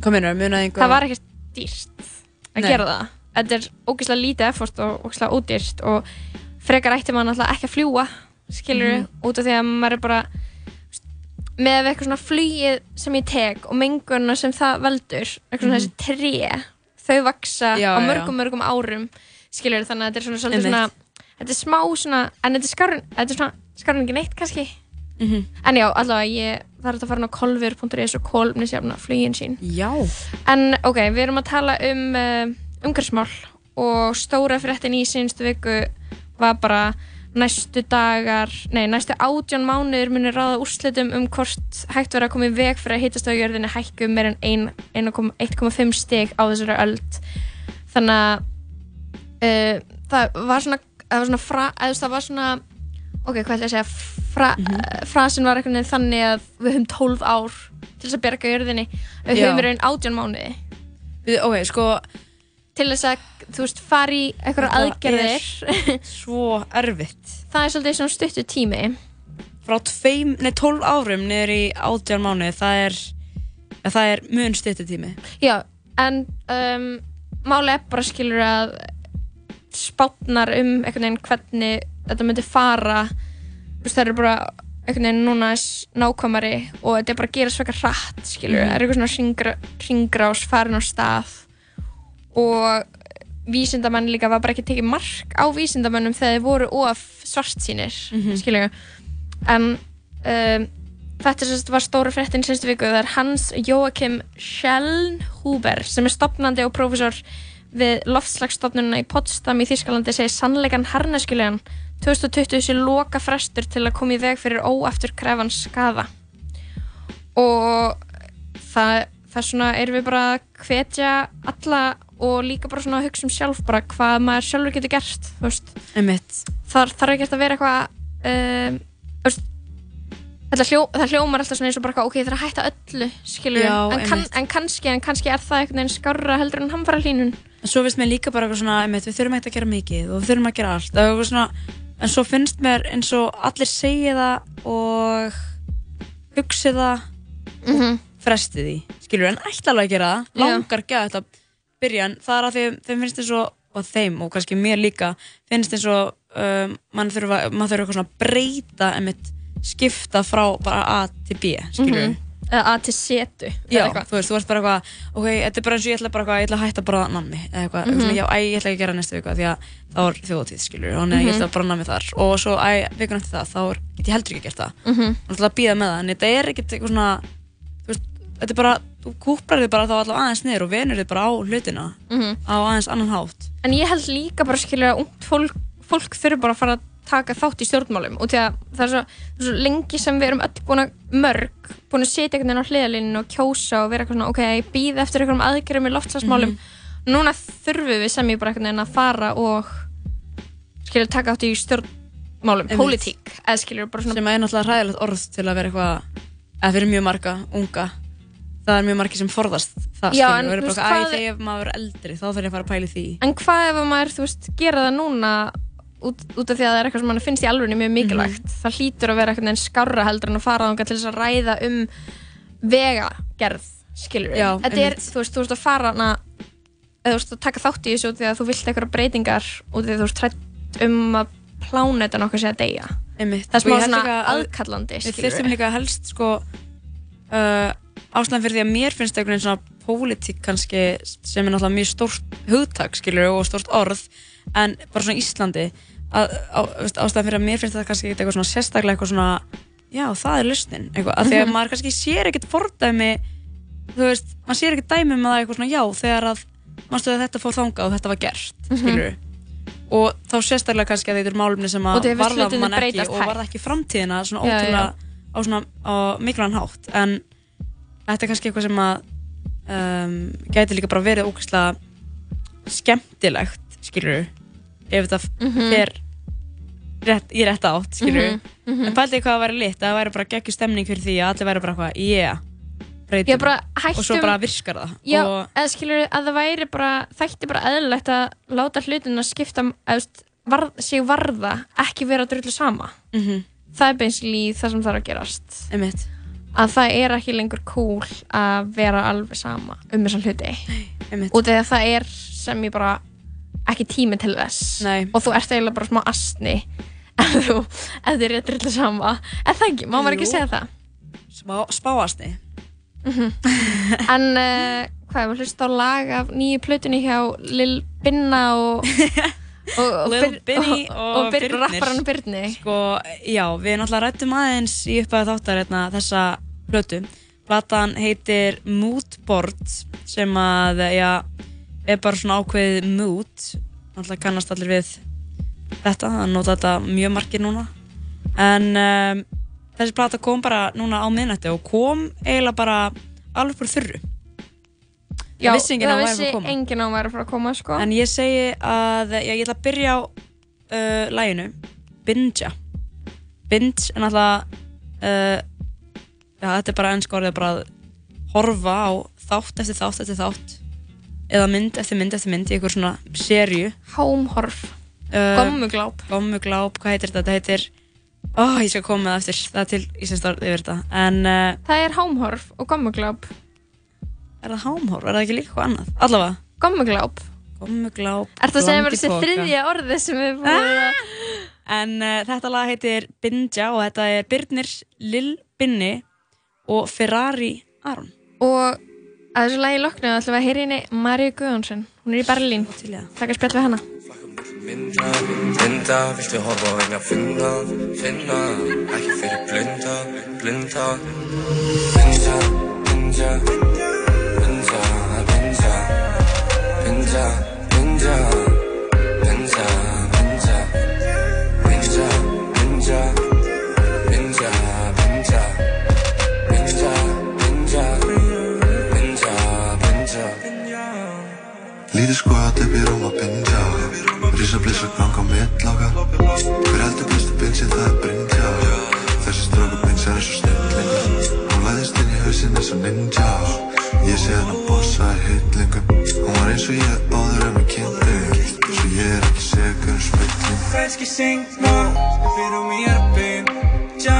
Speaker 2: einhver?
Speaker 3: það var ekkert dýrt að
Speaker 2: Nei.
Speaker 3: gera það þetta er ógeðslega lítið effort og ógeðslega ódýrt og frekar ætti maður náttúrulega ekki að fljúa skilur
Speaker 2: Mhm.
Speaker 3: út af því að maður er bara með eitthvað svona flugið sem ég tek og mengunna sem það veldur eitthvað svona
Speaker 2: Mhm.
Speaker 3: þessi tré þau vaksa
Speaker 2: Já,
Speaker 3: á
Speaker 2: já,
Speaker 3: mörgum mörgum árum skilur þannig að þetta er svona
Speaker 2: Einmitt.
Speaker 3: svona þetta er smá svona en þetta er skárun þetta er svona skárun ekki neitt kannski
Speaker 2: Mhm.
Speaker 3: en já allavega ég er hægt að fara á kolfur.is og kolmnisjafna flugin sín
Speaker 2: Já.
Speaker 3: en ok við erum að tala um uh, umhverfsmál og stóra fréttin í sínstu viku var bara næstu dagar, nei næstu átján mánuður munir ráða úrslitum um hvort hægt verið að koma í veg fyrir að hitastöðgjörðinni hækku meir en ein- 1,5 stig á þessari öld. Þannig að uh, það var svona það var svona, fra, það var svona ok, hvað ætla ég að segja fra, mm frasin var veginn þannig að við höfum 12 ár til þess að berga jörðinni. Við höfum í raun 18 mánuði.
Speaker 2: Við, ok, sko
Speaker 3: til þess að, þú veist, fara í
Speaker 2: Þetta
Speaker 3: aðgerðir.
Speaker 2: svo erfitt.
Speaker 3: Það er svolítið svona stuttu tími.
Speaker 2: Frá tveim, nei 12 árum niður í átján mánuði það er það er mun stuttu tími.
Speaker 3: Já, en um, máli er bara skilur að spátnar um einhvern veginn hvernig þetta myndi fara. Það eru bara einhvern veginn núna nákvæmari og þetta er bara að gera svaka hratt skilur,
Speaker 2: Mhm.
Speaker 3: það er eitthvað svona hringrás farin á stað og vísindamenn líka var bara ekki tekið mark á vísindamennum þegar þeir voru of svart sínir
Speaker 2: Mhm.
Speaker 3: skilur en um, þetta sérst var stóra fréttin sérstu viku það er Hans Joachim Schellnhuber sem er stopnandi og prófessor við loftslagsstofnununa í Potsdam í Þýskalandi segir sannleikan harnaskilegan 2020 sé loka frestur til að koma í veg fyrir óaftur krefan skada og það, það er svona erum við bara að hvetja alla og líka bara svona að hugsa um sjálf bara hvað maður sjálfur getur gert þú veist. Þar þarf ekki að vera eitthvað um, þú veist, hljó, það hljómar alltaf svona eins og bara eitthvað, ok, það er að hætta öllu skilur,
Speaker 2: Já,
Speaker 3: en, kann, en kannski en kannski er það einhvern veginn skárra heldur en hamfara hlínun
Speaker 2: en svo finnst mér líka bara eitthvað svona einmitt, við þurfum ekki að gera mikið og við þurfum að gera allt. Svona, en svo finnst mér eins og allir segja það og hugsi það
Speaker 3: Mhm.
Speaker 2: fresti því, skilur en ætla alveg að gera það, langar að þetta byrja en það er að þeim, þeim finnst eins og og þeim og kannski mér líka finnst eins og um, mann þurfa mann þurfa eitthvað svona að breyta einmitt skipta frá bara A til B skilur
Speaker 3: Mhm. eða að til setu
Speaker 2: Já, þú veist, þú veist bara eitthvað ok, þetta er bara eins og ég ætla bara eitthvað, ég ætla að hætta að borða nammi eða eitthvað,
Speaker 3: Mhm.
Speaker 2: mm svona, já, æ, ég ætla ekki að gera næstu viku af því að þá er þjóðatíð, skilur og neða, ég
Speaker 3: Mhm.
Speaker 2: ætla að borða nammi þar og svo, æ, vikun eftir það, þá get ég heldur ekki gert það
Speaker 3: Mhm.
Speaker 2: og ætla að býða með það, en þetta er ekkert eitthvað svona þú veist, þetta er bara, þú kúprar þig bara þá allavega aðeins niður og venur þig bara á hlutina
Speaker 3: Mhm.
Speaker 2: á aðeins annan hátt.
Speaker 3: En ég held líka bara skilur að ungt fólk, fólk þurfi bara að fara að taka þátt í stjórnmálum og því að það er svo, svo lengi sem við erum öll búin að mörg búin að setja einhvern veginn á hliðalínu og kjósa og vera eitthvað svona, ok, býða eftir einhverjum aðgerðum í loftslagsmálum. Núna þurfum við sem ég bara einhvern veginn að fara og skilur taka þátt í stjórnmálum, pólitík
Speaker 2: sem er náttúrulega hræðilegt orð til að vera eitthvað eða fyrir mjög marga, unga það er mjög margi sem forðast það
Speaker 3: Já,
Speaker 2: skilur,
Speaker 3: en þú
Speaker 2: bara eitthvað, æ,
Speaker 3: hvað-
Speaker 2: þegar maður er eldri þá þarf ég að fara að pæli því
Speaker 3: En hvað ef að maður, þú veist, gera það núna út, út af því að það er eitthvað sem mann finnst í alvegni mjög mikilvægt.
Speaker 2: Mhm.
Speaker 3: Það hlýtur að vera eitthvað en skárra heldur en að fara þangað til þess að ræða um vegagerð, skilur við.
Speaker 2: Já,
Speaker 3: Þetta er,
Speaker 2: einmitt.
Speaker 3: þú veist, þú veist að fara hana, eða þú veist að taka þátt í þessu út því að þú vilt eitthvað breytingar út því að þú veist trætt um að plánetan okkar sé að deyja.
Speaker 2: Einmitt.
Speaker 3: Það er
Speaker 2: Og
Speaker 3: smá
Speaker 2: ég held
Speaker 3: svona
Speaker 2: líka að
Speaker 3: aðkallandi,
Speaker 2: Við
Speaker 3: skilur
Speaker 2: þurftum líka helst sko uh, ástæðan fyrir því að mér finnst einhvern veginn svona pólitík kannski sem er náttúrulega mjög stórt hugtak skilur og stórt orð en bara svona Íslandi að, á, veist, ástæðan fyrir að mér finnst þetta kannski eitthvað svona sérstaklega eitthvað svona já það er lustin eitthvað að því að
Speaker 3: Mhm.
Speaker 2: maður kannski sér ekkert fordæmi þú veist, maður sér ekkert dæmi með það eitthvað svona já þegar að manstu að þetta fór þangað og þetta var gert
Speaker 3: Mhm.
Speaker 2: skilur og þá sérstaklega kannski að þetta eru málumni sem að varða mann ekki og varða ekki framtíðina svona ótrúlega á svona á mikilvægan hátt en þetta er kannski eitthvað sem að um, gæti líka bara verið ógeðslega skemmtilegt skilur ef þetta
Speaker 3: Mhm.
Speaker 2: fer rétt, í rétt átt skilur
Speaker 3: Mhm, mhm.
Speaker 2: en pældi hvað það væri lit að það væri bara geggjur stemning fyrir því að allir væri bara eitthvað yeah breytum
Speaker 3: bara hættum-
Speaker 2: og svo bara virkar það
Speaker 3: Já,
Speaker 2: og
Speaker 3: eða skilur að það væri bara, þætti bara eðlilegt að láta hlutin að skipta, eða, veist, var, sig varða, ekki vera drullu sama.
Speaker 2: Mhm.
Speaker 3: Það er basically það sem þarf að gerast.
Speaker 2: Einmitt.
Speaker 3: Að það er ekki lengur cool að vera alveg sama um þessa hluti.
Speaker 2: Einmitt.
Speaker 3: Og þegar það er sem ég bara ekki tími til þess.
Speaker 2: Nei.
Speaker 3: og þú ert eiginlega bara smá astni ef þú, ef þið er rétt drullu sama. En það ekki, má maður ekki segja það?
Speaker 2: Spá, spáasti
Speaker 3: en uh, hvað, við hlusta á lag af nýju plötunni hjá Lil Binna og,
Speaker 2: Lil Binny
Speaker 3: og,
Speaker 2: og,
Speaker 3: og Byr,
Speaker 2: Birnir.
Speaker 3: rapparann Byrni
Speaker 2: Sko, já, við náttúrulega rættum aðeins í upphæðu þáttar hérna, þessa plötu. Platan heitir Moodboard sem að, já, er bara svona ákveðið mood. Náttúrulega kannast allir við þetta, það nota þetta mjög margir núna. En um, þessi plata kom bara núna á miðnætti og kom eiginlega bara alveg fyrir þurru.
Speaker 3: Já,
Speaker 2: Það vissi enginn að
Speaker 3: það
Speaker 2: hún væri að koma.
Speaker 3: enginn að væri að fara að koma sko.
Speaker 2: En ég segi að, já, ég ætla að byrja á uh, læginu, Binja. Binge er náttúrulega, uh, já, þetta er bara ennsk orðið bara að horfa á þátt eftir þátt eftir þátt eða mynd eftir mynd eftir mynd í einhver svona serju.
Speaker 3: Hómhorf.
Speaker 2: Uh,
Speaker 3: Gommugláp.
Speaker 2: Gommugláp, hvað heitir þetta? Þetta heitir, ó, ég skal koma með það eftir, það er til íslenskt orð yfir þetta. En uh,
Speaker 3: Það er hómhorf og gommugláp.
Speaker 2: Er það hámhorf? Er það ekki líka annað? Allavega.
Speaker 3: Gommugláp.
Speaker 2: Gommugláp.
Speaker 3: Ertu að segja mér
Speaker 2: í
Speaker 3: þessi þriðja orði sem við búum að...
Speaker 2: En uh, þetta lag heitir Binja og þetta er Birnir Lil Binni og Ferrari Aron.
Speaker 3: Og að þessu lagi loknu ætlum við að heyra henni Maríu Guðjónsson. Hún er í Berlín. Takk að spjall við hana.
Speaker 19: Binda, binda, viltu horfa reyna að finna, finna Ekki fyrir blunda, blunda Binda, binda,
Speaker 20: Lítið sko að upp í rúm að bindja. Rísa blissa ganga á milláka Hver heldur bestu binsin það er brindja Þessi stróku bins er eins og snillingur Hún læðist inn í hausinn eins og ninja. Ég sé hann að bossa í hitlingum var eins og ég áður en við kynntum Svo ég er ekki segur um spilling
Speaker 19: Kannski syngna Fyrir mér að bindja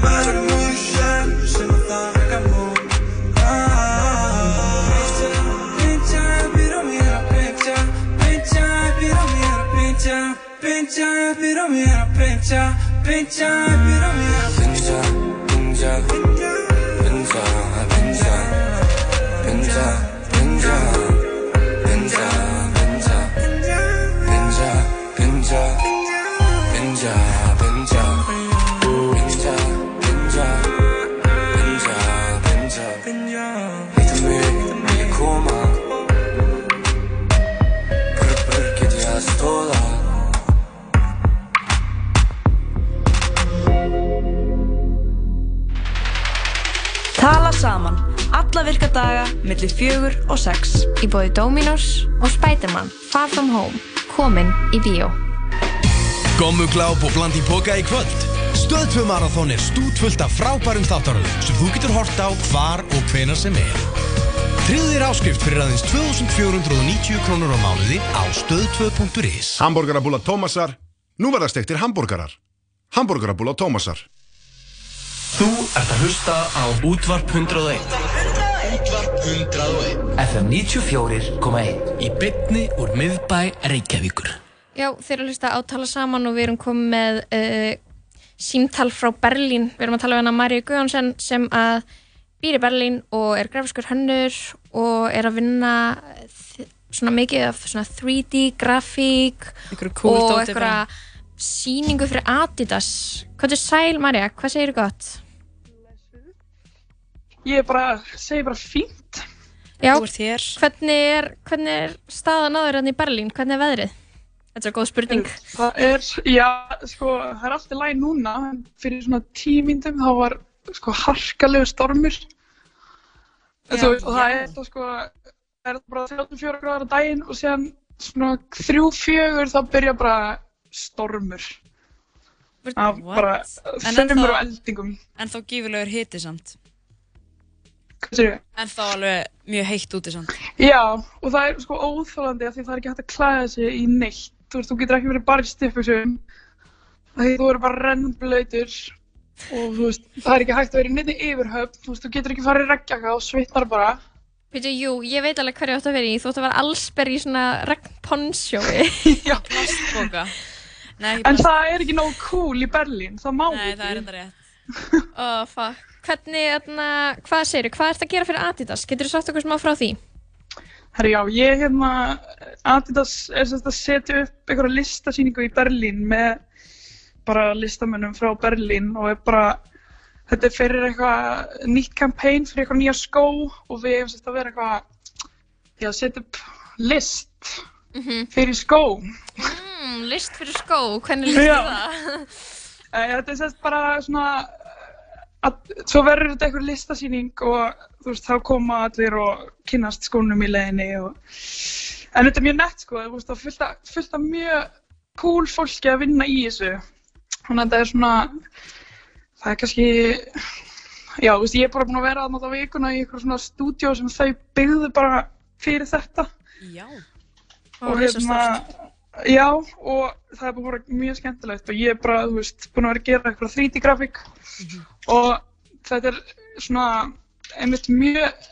Speaker 19: Maður mjög sjálf sem að þakka múl Bindja, fyrir mér að bindja Bindja, fyrir mér að bindja Bindja, fyrir mér að bindja Bindja, fyrir mér að bindja Bindja, bindja, bindja Bindja,
Speaker 2: millir fjögur og sex.
Speaker 3: Í bóði Dominos og Spiderman Far From Home. Komin í bíó.
Speaker 5: Gommugláp og bland í póka í kvöld Stöðtvö marathón er stútfullt af frábærum þáttaröðum sem þú getur hort á hvar og hvenar sem er þér áskrift fyrir aðeins 2490 krónur á mánuði á stöð2.is
Speaker 6: Hamburgerabúla Tómasar Nú verða stektir hambúrgarar Hamburgerabúla Tómasar
Speaker 21: Þú ert að hlusta á Útvarp 101 Útvarp 101 FM 94.1 Í bytni úr miðbæ Reykjavíkur
Speaker 3: Já, þeir eru að hlusta á Tala Saman og við erum komið með uh, símtal frá Berlín. Við erum að tala um hana Maríu Guðjónsson sem að býr í Berlín og er grafiskur hönnur og er að vinna svona mikið af svona 3D grafík
Speaker 2: cool
Speaker 3: og eitthvað síningu fyrir Adidas. Hvað er sæl, María? Hvað segir þú gott?
Speaker 22: Ég er bara, segi bara fínt.
Speaker 3: Já. Hvernig er, hvernig er staðan áður hérna í Berlín? Hvernig er veðrið? Þetta er góð spurning.
Speaker 22: Það er, já, sko, það er alltaf læg núna. en Fyrir svona tímindum þá var, sko, harkalegu stormur.
Speaker 3: Já,
Speaker 22: veist, og það er alltaf, sko, það er bara 34 gráður á daginn og síðan svona þrjú, fjögur þá byrja bara stormur. Það
Speaker 2: What?
Speaker 22: bara
Speaker 2: ennþá-
Speaker 22: og eldingum.
Speaker 2: En þá gífurlegur hiti samt. En þá alveg mjög heitt úti samt.
Speaker 22: Já, og það er sko óþólandi af því það er ekki hægt að klæða sig í neitt. Þú veist, þú getur ekki verið bara í stiffusum. Þú eru bara rennblöytur og þú veist, það er ekki hægt að vera í neitt yfirhöfn. Þú veist, þú getur ekki farið í reggjaka og svitnar bara.
Speaker 3: Pítu, jú, ég veit alveg hverju átt að vera í. Þú átt að vera allsber í svona regnponsjói.
Speaker 2: Plastboka. Nei,
Speaker 22: En það er ekki nógu cool í Berlín, það má
Speaker 2: Nei,
Speaker 22: ekki.
Speaker 2: það er rétt.
Speaker 3: oh, fuck. Hvernig, þarna, hvað segirðu? Hvað ert að gera fyrir Adidas? Getur þú sagt okkur smá frá því?
Speaker 22: Herri, já, ég hérna, Adidas er sem sagt að setja upp einhverja listasýningu í Berlín með bara listamönnum frá Berlín og er bara, þetta er fyrir eitthvað nýtt campaign fyrir eitthvað nýja skó og við hefum sérst að vera eitthvað, já, setja upp list fyrir skó.
Speaker 3: Mm, list fyrir skó, hvernig list
Speaker 22: Já.
Speaker 3: er það?
Speaker 22: Eh, Þetta er sérst bara svona, að, svo verður þetta einhver listasýning og þú veist, þá koma allir og kynnast skónum í leiðinni og, en þetta er mjög nett sko, þú veist, það er fullt af, fullt af mjög cool fólki að vinna í þessu, þannig að þetta er svona, það er kannski, já, þú veist, ég er bara búin að vera að nota vikuna í eitthvað svona stúdíó sem þau byggðu bara fyrir þetta.
Speaker 2: Já.
Speaker 22: og hérna, já, og það er bara mjög skemmtilegt og ég er bara, þú veist, búin að vera að gera eitthvað 3D grafík. Og þetta er svona einmitt mjög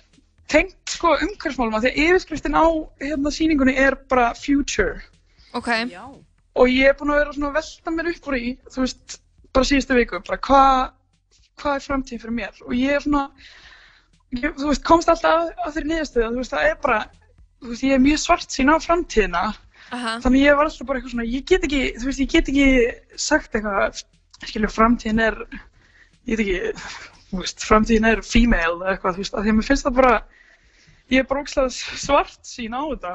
Speaker 22: tengt sko umhverfsmálum að því að yfirskriftin á hérna sýningunni er bara future.
Speaker 3: Ok.
Speaker 2: Já.
Speaker 22: og ég er búin að vera svona að velta mér upp úr í, þú veist, bara síðustu viku, bara hvað hvað er framtíðin fyrir mér? Og ég er svona ég, þú veist, komst alltaf að, að þeirri niðurstöðu, þú veist, það er bara þú veist, ég er mjög svart sín á framtíðina
Speaker 3: Aha.
Speaker 22: þannig ég var alltaf bara eitthvað svona ég get ekki, þú veist, ég get ekki sagt eitthvað, skilju, framtíðin er ég veit ekki þú veist, framtíðin er female eða eitthvað, þú veist, af því að mér finnst það bara ég er bara ógslag svart sín á þetta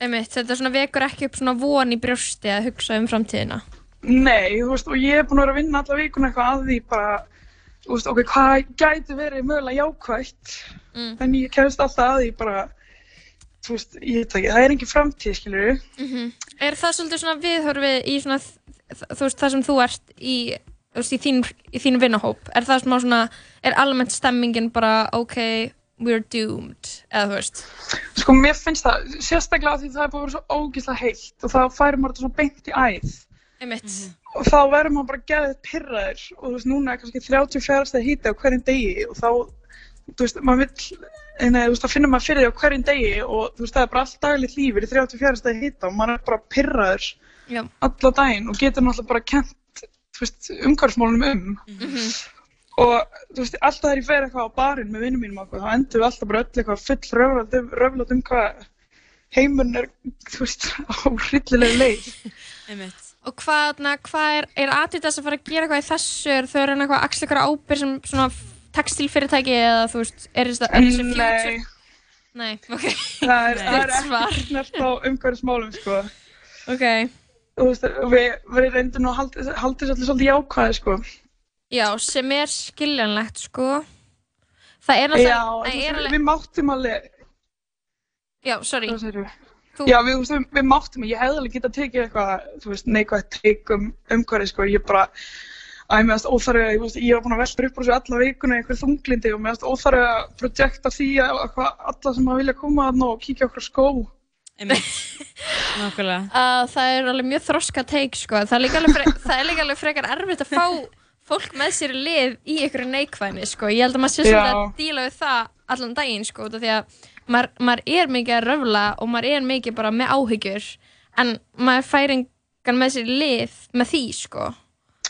Speaker 3: Einmitt, þetta svona vekur ekki upp svona von í brjósti að hugsa um framtíðina.
Speaker 22: Nei, þú veist, og ég er búin að vera að vinna alla vikuna eitthvað að því bara, þú veist, ok, hvað gæti verið mögulega jákvætt,
Speaker 3: Mm.
Speaker 22: en ég kemst alltaf að því bara, veist, ég veit ekki, það er engin framtíð, skilur.
Speaker 3: Mm Er það svolítið svona viðhorfið í svona, veist, það sem þú ert í, þú veist, í þín, í þín vinnahóp? Er það smá svona, er almennt stemmingin bara, ok, we're doomed, eða þú veist?
Speaker 22: Sko, mér finnst það, sérstaklega af því það er búin svo ógeðslega heitt og þá færir maður þetta svona beint í æð.
Speaker 3: Einmitt.
Speaker 22: Og þá verður maður bara geðið pyrraður og þú veist, núna er kannski 34 stæði híti á hverjum degi og þá, þú veist, maður vill, nei, þú veist, þá finnur maður fyrir því á hverjum degi og þú veist, það er bara allt daglegt lífið í 34 stæði híti og maður er bara pyrraður
Speaker 3: Já.
Speaker 22: alla daginn og getur náttúrulega bara kent, þú veist, umhverfsmálunum um.
Speaker 3: Mhm.
Speaker 22: Og þú veist, alltaf þegar ég fer eitthvað á barinn með vinnum mínum eitthvað, þá endur við alltaf bara öll eitthvað full röflat um, röflat um hvað heimurinn er, þú veist, á hryllilega leið.
Speaker 3: Og hvað, na, hvað er, er Adidas að fara að gera eitthvað í þessu? Er þau að axla eitthvað ábyrg sem svona textilfyrirtæki eða þú veist, er þessi future?
Speaker 22: Nei,
Speaker 3: Nei, ok.
Speaker 22: það er, það er ekki snert á umhverfismálum, sko.
Speaker 3: Ok.
Speaker 22: Þú veist, við, við reyndum nú að halda þessu allir svolítið jákvæði, sko.
Speaker 3: Já, sem er skiljanlegt, sko. Það er
Speaker 22: Já, þú
Speaker 3: það er
Speaker 22: við máttum alveg,
Speaker 3: já, sorry.
Speaker 22: hvað segir við?
Speaker 3: Þú-
Speaker 22: Já, við, við, við máttum, ég hefði alveg getað tekið eitthvað, þú veist, neikvægt teik um umhverfið, sko, ég bara, Æ, mér finnst óþarfið, ég, veist, ég var búin að velta upp úr þessu alla vikuna í einhver þunglindi og mér finnst óþarfið að projekta því að að alla sem að vilja koma þarna og kíkja okkur skó.
Speaker 2: Nákvæmlega.
Speaker 3: að það er alveg mjög þroska teik sko. það, er líka alveg fre- það er líka alveg frekar erfitt að fá fólk með sér lið í einhverju neikvæðni sko. ég held að maður sé svolítið að díla við það allan daginn sko, út af því að maður, maður er mikið að röfla og maður er mikið bara með áhyggjur en maður fær engan með sér lið með því sko.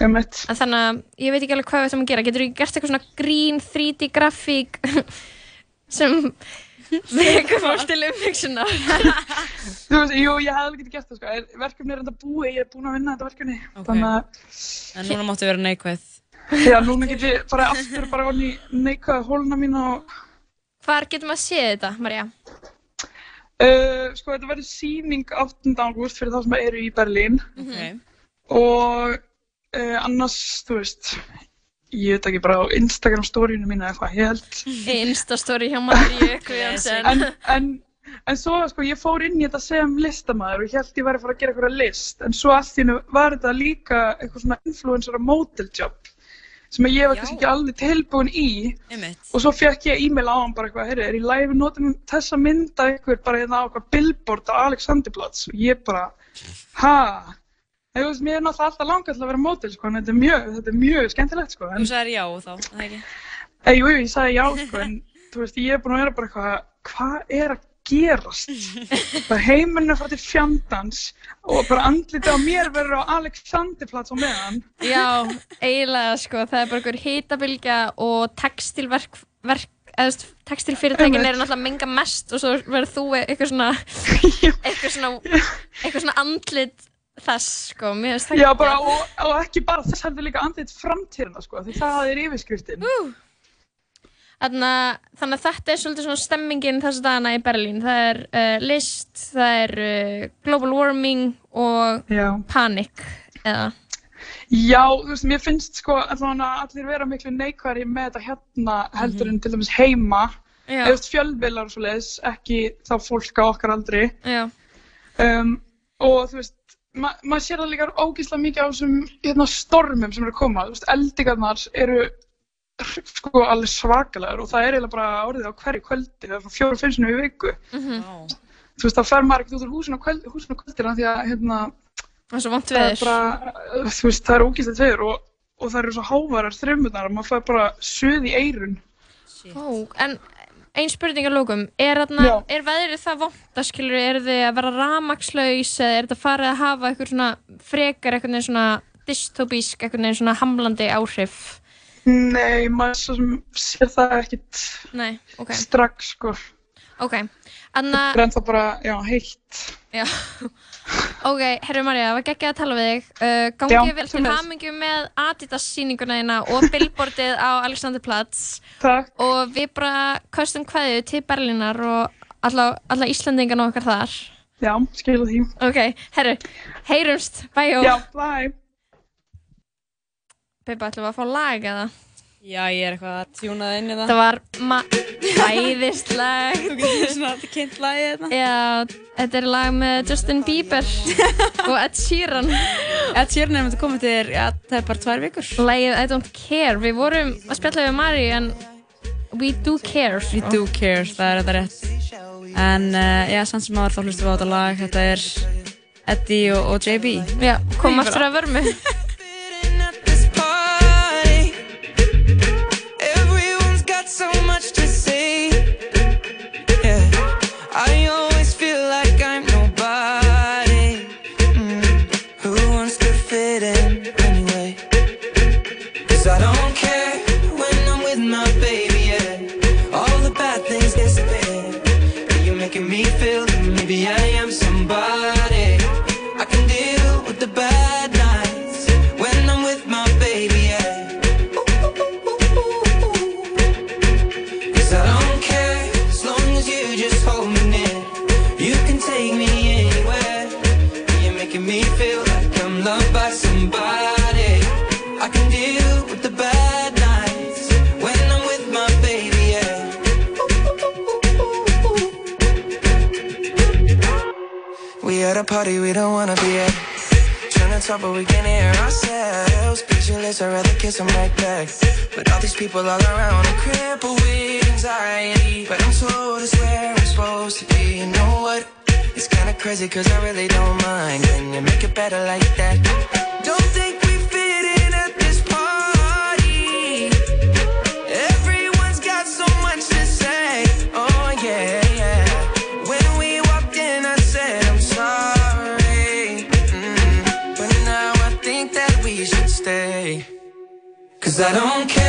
Speaker 22: Einmitt.
Speaker 3: en þannig að ég veit ekki alveg hvað við ætlum að gera getur ekki gert eitthvað svona green 3D grafík sem vekur fólk til umfygsuna
Speaker 22: Þú veist, jú, ég hefði alveg getið gert það, sko, er, verkefni er enda búið, ég er búin að vinna þetta verkefni, þannig að,
Speaker 2: En núna máttu vera neikvæð.
Speaker 22: já, núna get ég bara aftur bara onni neikvæða hóluna mína og,
Speaker 3: Hvar getur maður séð þetta, Marja?
Speaker 22: uh, sko, þetta verður sýning 8. ágúst fyrir þá sem eru í Berlín
Speaker 2: Okay.
Speaker 22: og uh, annars, þú veist, ég veit ekki bara á Instagram storyinu mínu eða eitthvað, ég held.
Speaker 3: Instastory hjá Marju Guðjónsson
Speaker 22: en, en, en svo, sko, ég fór inn í þetta sem listamaður og ég held ég væri að fara að gera eitthvað list, en svo hennu var þetta líka eitthvað svona influencer og model job sem að ég var kannski ekki alveg tilbúin í
Speaker 2: Einmitt.
Speaker 22: og svo fekk ég e-mail á hann bara eitthvað, heyrðu, er í live notum þessa mynda ykkur bara hérna á eitthvað billboard á Alexanderplatz og ég bara, ha? Þú veist, mér er náttúrulega alltaf langað til að vera model, sko, en þetta er mjög, þetta er mjög skemmtilegt, sko. En,
Speaker 2: Þú sagðir já þá, það ekki?
Speaker 22: Eh, jú, ég sagði já, sko, en þú veist, ég er búin að vera bara eitthvað, hvað er að gerast? bara heimurinn er frá til fjandans og bara andlitið á mér verður á Alexanderplatz á meðan.
Speaker 3: Já, eiginlega sko, það er bara einhver hitabilgja og textilverk, verk, eða textilfyrirtækin eru náttúrulega menga mest og svo verður þú eitthvað svona, eitthvað svona, eitthvað svona andlit þess sko, mér finnst það
Speaker 22: Já,
Speaker 3: geggjað.
Speaker 22: bara, og, og ekki bara þess heldur líka andlit framtíðina, sko, því það er yfirskriftin.
Speaker 3: Þannig að þetta er svolítið svona stemmingin þessa dagana í Berlín. Það er uh, list, það er uh, global warming og
Speaker 22: Já.
Speaker 3: panic. Eða,
Speaker 22: Já, þú veist, mér finnst sko allavega að allir vera miklu neikværi með þetta hérna heldur en til dæmis heima.
Speaker 3: Já.
Speaker 22: Eða fjölvilar og svo leiðis, ekki þá fólk á okkar aldri.
Speaker 3: já,
Speaker 22: Um, og þú veist, ma maður sér það líka ógíslega mikið á þessum hérna, stormum sem eru að koma. Þú veist, eldingarnar eru sko alveg svakalegar og það er eiginlega bara orðið á hverju kvöldi, það er fjóru, sinni í viku.
Speaker 3: Mhm.
Speaker 22: Þú veist, þá fer maður ekkert út úr húsinu á kvöld, húsinu á kvöldina því að hérna,
Speaker 3: það er
Speaker 22: það er bara, þú veist, það er ógíslega veður og, og það eru svo hávarar þrjumurnar og maður fær bara suð í eirun.
Speaker 3: Ó, en ein spurning að lókum, er, er veðrið það vont að skilur, er þið að vera ramagslaus eða er þetta farið að hafa eitthvað svona frekar eitthvað svona dystopísk, eitthvað svona hamlandi áhrif?
Speaker 22: Nei, maður sér það ekkit
Speaker 3: Nei, ok.
Speaker 22: strax, sko.
Speaker 3: Ok, anna...
Speaker 22: Það er ennþá bara, já, heitt.
Speaker 3: Já, ok, herru Marja, það var geggjað að tala við þig. Uh, gangi
Speaker 22: Já,
Speaker 3: vel til hamingju með Adidas sýninguna þína og billboardið á Alexanderplatz.
Speaker 22: Takk.
Speaker 3: Og við bara kostum kveðju til Berlínar og alla, alla Íslandingarna okkar þar.
Speaker 22: Já, skilu því.
Speaker 3: Ok, herru, heyrumst, bæjó.
Speaker 22: Já, bye.
Speaker 3: Beiba, ætlum við að fá lag eða?
Speaker 2: Já, ég er eitthvað að tjúna það inn í það.
Speaker 3: Það var ma- æðislegt.
Speaker 2: Þú getur svona kynnt lagið þetta.
Speaker 3: Já, þetta er lag með Justin Bieber og Ed Sheeran.
Speaker 2: Ed Sheeran er myndið að koma til þér, ja, það er bara tvær vikur.
Speaker 3: Lagið I don't care. Við vorum að spjalla við Mari en we do care.
Speaker 2: We do care, það er þetta rétt. En uh, já, samt sem áður þá hlustum við á þetta lag, þetta er Eddie og, og JB.
Speaker 3: Já, kom aftur að vörmu.
Speaker 19: So much to say. Yeah, I always feel like I'm nobody. Mm, Who wants to fit in anyway? 'Cause I don't a party we don't wanna be at. Trying to talk, but we can't hear ourselves. Pictureless, I'd rather kiss them right back. But all these people all around, I'm crippled with anxiety. But I'm told it's where I'm supposed to be. You know what? It's kinda crazy, cause I really don't mind. Can you make it better like that? Don't think Cause I don't care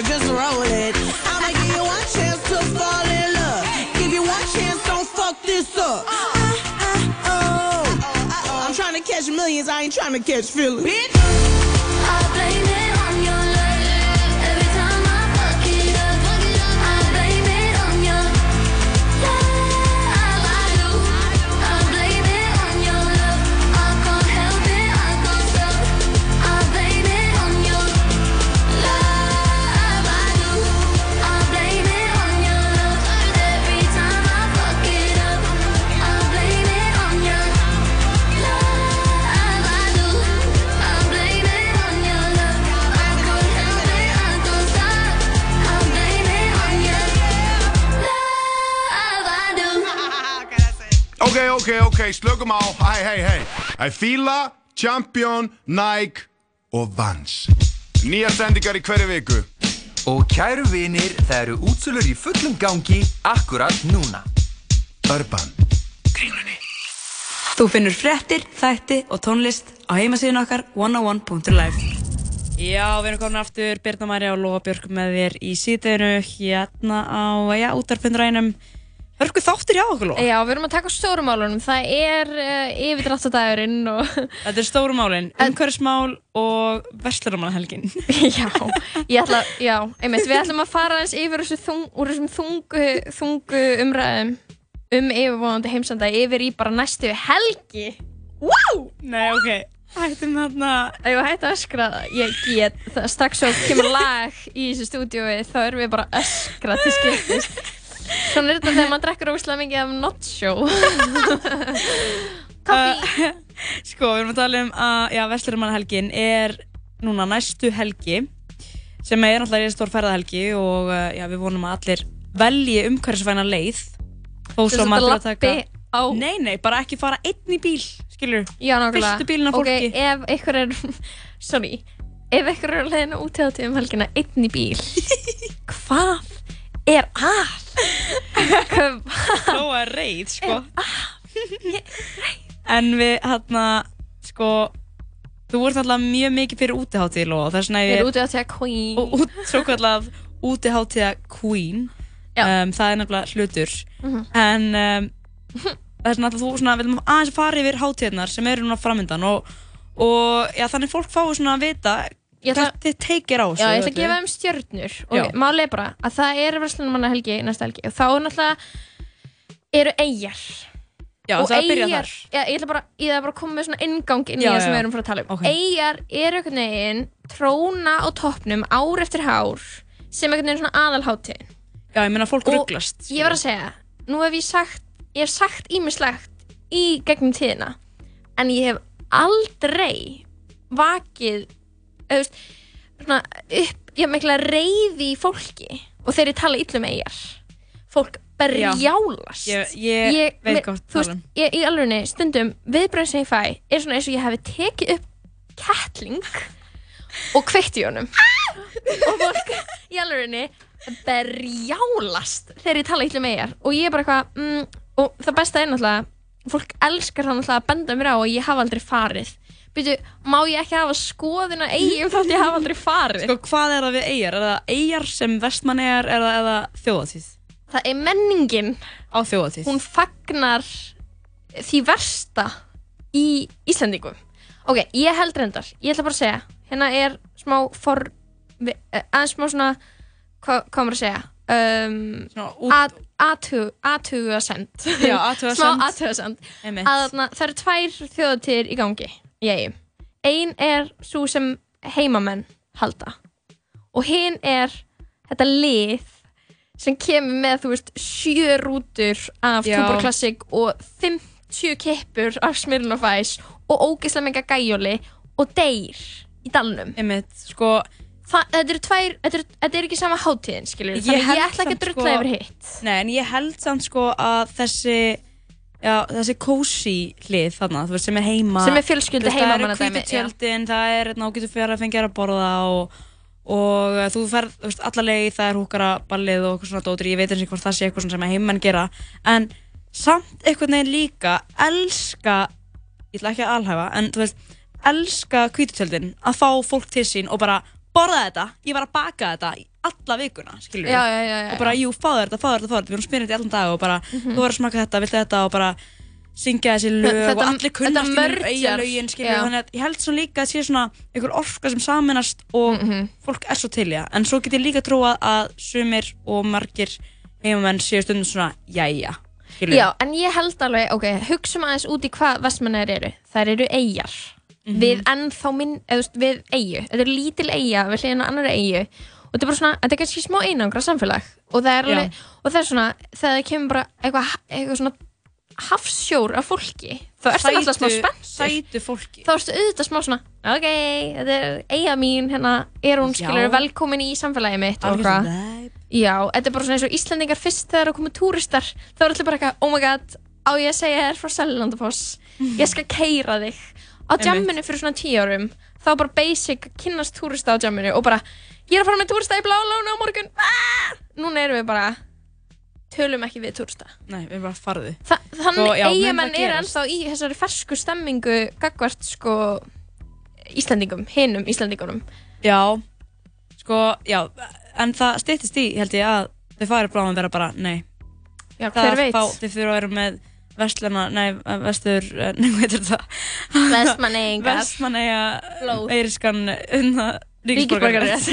Speaker 19: like just
Speaker 23: roll it. I'ma give you one chance to fall in love. Give you one chance, don't fuck this up. Ah, ah, oh. I'm trying to catch millions, I ain't trying to catch feelings. Bitch.
Speaker 6: Ok, ok, ok, slökum á, hei, hei, hei. Það er Fila, Champion, Nike og Vans. Nýjar sendingar í hverju viku.
Speaker 21: Og kæru vinir, það eru útsölur í fullum gangi akkurat núna.
Speaker 6: Urban.
Speaker 2: Þú finnur fréttir, þætti og tónlist á heimasíðun okkar 101.life Já, við erum komin aftur Birna Marja og Lóa Björk með þér í síðdeginu hérna á, já, útarpindrænum Hörku þáttur hjá okkur, Lóa.
Speaker 3: Já, við erum að taka stórumálunum. Það er uh, yfirdráttadagurinn og...
Speaker 2: Þetta er stórumálin, umhverfismál og verslunarmannahelgin
Speaker 3: já, ég ætla, já, einmitt, við ætlum að fara eins yfir þessu þung, úr þessum þungu, þungu umræðum um yfirvonandi heimsanda yfir í bara næstu helgi. Wow!
Speaker 2: Nei, ok, hættum þarna...
Speaker 3: Ég hætti að öskra, ég get, það. Strax svo kemur lag í þessu stúdíói, þá erum við bara öskra til skiptist. Svona er þetta þegar maður drekkur óslega mikið af not show.
Speaker 2: Kaffi Sko, við erum að tala um að já, Vestlurmannahelgin er núna næstu helgi sem er náttúrulega í stór ferðahelgi og uh, já, við vonum að allir velji umhverfisvæna leið þó svo maður
Speaker 3: að
Speaker 2: þurfi að taka
Speaker 3: á
Speaker 2: Nei, nei, bara ekki fara einn í bíl skilur,
Speaker 3: Já,
Speaker 2: fyrstu bílinn af fólki.
Speaker 3: Ok, ef ykkur er, sorry, ef ykkur er leiðin út í um helgina einn í bíl, hvað er að?
Speaker 2: Lóa er reið, sko En við, hérna, sko þú ert alltaf mjög mikið fyrir útiháttíð Lóa þess vegna
Speaker 3: Fyrir útihátíða queen.
Speaker 2: og út, svo kallað útiháttíða queen um, það er nefnilega hlutur
Speaker 3: Mhm.
Speaker 2: en um, er svona að þú svona, við viljum aðeins fara yfir hátíðnar sem eru núna framöndan og, og já, þannig fólk fái svona að vita þið teikir á
Speaker 3: Já, ég ætla að gefa þeim stjörnur. Og er bara að það er verslunum helgi næsta helgi. Og þá er náttúrulega eru eigjar
Speaker 2: Já,
Speaker 3: og
Speaker 2: það að byrja þar.
Speaker 3: já, ég ætla bara, ég ætla bara að koma með svona ingang inn í það sem við erum frá að tala um.
Speaker 2: Ok.
Speaker 3: eigjar eru einhvern veginn tróna á toppnum ár eftir hár sem einhvern veginn svona aðalháttíðin
Speaker 2: Já, ég meina fólk
Speaker 3: Og
Speaker 2: rugglast
Speaker 3: ég var að segja, nú hef ég sagt ég hef sagt ímislegt í gegnum tíðina en ég hef aldrei vakið eða, veist, svona upp, ég hef mikla reyði í fólki og þegar ég tala illum eigjar fólk berjálast.
Speaker 2: Ég, ég, veit
Speaker 3: mér-
Speaker 2: hvað
Speaker 3: þú veist,
Speaker 2: tala um.
Speaker 3: ég, í alvegni stundum viðbröðin sem ég fæ er svona eins og ég hefði tekið upp kettling og kveikt í honum. Og fólk í alvegni berjálast þegar ég tala illa með eigjar og ég er bara eitthvað mm, og það besta er náttúrulega fólk elskar það náttúrulega að benda mér á og ég hafa aldrei farið Byrju, má ég ekki hafa skoðin að eigum þátt ég hafa aldrei farið?
Speaker 2: Sko, hvað er það við eigjar? Er það eigjar sem vestmann eigjar eða, eða þjóðatíð?
Speaker 3: Það er menningin.
Speaker 2: Á þjóðatíð
Speaker 3: hún fagnar því versta í Íslandingum ok, ég held reyndar, ég ætla bara að segja hérna er smá for eh, aðeins smá svona hvað hvað maður að segja? Um, að aðtugasend
Speaker 2: Já,
Speaker 3: aðtugasend
Speaker 2: Einmitt.
Speaker 3: að það eru tvær þjóðatíðir í gangi í eigum ein er svo sem heimamenn halda. Og hinn er þetta lið sem kemur með þú veist sjö rútur af
Speaker 2: Já.
Speaker 3: Tuborg Classic og 50 kippur af Smirnoff Ice og ógeðslega mega gæjóli og deyr í dalnum.
Speaker 2: Einmitt, sko.
Speaker 3: Þa, þetta eru tvær, þetta er, þetta er ekki sama hátíðin skilur
Speaker 2: Ég
Speaker 3: þannig ég
Speaker 2: held
Speaker 3: ætla ekki að
Speaker 2: samt,
Speaker 3: drulla
Speaker 2: sko-
Speaker 3: yfir hitt.
Speaker 2: Nei, en ég held samt sko að þessi já, þessi cozy hlið þarna, þú veist, sem er heima.
Speaker 3: Sem er fjölskyldu
Speaker 2: Þú veist,
Speaker 3: heimamannadæmi,
Speaker 2: Það eru hvítu tjöldin, það er, ná, getur fyrir að fengja að borða og, og uh, þú ferð, þú veist, alla leið, það er húkara ballið og eitthvað svona dótri, ég veit eins og hvort það sé eitthvað sem að heimamenn gera, en samt einhvern veginn líka elska, ég ætla ekki að alhæfa, en þú veist, elska hvítu tjöldin að fá fólk til sín og bara borða þetta, ég var að baka þetta alla vikuna, skilur
Speaker 3: Já, já, já, já,
Speaker 2: og bara,
Speaker 3: já.
Speaker 2: jú, fáðu þetta, fáðu þetta, fáðu þetta við erum spyrjandi allan dag og bara, þú verður að smaka þetta, viltu þetta og bara syngja þessi lög
Speaker 3: Þetta-
Speaker 2: og allir kunnast
Speaker 3: þetta
Speaker 2: í mjög
Speaker 3: merger.
Speaker 2: eiga lögin, skilur
Speaker 3: Já.
Speaker 2: þannig að ég held svona líka að sé svona einhver orka sem saminast og
Speaker 3: Mhm.
Speaker 2: fólk er svo til það, en svo get ég líka trúa að sumir og margir heimamenn séu stundum svona, jæja skilur
Speaker 3: Já, en ég held alveg, ok, hugsum aðeins út í hvað vestmennir eru. Þær eru eigjar.
Speaker 2: Mhm.
Speaker 3: Við ennþá minn, eða við eigu. Þetta er lítil eiga við hliðina á annari eigu. Og þetta er bara svona, þetta er kannski smá einangra samfélag. Og það er alveg, og það er svona, þegar það kemur bara eitthvað, eitthvað svona hafsjór af fólki, þá ertu
Speaker 2: Sætu-
Speaker 3: alltaf smá spennt.
Speaker 2: sætu fólki.
Speaker 3: Þá ertu auðvitað smá svona, ok, þetta er eiga mín, hérna, er hún, skilur, velkomin í samfélagi mitt og
Speaker 2: vibe.
Speaker 3: Já, þetta er bara svona eins og Íslendingar fyrst þegar það komu túristar þá er allir bara eitthvað, oh my god á ég að segja þér frá Sellandafoss ég skal keira þig á jamminu fyrir svona tíu árum þá bara basic að kynnast túrista á jamminu og bara, ég er að fara með túrista í blálána á morgun ah! núna erum við bara tölum ekki við túrista
Speaker 2: Nei, við erum bara farðu
Speaker 3: Þa, þannig
Speaker 2: Sko,
Speaker 3: eigamenn
Speaker 2: það
Speaker 3: er ennþá í þessari fersku stemmingu gagvart sko Íslendingum, hinum Íslendingunum
Speaker 2: Já, sko, já, en það styttist í, held ég, að þau fari bráðum vera bara, nei.
Speaker 3: Já,
Speaker 2: það
Speaker 3: hver
Speaker 2: er
Speaker 3: veit?
Speaker 2: Fá, þau fyrir að vera með vestluna, nei, vestur, eh, hvað heitir það?
Speaker 3: Vestmannaeyingar.
Speaker 2: Vestmanneia,
Speaker 3: Blóð.
Speaker 2: eiriskan, unna, ríkisborgarétt.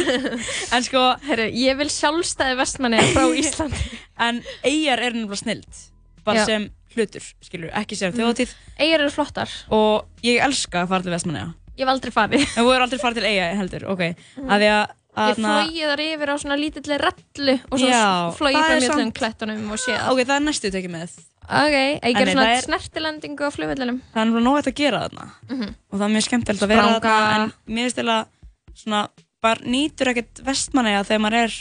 Speaker 2: en sko,
Speaker 3: Herru, ég vil sjálfstæði vestmanni frá Íslandi.
Speaker 2: en eigjar er nefnilega snild, bara
Speaker 3: Já.
Speaker 2: sem hlutur, skilur, ekki sem
Speaker 3: Mhm.
Speaker 2: þjóðatíð.
Speaker 3: Eyjar eru flottar.
Speaker 2: Og ég elska að fara til Vestmanneia.
Speaker 3: Ég hef aldrei farið.
Speaker 2: En þú er aldrei farið til eiga, heldur, ok.
Speaker 3: Mhm.
Speaker 2: Af því að,
Speaker 3: Ég
Speaker 2: þarna-
Speaker 3: flói þar yfir á svona lítilli rellu og svo
Speaker 2: Já,
Speaker 3: flói
Speaker 2: það
Speaker 3: frá mjöllum klettunum og séð.
Speaker 2: Ok, það er næstu tekið með.
Speaker 3: Ok, ég ger svona
Speaker 2: er-
Speaker 3: snertilendingu á flugvellinum.
Speaker 2: Það er náttúrulega nóg hægt að gera þarna.
Speaker 3: Mhm.
Speaker 2: Og það er mjög skemmtilegt að vera þarna, en mér finnst eða svona, bara nýtur ekkert vestmanneja þegar maður er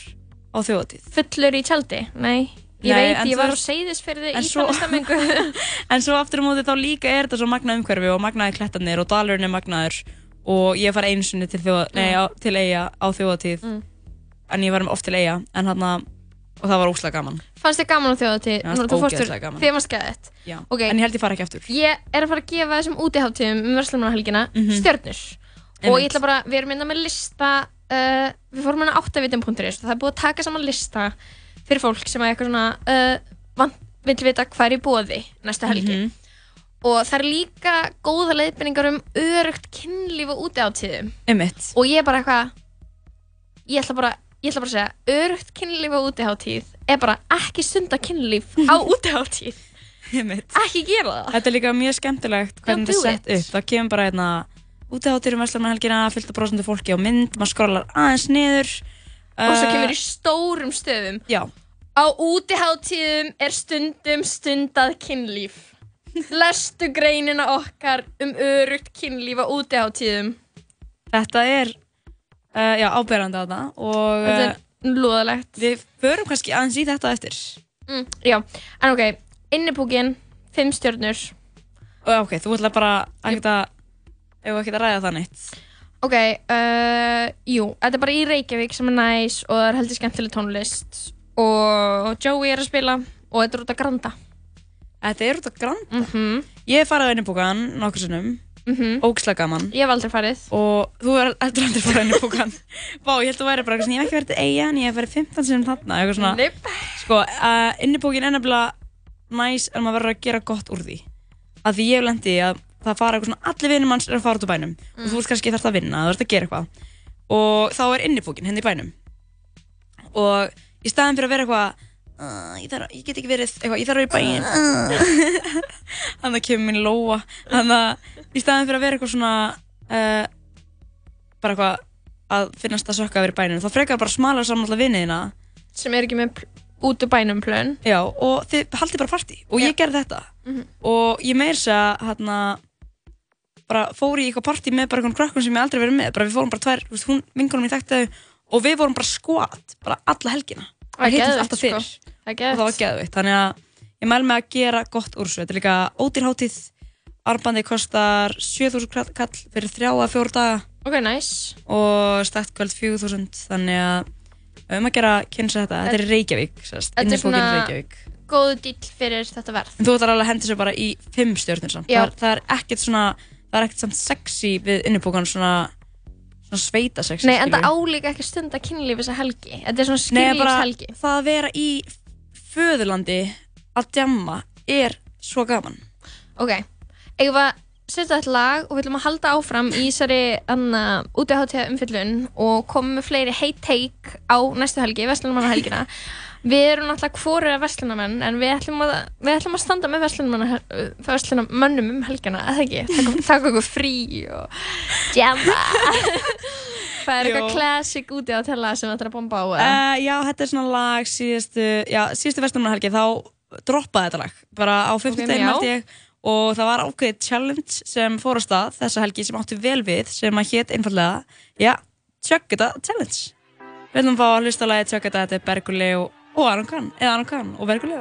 Speaker 2: á þjóðatíð.
Speaker 3: Fullur í tjaldi? Nei. Ég
Speaker 2: Nei,
Speaker 3: veit, ég var á
Speaker 2: en
Speaker 3: í stemmingu.
Speaker 2: En svo aftur á móti þá líka er þetta svo magnað umhverfi og magnaði klettarnir og dalurinn er magnaður og ég far einu sinni til, þjóða, nei, á, til eiga á þjóðatíð
Speaker 3: Mm.
Speaker 2: en ég var oft til eiga en hann og það var óslega gaman.
Speaker 3: Fannst þið gaman á þjóðatíð?
Speaker 2: Já,
Speaker 3: þú fórst
Speaker 2: ógeðslega gaman.
Speaker 3: Þið var skæðið.
Speaker 2: Já.
Speaker 3: Ok.
Speaker 2: En ég held ég fara ekki aftur.
Speaker 3: Ég er að fara að gefa þessum útiháttíðum um Verslumarhelgina
Speaker 2: Mhm.
Speaker 3: stjörnur og ég
Speaker 2: Einmitt.
Speaker 3: ætla bara, við erum innan með lista uh, við fórum hérna áttavitum.is og það er búið að taka saman lista fyrir fólk sem er eitthvað svona uh, vant, vill vita hvað er í bóði næstu helgi
Speaker 2: Mhm.
Speaker 3: og það er líka góða leiðbendingar um örugt kynlíf og útiáttíðum
Speaker 2: Einmitt.
Speaker 3: og ég er bara eitthvað ég ætla bara ég ætla bara að segja, örugt kynlíf á útiháttíð er bara ekki stunda kynlíf á útiháttíð
Speaker 2: Einmitt.
Speaker 3: ekki gera það
Speaker 2: Þetta er líka mjög skemmtilegt hvernig þetta er sett upp. Það kemur bara hérna útiháttir um Vestlumarhelgina, fullt af prosentu fólki á mynd, maður skrólar aðeins niður.
Speaker 3: og svo
Speaker 2: Uh,
Speaker 3: kemur í stórum stöðum
Speaker 2: Já.
Speaker 3: á útiháttíðum er stundum stundað kynlíf. Lestu greinina okkar um örugt kynlíf á útiháttíðum
Speaker 2: Þetta er uh, já, áberandi að það og
Speaker 3: Þetta er
Speaker 2: uh,
Speaker 3: lúðalegt
Speaker 2: Við förum kannski aðeins í þetta eftir.
Speaker 3: Mm, já, en ok, innipúkin 5 stjörnur.
Speaker 2: Og ok, þú ætla bara að ef ekki að ræða það neitt?
Speaker 3: Ok, uh, jú, þetta er bara í Reykjavík sem er næs og það er heldur skemmtileg tónlist. Og Joey er að spila og þetta er út að granda.
Speaker 2: Þetta er út að granda?
Speaker 3: Mm -hmm.
Speaker 2: Ég hef farið á innibúkan nokkur sinnum.
Speaker 3: Mhm.
Speaker 2: ógislega gaman.
Speaker 3: Ég hef aldrei farið.
Speaker 2: Og þú er heldur aldrei farið á innibúkan. Vá, ég held að þú væri bara eitthvað svona, ég hef ekki verið eiga en ég hef verið 15 sinnum þarna eitthvað svona.
Speaker 3: Nope.
Speaker 2: Sko, uh, innibúkin er nefnilega næs en maður verður að gera gott úr því. Að því ég hef lendi að það fara eitthvað svona allir vinnum hans er að fara út úr bænum. Og þú veist kannski þarft að vinna, þú ert að gera eitthvað. Og þá er innibúkin henni í bænum. Og í staðin fyrir að vera eitthvað uh, ég, þarf, ég get ekki verið eitthvað, ég þarf að vera í bæin uh. þannig að kemur mín lóa. Þannig að í staðin fyrir að vera eitthvað svona uh, bara eitthvað að finnast að sökka að vera í bænum þá frekar bara smala saman alltaf vinniðina
Speaker 3: sem er ekki með út úr bænum plön.
Speaker 2: Já, og þið haldið bara partí. Og ég gerði þetta.
Speaker 3: Mhm.
Speaker 2: og ég meir þess að hérna bara fór í eitthvað partí með bara einhvern krökkun sem ég aldrei verið með bara við fórum bara tvær, þú veist, hún, vingunum mín þekkti þau og við vorum bara skvat, bara alla helgina.
Speaker 3: Það
Speaker 2: við
Speaker 3: geðveikt,
Speaker 2: alltaf
Speaker 3: sko. er
Speaker 2: og það var geðveitt þannig að ég mæl með að gera gott úr þessu. Þetta er líka ódýrháttíð arbandi kostar 7000 kall fyrir þrjá að fjóra daga.
Speaker 3: Ok, nice.
Speaker 2: Og stætt kvöld 4000 þannig að um að gera kynsa þetta, þetta er Reykjavík
Speaker 3: svona
Speaker 2: Reykjavík.
Speaker 3: góðu dýll fyrir þetta verð.
Speaker 2: En þú ætlar alveg að hendi sér bara í fimm stjórnir samt. Það það er ekkert svona, það er ekkert samt sexy við innibúkan svona, svona sveita sexy,
Speaker 3: Nei, en það álíka ekki stunda kynlíf þessa helgi. Þetta er svona
Speaker 2: Nei, bara það að vera í föðurlandi að djamma er svo gaman.
Speaker 3: Ok, að setja þetta lag og við ætlum að halda áfram í þessari anna útiháttíða umfyllun og koma með fleiri heit take á næstu helgi, Vestlunumanna helgina Við erum náttúrulega hvoru að Vestlunamenn en við ætlum að, við ætlum að standa með Vestlunamönnum um helgina, eða ekki? Taka okkur frí og jamma Það er eitthvað classic úti á tella sem þetta er að bomba á?
Speaker 2: Uh, já, þetta er svona lag síðustu, já, síðustu vestumannarhelgi, þá droppaði þetta lag, bara á 50
Speaker 3: Ok,
Speaker 2: daginn
Speaker 3: já.
Speaker 2: held ég og það var ákveðið challenge sem fór á stað þessa helgi sem átti vel við sem að hétt einfallega, já, Chuck It Challenge. Við ætlum að fá að hlusta lagið Chuck It, þetta er Berguli og, Aron Kahn, eða Aron Kahn og Berguli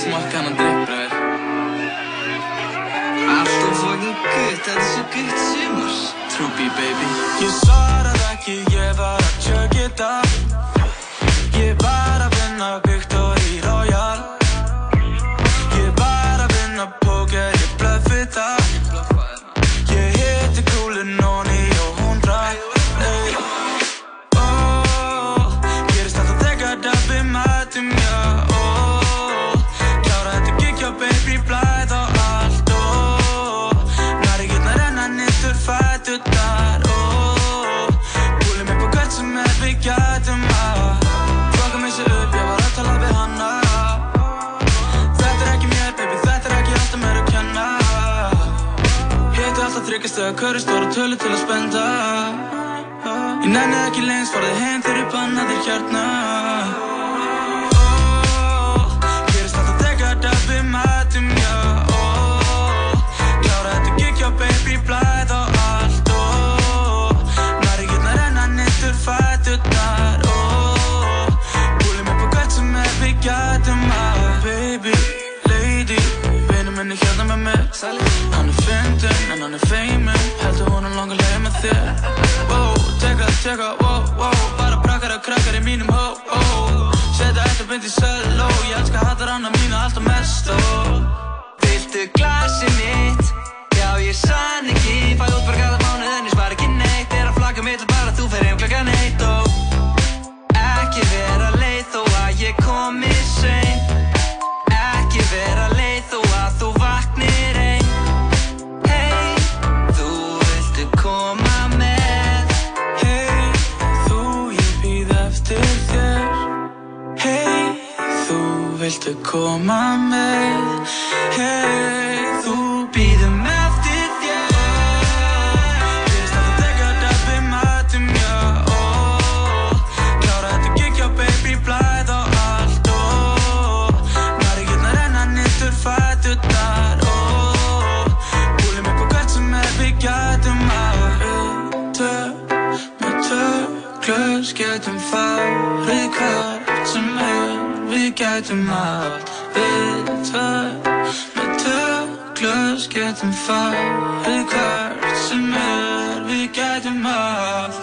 Speaker 19: Smakka hann að dreipra þér Alltaf fucking gutt, þetta er svo gutt sumar. Trúbi baby. Ég svaraði ekki, ég var að tjögg köri stóra tölu til að spenda. Ég nenni ekki lengst, farði heim þegar ég banna þér Oh, gerist alltaf þegar dabbi mætum, já. Klára þetta gig, já baby, blæð og allt. Næri getna renna nýttur fætutar oh, Búlum upp á hvert sem er við gætum að. Baby, lady, vinur minni hérna með mér Hann er fyndinn en hann er feimin Heldur hún er langa leið með þér Wow, teka, teka, wow, wow Bara brakkar og krakkar í mínum hó, hó Setja eitt og byndi söló Ég elska hattar hana mínu alltaf mest oh. Viltu glasi mitt? Já, ég sann ekki Fæ út viltu koma með? Hey, Við gætum allt Við tvö, með tvö glös getum farið hvert sem er. Við gætum allt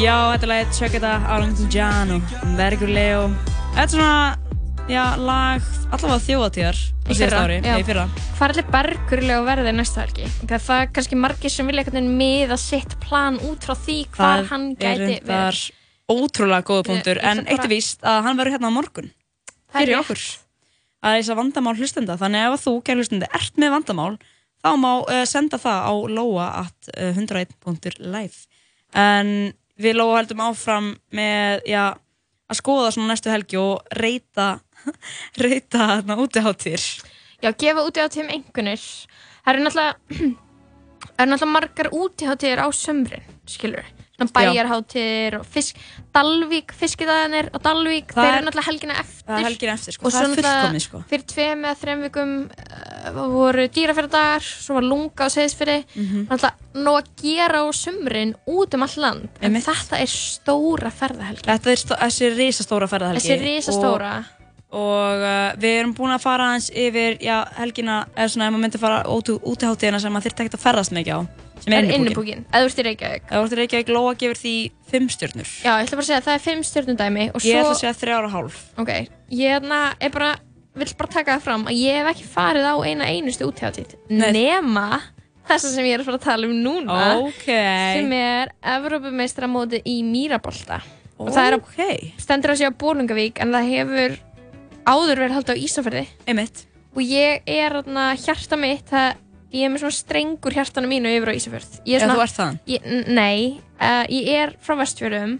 Speaker 19: Já, þetta
Speaker 2: er lagið Check It Out, Arlington John og Vergur Leo. Þetta er svona, já, lag allavega þjóðatíðar á síðast ári, nei, í fyrra.
Speaker 3: Hvað er allir bergurlega verðið næsta helgi? Okay, það er kannski margir sem vilja einhvern veginn miða sitt plan út frá því hvað hann
Speaker 2: er
Speaker 3: gæti verið.
Speaker 2: ótrúlega góða punktur, en eitt er víst að hann verður hérna á morgun
Speaker 3: Það er
Speaker 2: fyrir okkur að þess að vandamál hlustenda þannig ef þú, kæri hlustenda, ert með vandamál þá má uh, senda það á loa at uh, 101.live en við heldum áfram með, já, að skoða svona næstu helgi og reyta reyta útiháttir
Speaker 3: Já, gefa útíhátíðum einhvernir. Það eru náttúrulega, það eru náttúrulega margar útíhátíðir á sömrin, skilur Svona
Speaker 2: Já.
Speaker 3: bæjarhátíðir og fisk, Dalvík, fiskidagarnir og Dalvík,
Speaker 2: Það
Speaker 3: þeir
Speaker 2: er-
Speaker 3: eru náttúrulega helgina eftir.
Speaker 2: það er helgina eftir, sko.
Speaker 3: Og
Speaker 2: Það er fullkomið, sko.
Speaker 3: Fyrir tveim eða þreim vikum uh, voru dýrafjörðadagar, svo var lunga á seðisfyrði,
Speaker 2: Mhm.
Speaker 3: náttúrulega nóg að gera á sömrin út um all land. En þetta er stóra ferðahelgi.
Speaker 2: Þetta er þessi risastóra ferðahelgi
Speaker 3: Þessi risastóra.
Speaker 2: og, og uh, við erum búin að fara aðeins yfir já, helgina, eða svona ef maður myndi fara út útiháttíðina sem maður þurfti ekkert að ferðast mikið á sem er innibúkin,
Speaker 3: eða þú ert í Reykjavík.
Speaker 2: Ef þú ert í Reykjavík, Lóa gefur því fimm stjörnur
Speaker 3: Já, ég ætla bara að segja að það er fimm stjórnundæmi og
Speaker 2: Ég
Speaker 3: svo...
Speaker 2: ætla að segja þrjára og hálf
Speaker 3: Ok, ég hérna er bara, vill bara taka það fram að ég hef ekki farið á eina einustu útjáttið nema þessa sem ég er að fara að tala um núna
Speaker 2: Ok.
Speaker 3: sem er Evrópumeistaramóti í Mýrabolta og það er að
Speaker 2: okay.
Speaker 3: stendur að segja Bólungavík en það hefur áður verið haldið á Ísafjörði
Speaker 2: Einmitt.
Speaker 3: og ég er þarna hjarta mitt það, ég er með svona strengur hjartanu mínu yfir á Ísafjörð Ég er
Speaker 2: Já,
Speaker 3: svona-
Speaker 2: þú ert þaðan?
Speaker 3: Ég, nei, uh, ég er frá Vestfjörðum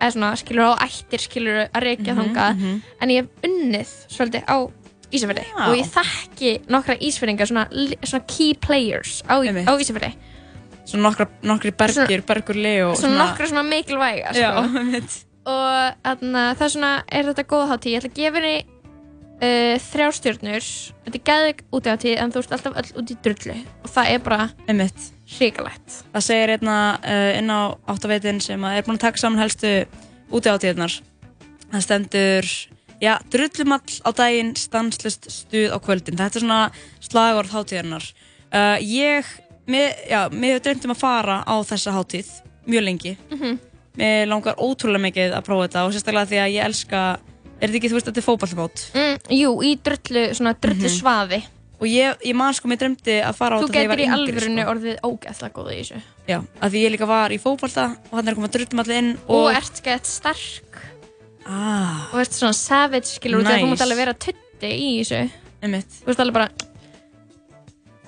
Speaker 3: eða svona skilur á ættir skilur að reykja
Speaker 2: Mhm,
Speaker 3: þangað
Speaker 2: mhm.
Speaker 3: en ég hef unnið svolítið á Ísafjörði
Speaker 2: Já.
Speaker 3: og ég þekki nokkra Ísfjörðingar svona, li- svona key players á, á Ísafjörði
Speaker 2: Svona nokkra, nokkri bergir, bergur Leo
Speaker 3: svona nokkra svona mikilvæga
Speaker 2: Já,
Speaker 3: sko.
Speaker 2: einmitt.
Speaker 3: Og þarna, það er svona er þetta góða hátíð, ég ætla að gefa henni uh, þrjár stjórnur þetta er gæðið úti hátíð en þú ert alltaf öll út í drullu og það er bara
Speaker 2: Einmitt.
Speaker 3: hrikalegt
Speaker 2: Það segir einna uh, inn á áttaveitin sem er búin að taka saman helstu útihátíðnar Það stendur Já, drullumall á daginn, stanslust stuð á kvöldin. Þetta er svona slagorð hátíðarnar. Uh, ég, mér, já, mér hefur dreymt um að fara á þessa hátíð mjög lengi.
Speaker 3: Mhm.
Speaker 2: Mér langar ótrúlega mikið að prófa þetta og sérstaklega því að ég elska, er þetta ekki, þú veist, þetta er fótballmót?
Speaker 3: mm, Jú, í drullu, svona drullu
Speaker 2: Mhm.
Speaker 3: svaði
Speaker 2: Og ég, ég man sko, mér dreymdi að fara á
Speaker 3: Þú
Speaker 2: þetta þegar ég var
Speaker 3: getur í
Speaker 2: yngri.
Speaker 3: alvörunni
Speaker 2: sko.
Speaker 3: orðið ógeðslega góð í þessu
Speaker 2: Já, að því ég líka var í fótballta og hann er komað drullumall inn
Speaker 3: og,
Speaker 2: og...
Speaker 3: ert gett sterk
Speaker 2: ah,
Speaker 3: og ert svona savage skilur nice. þú
Speaker 2: Nice.
Speaker 3: mátt alveg vera tutti í þessu
Speaker 2: Einmitt.
Speaker 3: Þú veist alveg bara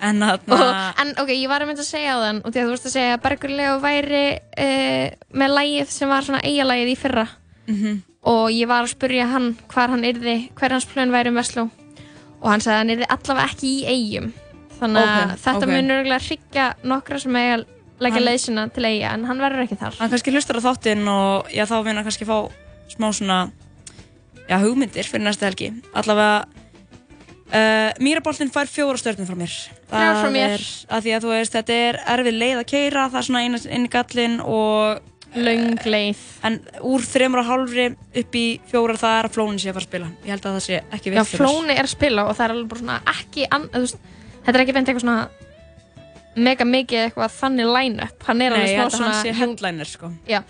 Speaker 2: En
Speaker 3: og. En ok, ég var að mynda að segja á þann og því að þú veist að segja að Bergur Leo væri uh, með lægið sem var svona eigalægið í fyrra
Speaker 2: Mhm.
Speaker 3: og ég var að spurja hann hvar hann yrði, hver hans plön væri um Vestló og hann sagði að hann yrði allavega ekki í eigum þannig að
Speaker 2: Ok,
Speaker 3: þetta
Speaker 2: ok.
Speaker 3: mun örgulega hryggja nokkra sem eiga að leggja leiðsina til eiga en hann verður ekki þar
Speaker 2: hann kannski hlustar á þáttinn og já, þá hann kannski fá smá svona já, hugmyndir fyrir næsta helgi allavega uh, Mýraboltinn fær fjóra stjörnum frá mér.
Speaker 3: Frá
Speaker 2: Það
Speaker 3: mér.
Speaker 2: er, að því að þú veist, þetta er erfið leið að keira það er svona eina inn í gallin og
Speaker 3: Löng leið.
Speaker 2: En úr þreymur og hálfri upp í fjórar það er að flónin sé að fara að spila. Ég held að það sé ekki
Speaker 3: Já,
Speaker 2: vel fyrir
Speaker 3: Flóni er að spila og það er alveg bara svona ekki an, veist, þetta er ekki beint eitthvað svona mega mikið eitthvað þannig line-up. Hann er
Speaker 2: Nei,
Speaker 3: alveg
Speaker 2: ég
Speaker 3: smá
Speaker 2: held að
Speaker 3: svona
Speaker 2: hann sé headliner sko.
Speaker 3: Já,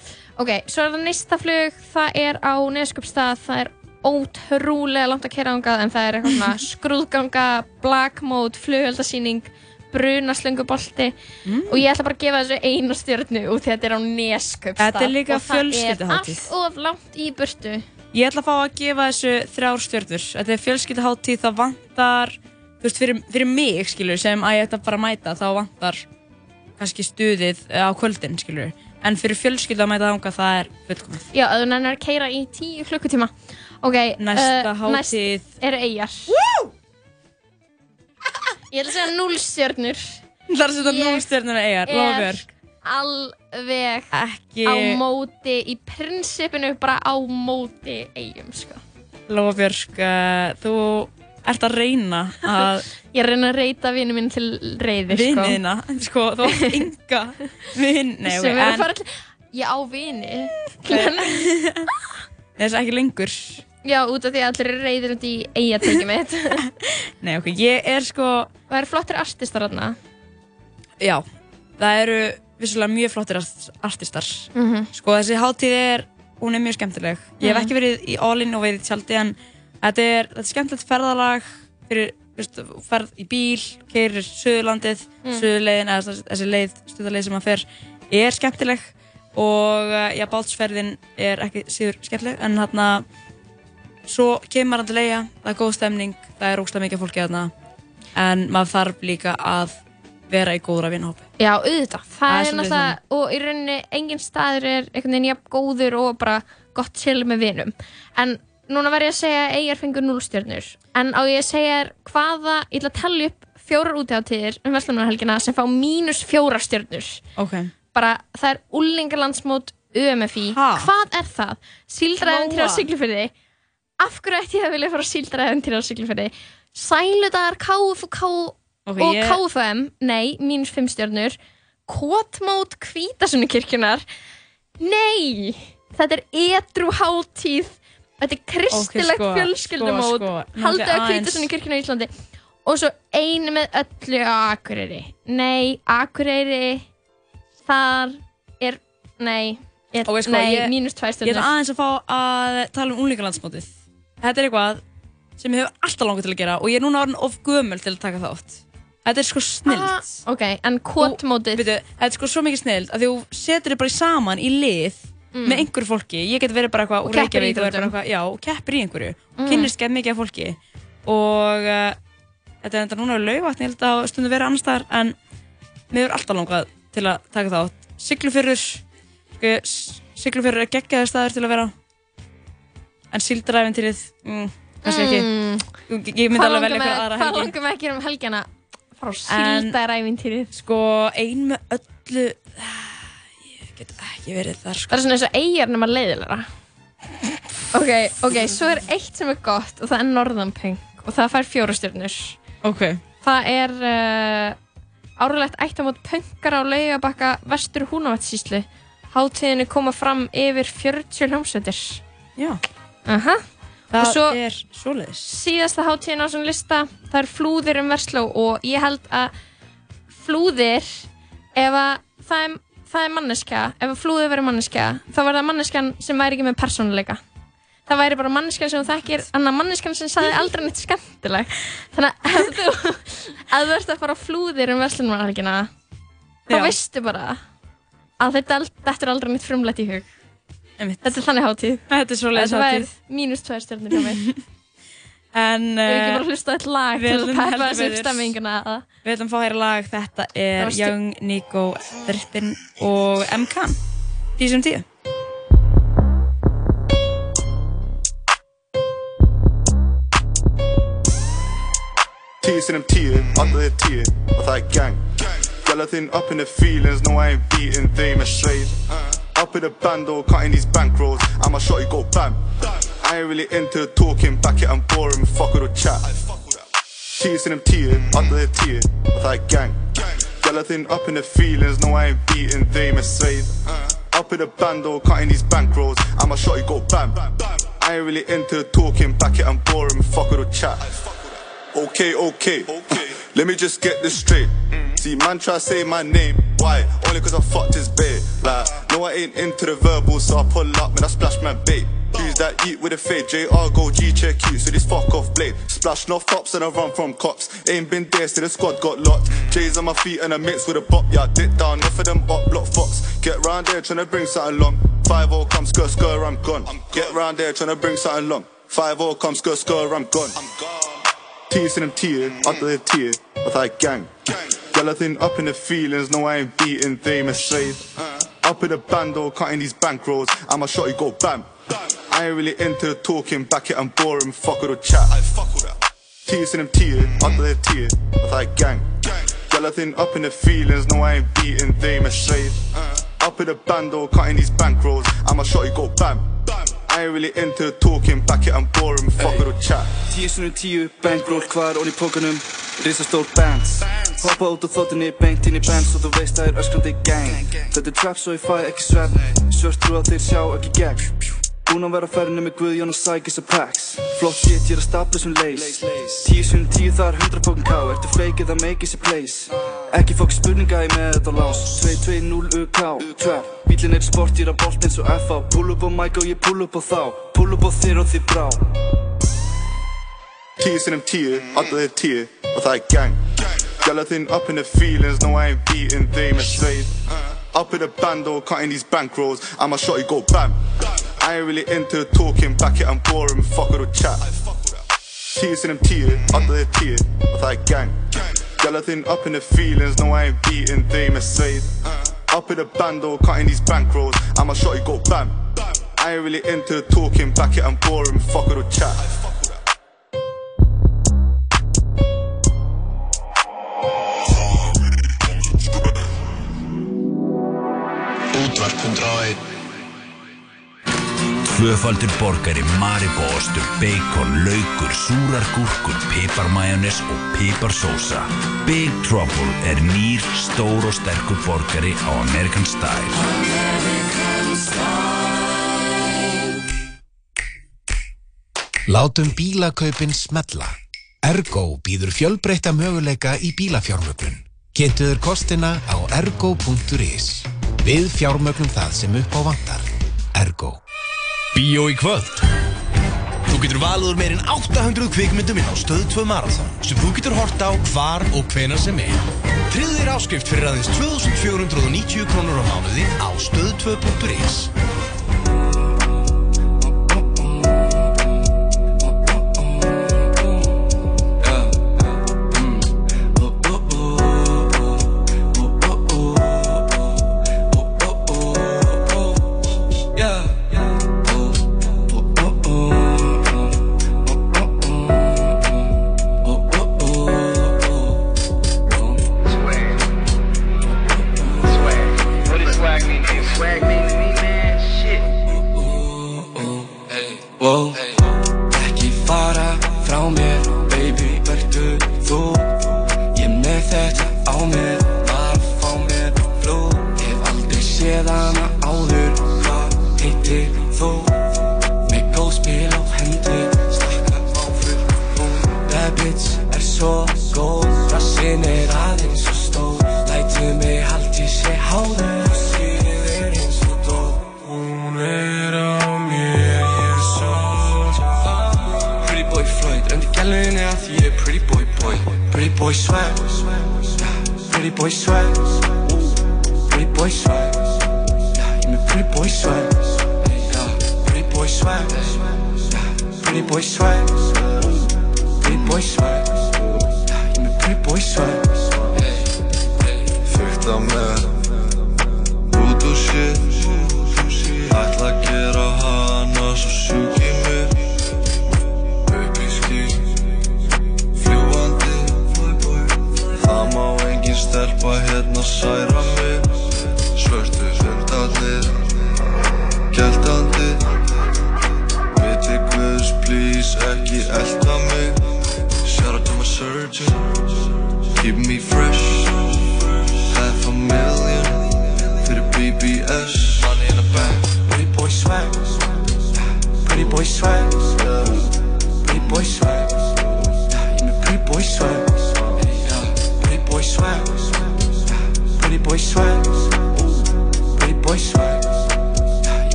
Speaker 3: ok, svo er það næsta flug, það er á Neskjöpstað, það er ótrúlega langt að kera ángað en það er eitthvað svona skrúðganga, black mode, flugöldasýning brunaslöngubolti
Speaker 2: Mm.
Speaker 3: og ég ætla bara að gefa þessu einu stjörnu út því að þetta er á Neskjöpstað
Speaker 2: Þetta er líka
Speaker 3: og það er allt of langt í burtu
Speaker 2: Ég ætla að fá að gefa þessu þrjár stjörnur. Þetta er fjölskyldaháttíð, það vantar, þú veist, fyrir, fyrir mig, skilur, sem að ég ætla bara að mæta, þá vantar kannski stuðið á kvöldin, skilur. En fyrir fjölskyldu að mæta þanga, það er fullkomið.
Speaker 3: Já, ef þú nennir að keira í tíu klukkutíma Ok,
Speaker 2: Næsta
Speaker 3: uh,
Speaker 2: hátíð.
Speaker 3: Næst eru eigjar! Ég ætla að segja 0 stjörnur
Speaker 2: Það er að setja 0 stjörnur að eigar, Lofbjörg.
Speaker 3: alveg
Speaker 2: Ekki-
Speaker 3: á móti í prinsipinu bara á móti eigum sko.
Speaker 2: Lofbjörg, uh, þú ert að reyna að...
Speaker 3: Ég reyna að reyta vinnu minn til reyði sko.
Speaker 2: Vinniðina, sko, þú átt enga vinn, nei, ok,
Speaker 3: sem er að
Speaker 2: en
Speaker 3: Ég á vini
Speaker 2: þess ekki lengur.
Speaker 3: Já, út af því að allir eru reyðir út í eigatekið mitt
Speaker 2: Nei, ok, ég er sko...
Speaker 3: Það eru flottir artistar þarna
Speaker 2: Já, það eru vissulega mjög flottir art- artistar.
Speaker 3: Mhm.
Speaker 2: Sko, þessi hátíð er, hún er mjög skemmtileg. Ég hef
Speaker 3: Mhm.
Speaker 2: ekki verið í all-in og verið í tjaldi, en þetta er, þetta er skemmtilegt ferðalag fyrir, veist, ferð í bíl, keirir söðurlandið,
Speaker 3: Mm.
Speaker 2: söðurleiðin, eða þessi- leið, stutaleið sem maður fer, er skemmtileg og uh, já, bátsferðin er ekki síður skemmtileg, en hérna, svo kemur hann til eiga, það er góð stemning, það er óslega mikið fólki þarna, en maður þarf líka að vera í góðra vinahópi.
Speaker 3: Já, auðvitað, það,
Speaker 2: Það er
Speaker 3: er náttúrulega og í rauninni engin staður er einhvern veginn jafn góður og bara gott til með vinum. En núna verð ég að segja að eigar fengur 0 stjörnur en á ég að segja þér hvaða, ég ætla að tala upp fjórar útíðatíðir um Vestlumarhelgina sem fá mínus fjórar stjörnur.
Speaker 2: Ok.
Speaker 3: bara það er úlingarlandsmót UMFI, hvað er það? Síldræðin til á
Speaker 2: Lóa.
Speaker 3: Siglufyrði af hverju ætti ég að vilja fara síldræðin til á Siglufyrði Sæludagar, KFK
Speaker 2: Ok,
Speaker 3: og
Speaker 2: ég-
Speaker 3: KFM nei, mínus 5 stjörnur. Kotmót Hvítasunni kirkjunar nei, þetta er edru hátíð. Þetta er kristilegt
Speaker 2: Ok, sko,
Speaker 3: fjölskyldumót
Speaker 2: sko, sko,
Speaker 3: á
Speaker 2: ég aðeins-
Speaker 3: Hvítasunni kirkjunar í Íslandi. Og svo einu með öllu á Akureyri. Nei, Akureyri þar er, nei er,
Speaker 2: Ok, sko,
Speaker 3: nei,
Speaker 2: ég-
Speaker 3: mínus 2
Speaker 2: Ég
Speaker 3: stjörnur.
Speaker 2: ætla aðeins að fá að tala um unglingalandsmótið. Þetta er eitthvað sem ég hef alltaf langað til að gera og ég er núna orðin of gömul til að taka þátt. Þetta er sko snild.
Speaker 3: Ah, ok, en kotmótið
Speaker 2: Þetta er sko svo mikið snild að þú setur þig bara í saman í lið
Speaker 3: Mm.
Speaker 2: með einhverju fólki. Ég get verið bara eitthvað
Speaker 3: Og keppir í
Speaker 2: keppir í einhverju.
Speaker 3: Mm.
Speaker 2: Kynnist gett mikið af fólki og uh, þetta er enda núna laugatn, ég held að stundu verið annars staðar en mér er alltaf langað til að taka þátt. Siglufjörður, sko, Siglufjörður er geggjaður staður til að vera. En síldaræfintýrið, mm, kannski ekki.
Speaker 3: Mm.
Speaker 2: Ég, ég myndi
Speaker 3: Hvað
Speaker 2: alveg velja eitthvað aðra
Speaker 3: hvað
Speaker 2: helgi.
Speaker 3: langar með að gera um helgina fara á
Speaker 2: En-
Speaker 3: síldarævintýrið
Speaker 2: Sko, ein með öllu Ég get ekki verið þar sko.
Speaker 3: það er svona eins og eigjar nema leiðilega ok, ok, svo er eitt sem er gott og það er norðanpeng og það fær fjóra stjörnur
Speaker 2: Ok
Speaker 3: það er uh, árlegt ættamót pönkar á laugabakka vestur húnavættsíslu hátíðinni koma fram yfir 40 hljómsveitir
Speaker 2: Já
Speaker 3: Aha.
Speaker 2: Það
Speaker 3: svo
Speaker 2: er svoleiðis
Speaker 3: síðasta hátíðin á svona lista það er flúðir um versló og ég held að flúðir ef að það er, það er manneskja ef að flúðir verður manneskja þá verður það manneskjan sem væri ekki með persónuleika það væri bara manneskjan sem þú þekkir annar manneskjan sem sagði aldrei neitt skemmtileg þannig að ef þú að þú ert að fara flúðir um verslunarhelgina þá veistu bara að þetta, þetta er aldrei neitt frumlegt í hug. Þetta er þannig hátíð.
Speaker 2: Þetta er
Speaker 3: þetta
Speaker 2: hátíð.
Speaker 3: væri mínus tvær stjórnir hjá mig
Speaker 2: En
Speaker 3: Ef ekki
Speaker 2: eh,
Speaker 3: bara hlusta á eitt lag
Speaker 2: við
Speaker 3: til að peppa þessu upp
Speaker 2: betur-
Speaker 3: stemminguna.
Speaker 2: Við ætlum að fá hér lag. Þetta
Speaker 3: Það
Speaker 2: er Young, Nico, Drippin og MK 10 sem 10
Speaker 24: Tíu sinnum tíu, alltaf þið tíu og það er gang. Gæla þinn up in the feelings, no I ain't beating them straight Up in band or cutting these bankrolls, I'ma shot you go bam I ain't really into talking, back it I'm boring, fuck with the chat Tíu sinnum them alltaf þið the og það er gang Gæla þinn up in the feelings, no I ain't beating them straight Up in the band or cutting these bankrolls, I'ma shot you go bam I ain't really into talking, back it I'm boring, fuck with the chat Okay, okay. Let me just get this straight. See, man try to say my name. Why? Only cause I fucked his babe. Like, no, I ain't into the verbal, so I pull up and I splash my bait. MCs that eat with a fade. JR go G check you, so this fuck off blade. Splash no tops and I run from cops. Ain't been there, so the squad got locked. J's on my feet and I mix with a bop. Yeah, I dip down, enough of them up block fox. Get round there tryna bring something long. 5 0 come skr skr, I'm gone. Get round there tryna bring something long. 5 0 come skr skr, I'm gone. Tio sinum tíu, alltaf þeir the og það er gang þinn up in the feelings, no I ain't beating er sveið Up in the bando, cutting these bankrolls. I'ma shot you go bam. I ain't really into the talking, back it I'm boring, fuck with the chat. Tio sinum tíu, alltaf þeir tíu og I er gang. Þinn up in the feelings, no I ain't beating þeim er sveið Up in the bando, cutting these bankrolls. I'ma shot you go bam I ain't really into the talking, back it I'm boring, fuck with the chat.
Speaker 25: Tíu sunnum tíu, bankroll, hvað er onni í pókanum? Risastór bands Hoppa út úr þóttinni, beint inn í bands og þú veist það er öskrandi gang. Þetta er trap svo ég fæ ekki svefn Svört trú að þeir sjá ekki gegn Búinn að vera að ferðinu með Guðjón og Sækis og Pax. Flott shit, ég er að stapla sem leys Tíu sunnum tíu, það er hundra pókan ká Ertu fake eða make is a place? Ekki fokk spurninga ég með þetta lás. 2-2-0 UK, Bílinn er sport, ég er að bolt eins og FA Pull up á mic og ég pull up á þá. Pull up á þér og þið brá.
Speaker 24: Tíu sinum tíu, alltaf þeir tíu og það er gang. Gæla þinn up in the feelings, no I ain't beating þeim er sveið Up in the bando, cutting these bankrolls. I'ma shot you go bam I ain't really into the talking, back it I'm boring, fuck with the chat. Tíu sinum tíu, alltaf þeir tíu og það er gang. Þinn up in the feelings, no I ain't beating er sveið Up in the bando, cutting these bankrolls I'ma shot you go bam. I ain't really into the talking, back it I'm boring, fuck with the chat
Speaker 26: Tvöfaldur borgari, maribóostur, bacon, laukur, súrar gúrkur, piparmajónes og piparsósa. Big Trouble er nýr, stór og sterkur borgari á American Style.
Speaker 5: Látum bílakaupin smetla. Ergo býður fjölbreytta möguleika í bílafjármögnun. Kynntuður kostina á ergo.is. Við fjármögnum það sem upp á vantar. Ergo.
Speaker 26: Bíó í kvöld Þú getur valið úr meirinn 800 kvikmyndum inn á Stöð 2 Marathon sem þú getur hort á hvar og hvenar sem er. Þér áskrift fyrir aðeins 2490 krónur á mánuði á stöð2.is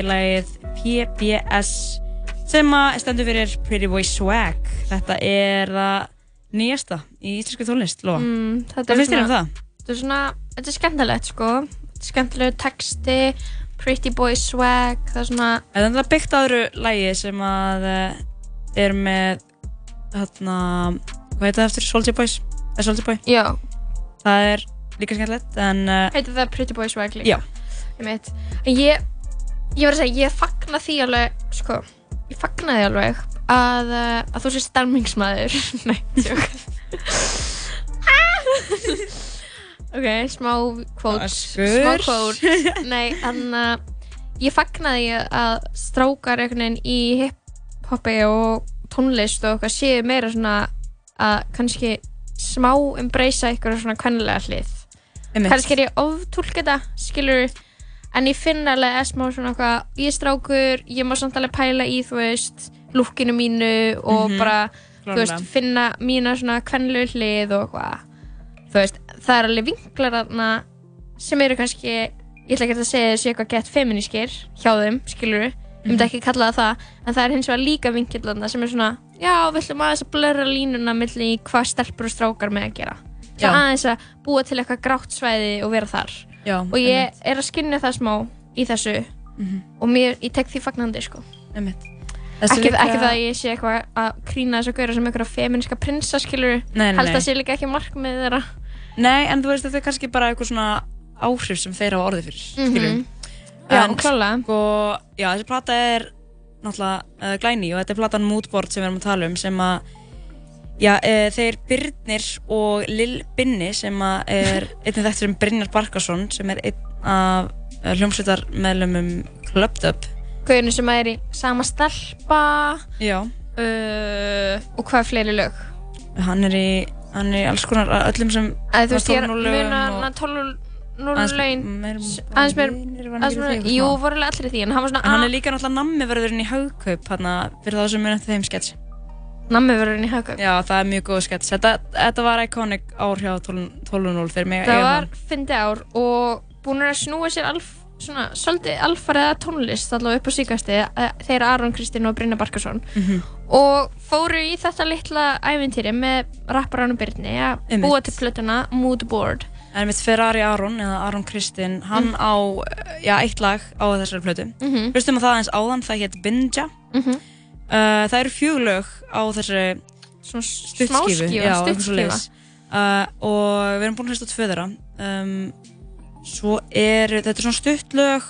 Speaker 25: er
Speaker 2: lagið PBS sem að stendur fyrir Pretty Boy Swag. Þetta er það nýjasta í íslensku tónlist, Lóa.
Speaker 3: Mm,
Speaker 2: Hvað finnst þér um það?
Speaker 3: Þetta er svona, þetta er skemmtilegt sko Þetta er skemmtilegu texti Pretty Boy Swag Það er svona
Speaker 2: þetta er byggt á öðru lægi sem að eh, er með hérna, hvað heitir það eftir? Soulja Boys? Er Soulja Boy?
Speaker 3: Já.
Speaker 2: Það er líka skemmtilegt en uh,
Speaker 3: Heitir það Pretty Boy Swag líka?
Speaker 2: Já.
Speaker 3: Ég veit En ég, ég var að segja, ég fagna því alveg Sko, ég fagna því alveg að, uh, að þú sé stemmingsmaður Nei, tjók. Ok, smá kvót. Smá kvót Nei, en uh, ég fagna því að strákar einhvern veginn í hip-hopi og tónlist og eitthvað séu meira svona að kannski smá embracea eitthvað svona kvennilega hlið. Kannski er ég oftúlka þetta skilur en ég finn alveg smá svona eitthvað ég er strákur, ég má samt alveg pæla í þú veist, lukkinu mínu og
Speaker 2: Mhm.
Speaker 3: bara, þú
Speaker 2: Klárlega.
Speaker 3: veist, finna mína svona kvennilegu hlið og eitthvað þú veist, það er alveg vinklar þarna sem eru kannski ég ætla ekki að segja þessi eitthvað gett feminískir hjá þeim, skilur ég myndi
Speaker 2: Mhm.
Speaker 3: ekki kalla það það, en það er hins vegar líka vinkil þarna sem er svona, já, við ætlum aðeins að blurra línuna milli í hvað stelpur og strákar með að gera
Speaker 2: Já.
Speaker 3: aðeins að búa til eitthvað grátt svæði og vera þar
Speaker 2: Já,
Speaker 3: og ég er að skynja það smá í þessu
Speaker 2: Mhm.
Speaker 3: og mér, ég tek því fagnandi sko.
Speaker 2: Einmitt.
Speaker 3: ekki,
Speaker 2: líka-
Speaker 3: ekki það að ég sé eitthvað að krýna þess að gauðra sem einhverja feministka prinsa skilur held að sé líka ekki markmið þeirra
Speaker 2: Nei, en þú veist þetta er kannski bara eitthvað svona áhrif sem þeir hafa orðið fyrir,
Speaker 3: Mhm.
Speaker 2: skilur
Speaker 3: Já,
Speaker 2: En
Speaker 3: klálega
Speaker 2: sko, já, þessi plata er náttúrulega uh, glæni og þetta er platan Moodboard sem við erum að tala um sem að já, e, þeir Byrnir og Lil Binni sem að er einnig þetta sem Brynjar Barkarsson sem er einn af uh, hljómsveitar meðlumum Clubbed Up.
Speaker 3: Gauðinu sem er í sama stelpa
Speaker 2: Já.
Speaker 3: uh, og hvað er fleiri lög?
Speaker 2: Hann er í, hann er í alls konar öllum sem
Speaker 3: að þú veist ég er
Speaker 2: var 12
Speaker 3: að muna
Speaker 2: og-
Speaker 3: hana 12 0
Speaker 2: Aðeins meir- hann
Speaker 3: jú,
Speaker 2: eitthvað
Speaker 3: voru alveg allir því en hann var svona
Speaker 2: hann er líka náttúrulega nammiverðurinn í haugkaup hérna, fyrir það sem munið eftir þeim skets
Speaker 3: nammiverðurinn í haugkaup
Speaker 2: Já, það er mjög góð skets Þetta, þetta var iconic ár hjá 12 12.0 fyrir mig
Speaker 3: það var fyndi ár og búin að snúa sér alf, svona, svolítið alfariða tónlist allavega upp á síkasti þeir Aron Kristinn og Brynja Barkarsson
Speaker 2: Mhm.
Speaker 3: og fóru í þetta litla ævintýri með rapparannu Byrni að
Speaker 2: Einmitt.
Speaker 3: búa til plötuna Moodboard
Speaker 2: En mitt Ferrari Aron eða Aron Kristinn hann
Speaker 3: Mm.
Speaker 2: á, já, eitt lag á þessari plötu
Speaker 3: Mhm.
Speaker 2: Hlustum að það aðeins áðan, það hétt Binja
Speaker 3: Mhm.
Speaker 2: Uh, Það eru fjögulög á
Speaker 3: stuttskífa.
Speaker 2: svoleiðis. uh, Og við erum búin að hlusta þeirra um, Svo eru, þetta er svona stuttlög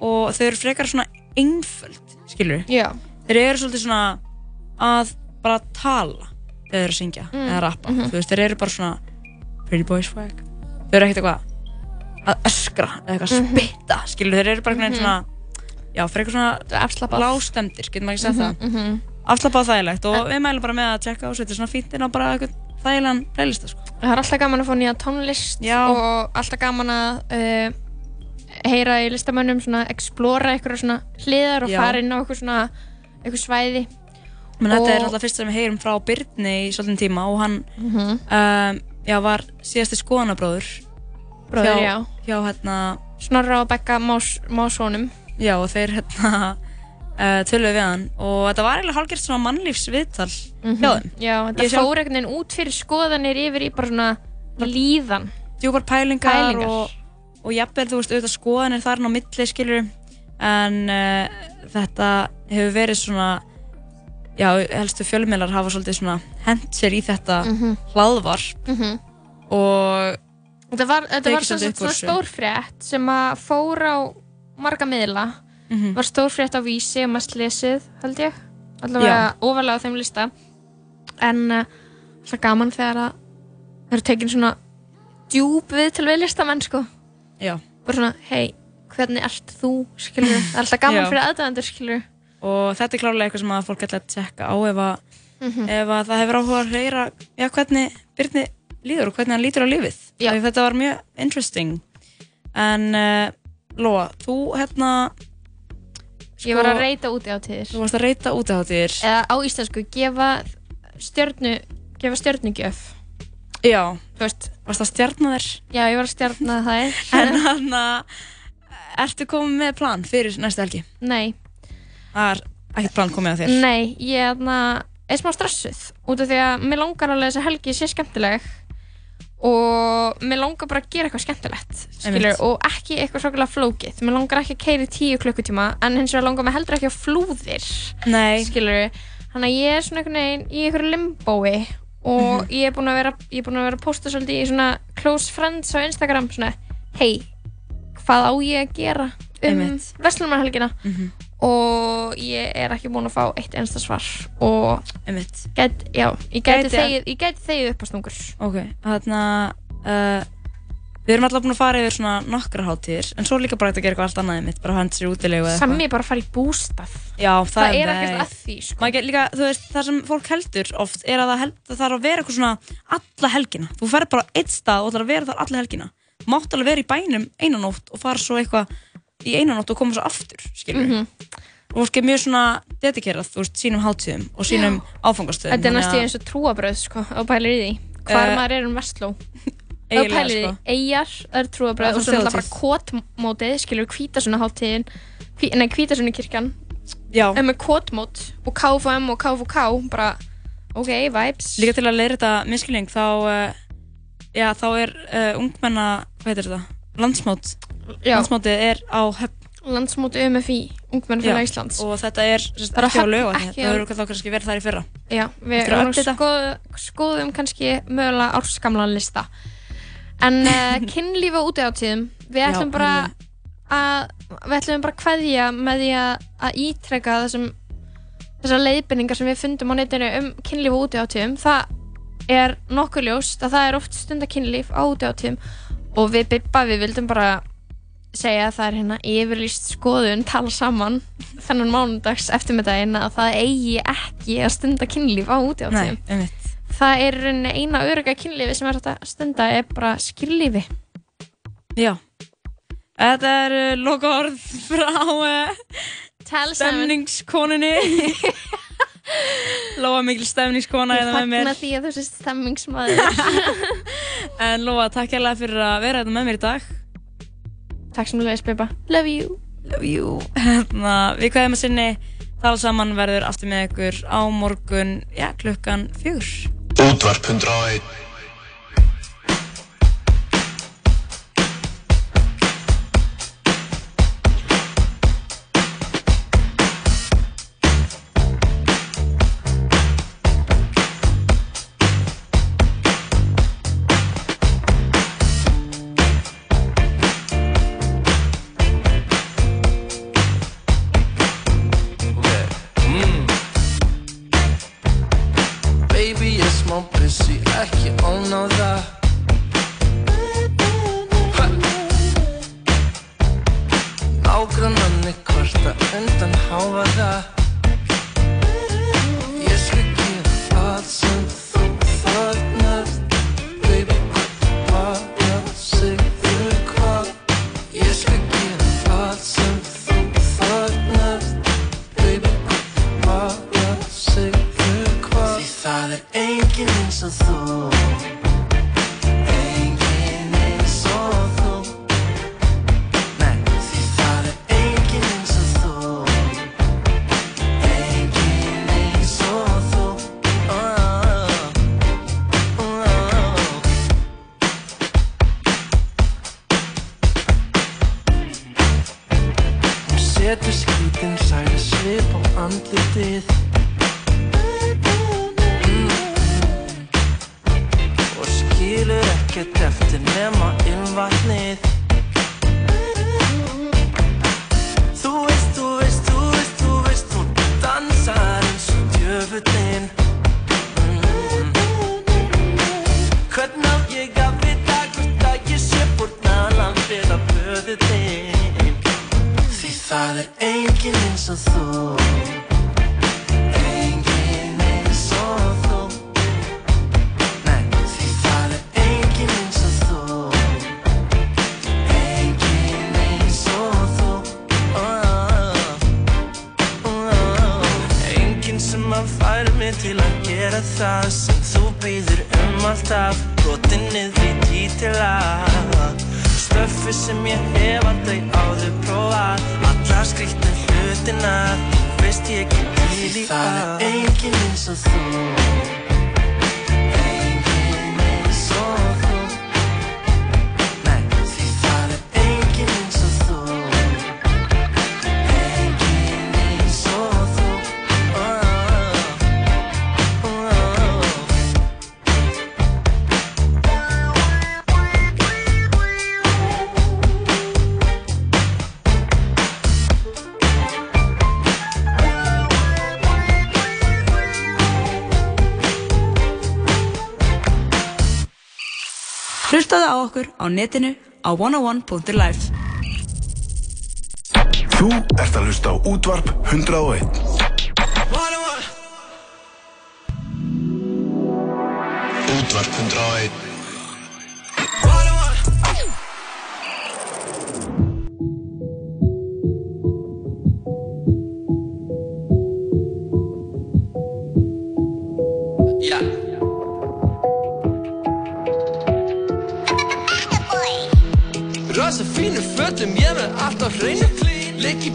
Speaker 2: og þau eru frekar svona einföld, skilur
Speaker 3: Já.
Speaker 2: Þeir eru svolítið svona að bara tala þegar þeir eru að syngja
Speaker 3: Mm,
Speaker 2: eða rappa,
Speaker 3: mhm.
Speaker 2: þú veist, þeir eru bara svona pretty boy swag þau eru ekkert eitthvað að öskra eða eitthvað að
Speaker 3: Mhm.
Speaker 2: spitta, skilur, þeir eru bara
Speaker 3: Mhm.
Speaker 2: svona já, frekar svona
Speaker 3: afslappað
Speaker 2: lástemdir, getur maður ekki sagt
Speaker 3: Mhm,
Speaker 2: það
Speaker 3: mhm.
Speaker 2: afslappað og þægilegt og við mælum bara með að checka og setja svona fínt inn á bara eitthvað þægilegan playlista, sko
Speaker 3: Það er alltaf gaman að fá nýja tónlist
Speaker 2: Já.
Speaker 3: og alltaf gaman að uh, heyra í listamönnum svona explora eitthvað svona hliðar og
Speaker 2: Já.
Speaker 3: fara inn á eitthvað svona eitthvað svæði
Speaker 2: Men þetta er náttúrulega fyrst sem við heyrum frá Byrni í svolítinn tíma og hann
Speaker 3: Mhm.
Speaker 2: um, já, var síðasti skoðanabróður
Speaker 3: Bróðir,
Speaker 2: hjá,
Speaker 3: já.
Speaker 2: hjá hérna
Speaker 3: Snorra og Becca Más, Másónum
Speaker 2: Já, og þeir hérna uh, töluðu við hann og þetta var eiginlega hálfgerð svona mannlífsviðtal hjá þeim.
Speaker 3: Já, þetta
Speaker 2: sjálf-
Speaker 3: fór einhvern veginn út fyrir skoðanir yfir í bara svona líðan
Speaker 2: Djúpar pælingar,
Speaker 3: Pælingar.
Speaker 2: og, og jafnvel, þú veist, auðvitað skoðanir þar á milli, skilur en uh, þetta hefur verið svona já, helstu fjölmiðlar hafa svolítið svona hent sér í þetta
Speaker 3: Mhm.
Speaker 2: hlaðvarp
Speaker 3: Mhm.
Speaker 2: og
Speaker 3: Þetta var, var svo svona
Speaker 2: þessu.
Speaker 3: stórfrétt sem að fór á marga miðla.
Speaker 2: Mhm.
Speaker 3: var stórfrétt á vísi og mest lesið held ég. Allavega ofalega á þeim lista. En uh, það gaman þegar að það eru tekin svona djúb við til við listamenn sko.
Speaker 2: Já.
Speaker 3: bara svona, hei, hvernig ert þú skilur, það er alltaf gaman fyrir aðdæðandur skilur
Speaker 2: og þetta er klárlega eitthvað sem að fólk ætla að tjekka á ef að,
Speaker 3: Mhm.
Speaker 2: ef að það hefur áhuga að reyra já, hvernig Byrni líður og hvernig hann lítur á lífið.
Speaker 3: Já.
Speaker 2: Þetta var mjög interesting. En uh, Lóa, þú hérna
Speaker 3: ég var að reyta úti á tíðir
Speaker 2: Þú varst að reyta úti á tíðir
Speaker 3: eða á íslensku, gefa stjörnu gefa stjörnugjöf.
Speaker 2: Já,
Speaker 3: þú veist
Speaker 2: varst að stjarna þér?
Speaker 3: já, ég var að stjarna það
Speaker 2: en hann að ertu komið með plan fyrir næsta helgi?
Speaker 3: Nei.
Speaker 2: Það er ekkert plan komið að þér?
Speaker 3: Nei, ég hérna, er smá stressuð. Út af því að mér langar alveg þess að helgi sé skemmtileg og mér langar bara að gera eitthvað skemmtilegt skilur, og ekki eitthvað svakalega flókið mér langar ekki að keira í tíu klukkutíma en hins vegar langar mér heldur ekki að flúðir
Speaker 2: Nei.
Speaker 3: skilur, þannig að ég er svona einhvern veginn í einhverju limbói og
Speaker 2: Mhm.
Speaker 3: ég er búin að vera ég er búin að vera að posta svolítið í svona close friends á Instagram svona, hei, hvað á ég að gera um
Speaker 2: Einmitt.
Speaker 3: Vestlumarhelgina
Speaker 2: Mhm.
Speaker 3: Og ég er ekki búin að fá eitt einsta svar. Og get, já, ég Gæti- þegið upp á snungur
Speaker 2: Ok, þarna uh, Við erum alltaf búin að fara yfir svona nokkra hátíðir En svo er líka bara hægt að gera eitthvað allt annað einmitt Bara hend sér útilegu eða
Speaker 3: Sammi bara að fara í bústað.
Speaker 2: Já, það,
Speaker 3: Það er ekkert að því, sko.
Speaker 2: Get líka, veist, það sem fólk heldur oft er að það, held, það þarf að vera eitthvað svona alla helgina. Þú ferð bara á eitt stað og það er að vera þar alla helgina. Mátt alveg vera í bænum einanótt og fara svo eitthvað í einanótt og koma svo aftur, skilur
Speaker 3: Mhm.
Speaker 2: Og fólk er mjög svona dedikerað, þú veist, sínum hátíðum og sínum áfangastöðum.
Speaker 3: Þetta er næstu eins og trúabröð sko, og pælir í því Hvar
Speaker 2: Eh,
Speaker 3: maður er um Vestló og pælir í
Speaker 2: sko.
Speaker 3: því, eigjar, það er trúabröð og svo er það bara kotmótið skilur hvíta svona hátíðin nei, hvíta svona kirkjan
Speaker 2: Já.
Speaker 3: en með kotmót og KFM og KFK bara, ok, vibes
Speaker 2: Líka til að leira þetta miskilning, þá, uh, já, þá er uh, ungmenna, hvað heitir þetta? Landsmót.
Speaker 3: Já.
Speaker 2: Landsmótið er á höfn.
Speaker 3: Landsmót UMFI, Ungmennafélag
Speaker 2: Já,
Speaker 3: Íslands
Speaker 2: og þetta er sagt,
Speaker 3: Bara
Speaker 2: ekki á
Speaker 3: höfn,
Speaker 2: lög
Speaker 3: ekki
Speaker 2: það
Speaker 3: á-
Speaker 2: hefur þá kannski verið þar í fyrra
Speaker 3: Já, við
Speaker 2: Eftir að
Speaker 3: erum
Speaker 2: updata.
Speaker 3: skoð, skoðum kannski mögulega árskamlan lista en uh, kynlíf á útíðátíðum við
Speaker 2: Já,
Speaker 3: ætlum bara að við ætlum bara að kveðja með því að, að ítreka þessum þessar leiðbendingar sem við fundum á netinu um kynlíf á útíðátíðum það er nokkuð ljóst að það er oft stunda kynlíf á útíðátíðum og við Bibba við vildum bara segja að það er hérna yfirlýst skoðun tala saman þennan mánudags eftirmiddaginn að það eigi ekki að stunda kynlíf á útíðátíðum
Speaker 2: Nei, einmitt.
Speaker 3: það er í eina öruga kynlífi sem er að stunda er bara skilífi
Speaker 2: Já. Þetta er uh, loka orð frá uh, stemningskonunni Lóa mikil stemningskona
Speaker 3: ég
Speaker 2: hérna með
Speaker 3: fagna
Speaker 2: mér.
Speaker 3: því að þú sést stemmingsmaður
Speaker 2: En Lóa, takk hérlega fyrir að vera þetta með mér í dag.
Speaker 3: Takk sem þú leiðis Bibba. Love you.
Speaker 2: Love you. Hérna, Við kveðum að sinni. Tala saman verður aftur með ykkur á morgun já, klukkan fjögur.
Speaker 27: Útvarp 101
Speaker 19: það er enginn eins og þú
Speaker 2: netinu á 101.life
Speaker 6: Þú ert að hlusta á útvarp 101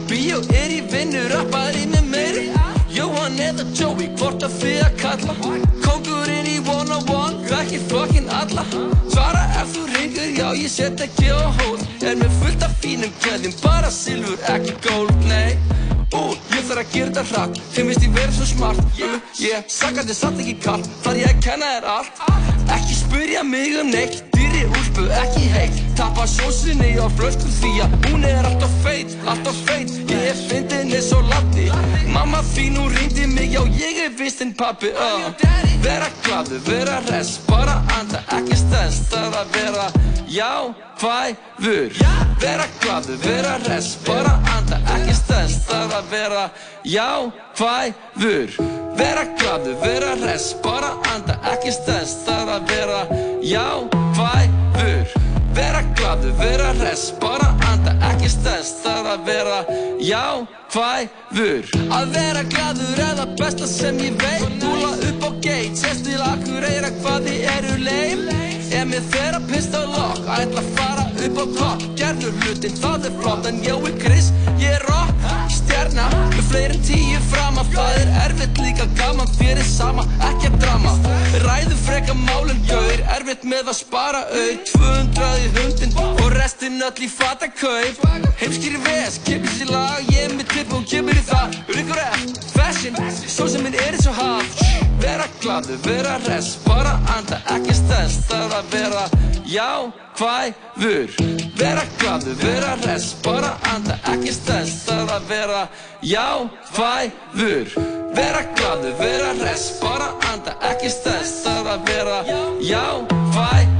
Speaker 28: bíó, er í vinnu, rappari með meiri Jóhann eða Joey, hvort að þið að kalla. Kóngurinn í one on one, þekki fokkin alla. Svara ef þú ringur, já ég set ekki á hold. Er með fullt af fínum klæðum, bara silfur, ekki gold, nei. Ú, ég þarf að gera þetta hratt, þeim veist ég verið svo smart. Uh, Ég sakar þér satt ekki kall, þar ég að kenna þér allt? Ekki spyrja mig um neitt, dýri úlpu, ekki heitt. Tappa sósunni á flösku því að hún er alltaf feit, alltaf feit. Ég er fyndin eins og latti Mamma þín, hún ringdi mig, já ég er vist en pappi uh. Vera gladur, vera res, bara anda, ekki stens Það að vera, já, hvæfur Vera gladur, vera res, bara anda, ekki stens Það að vera, já, Vera gladur, vera res, bara anda, ekki stens Það að vera, já, hvæfur Vera gladur, vera res, bara anda, ekki stens Það að vera, já, hvæfur Að vera gladur er það besta sem ég veit. Dúla upp á gate, sést til akkur eira hvað þið eru leim. Er með þeirra pistol lock, ætla að fara upp á topp. Gerðu hlutin, það er flott, en ég er Chris, ég er rock Stjarna, með fleiri en tíu fram að það er erfitt líka gaman fyrir sama, ekki að drama. Ræðu freka málin gaur, erfitt með að spara auð. 200 í hundin og restin öll í fatakaup. Heimskýri ves, kemur sér lag, ég er með tipp og kemur í það. Ryggur eftir, fashion, svo sem minn er eins og haf Vera gladur, vera res, bara anda, ekki stens Það að vera, já, hvæfur Vera gladur, vera res, bara anda, ekki stens Það að vera, já, hvæfur Vera gladur, vera res, bara anda, ekki stens Það að vera, já, hvæfur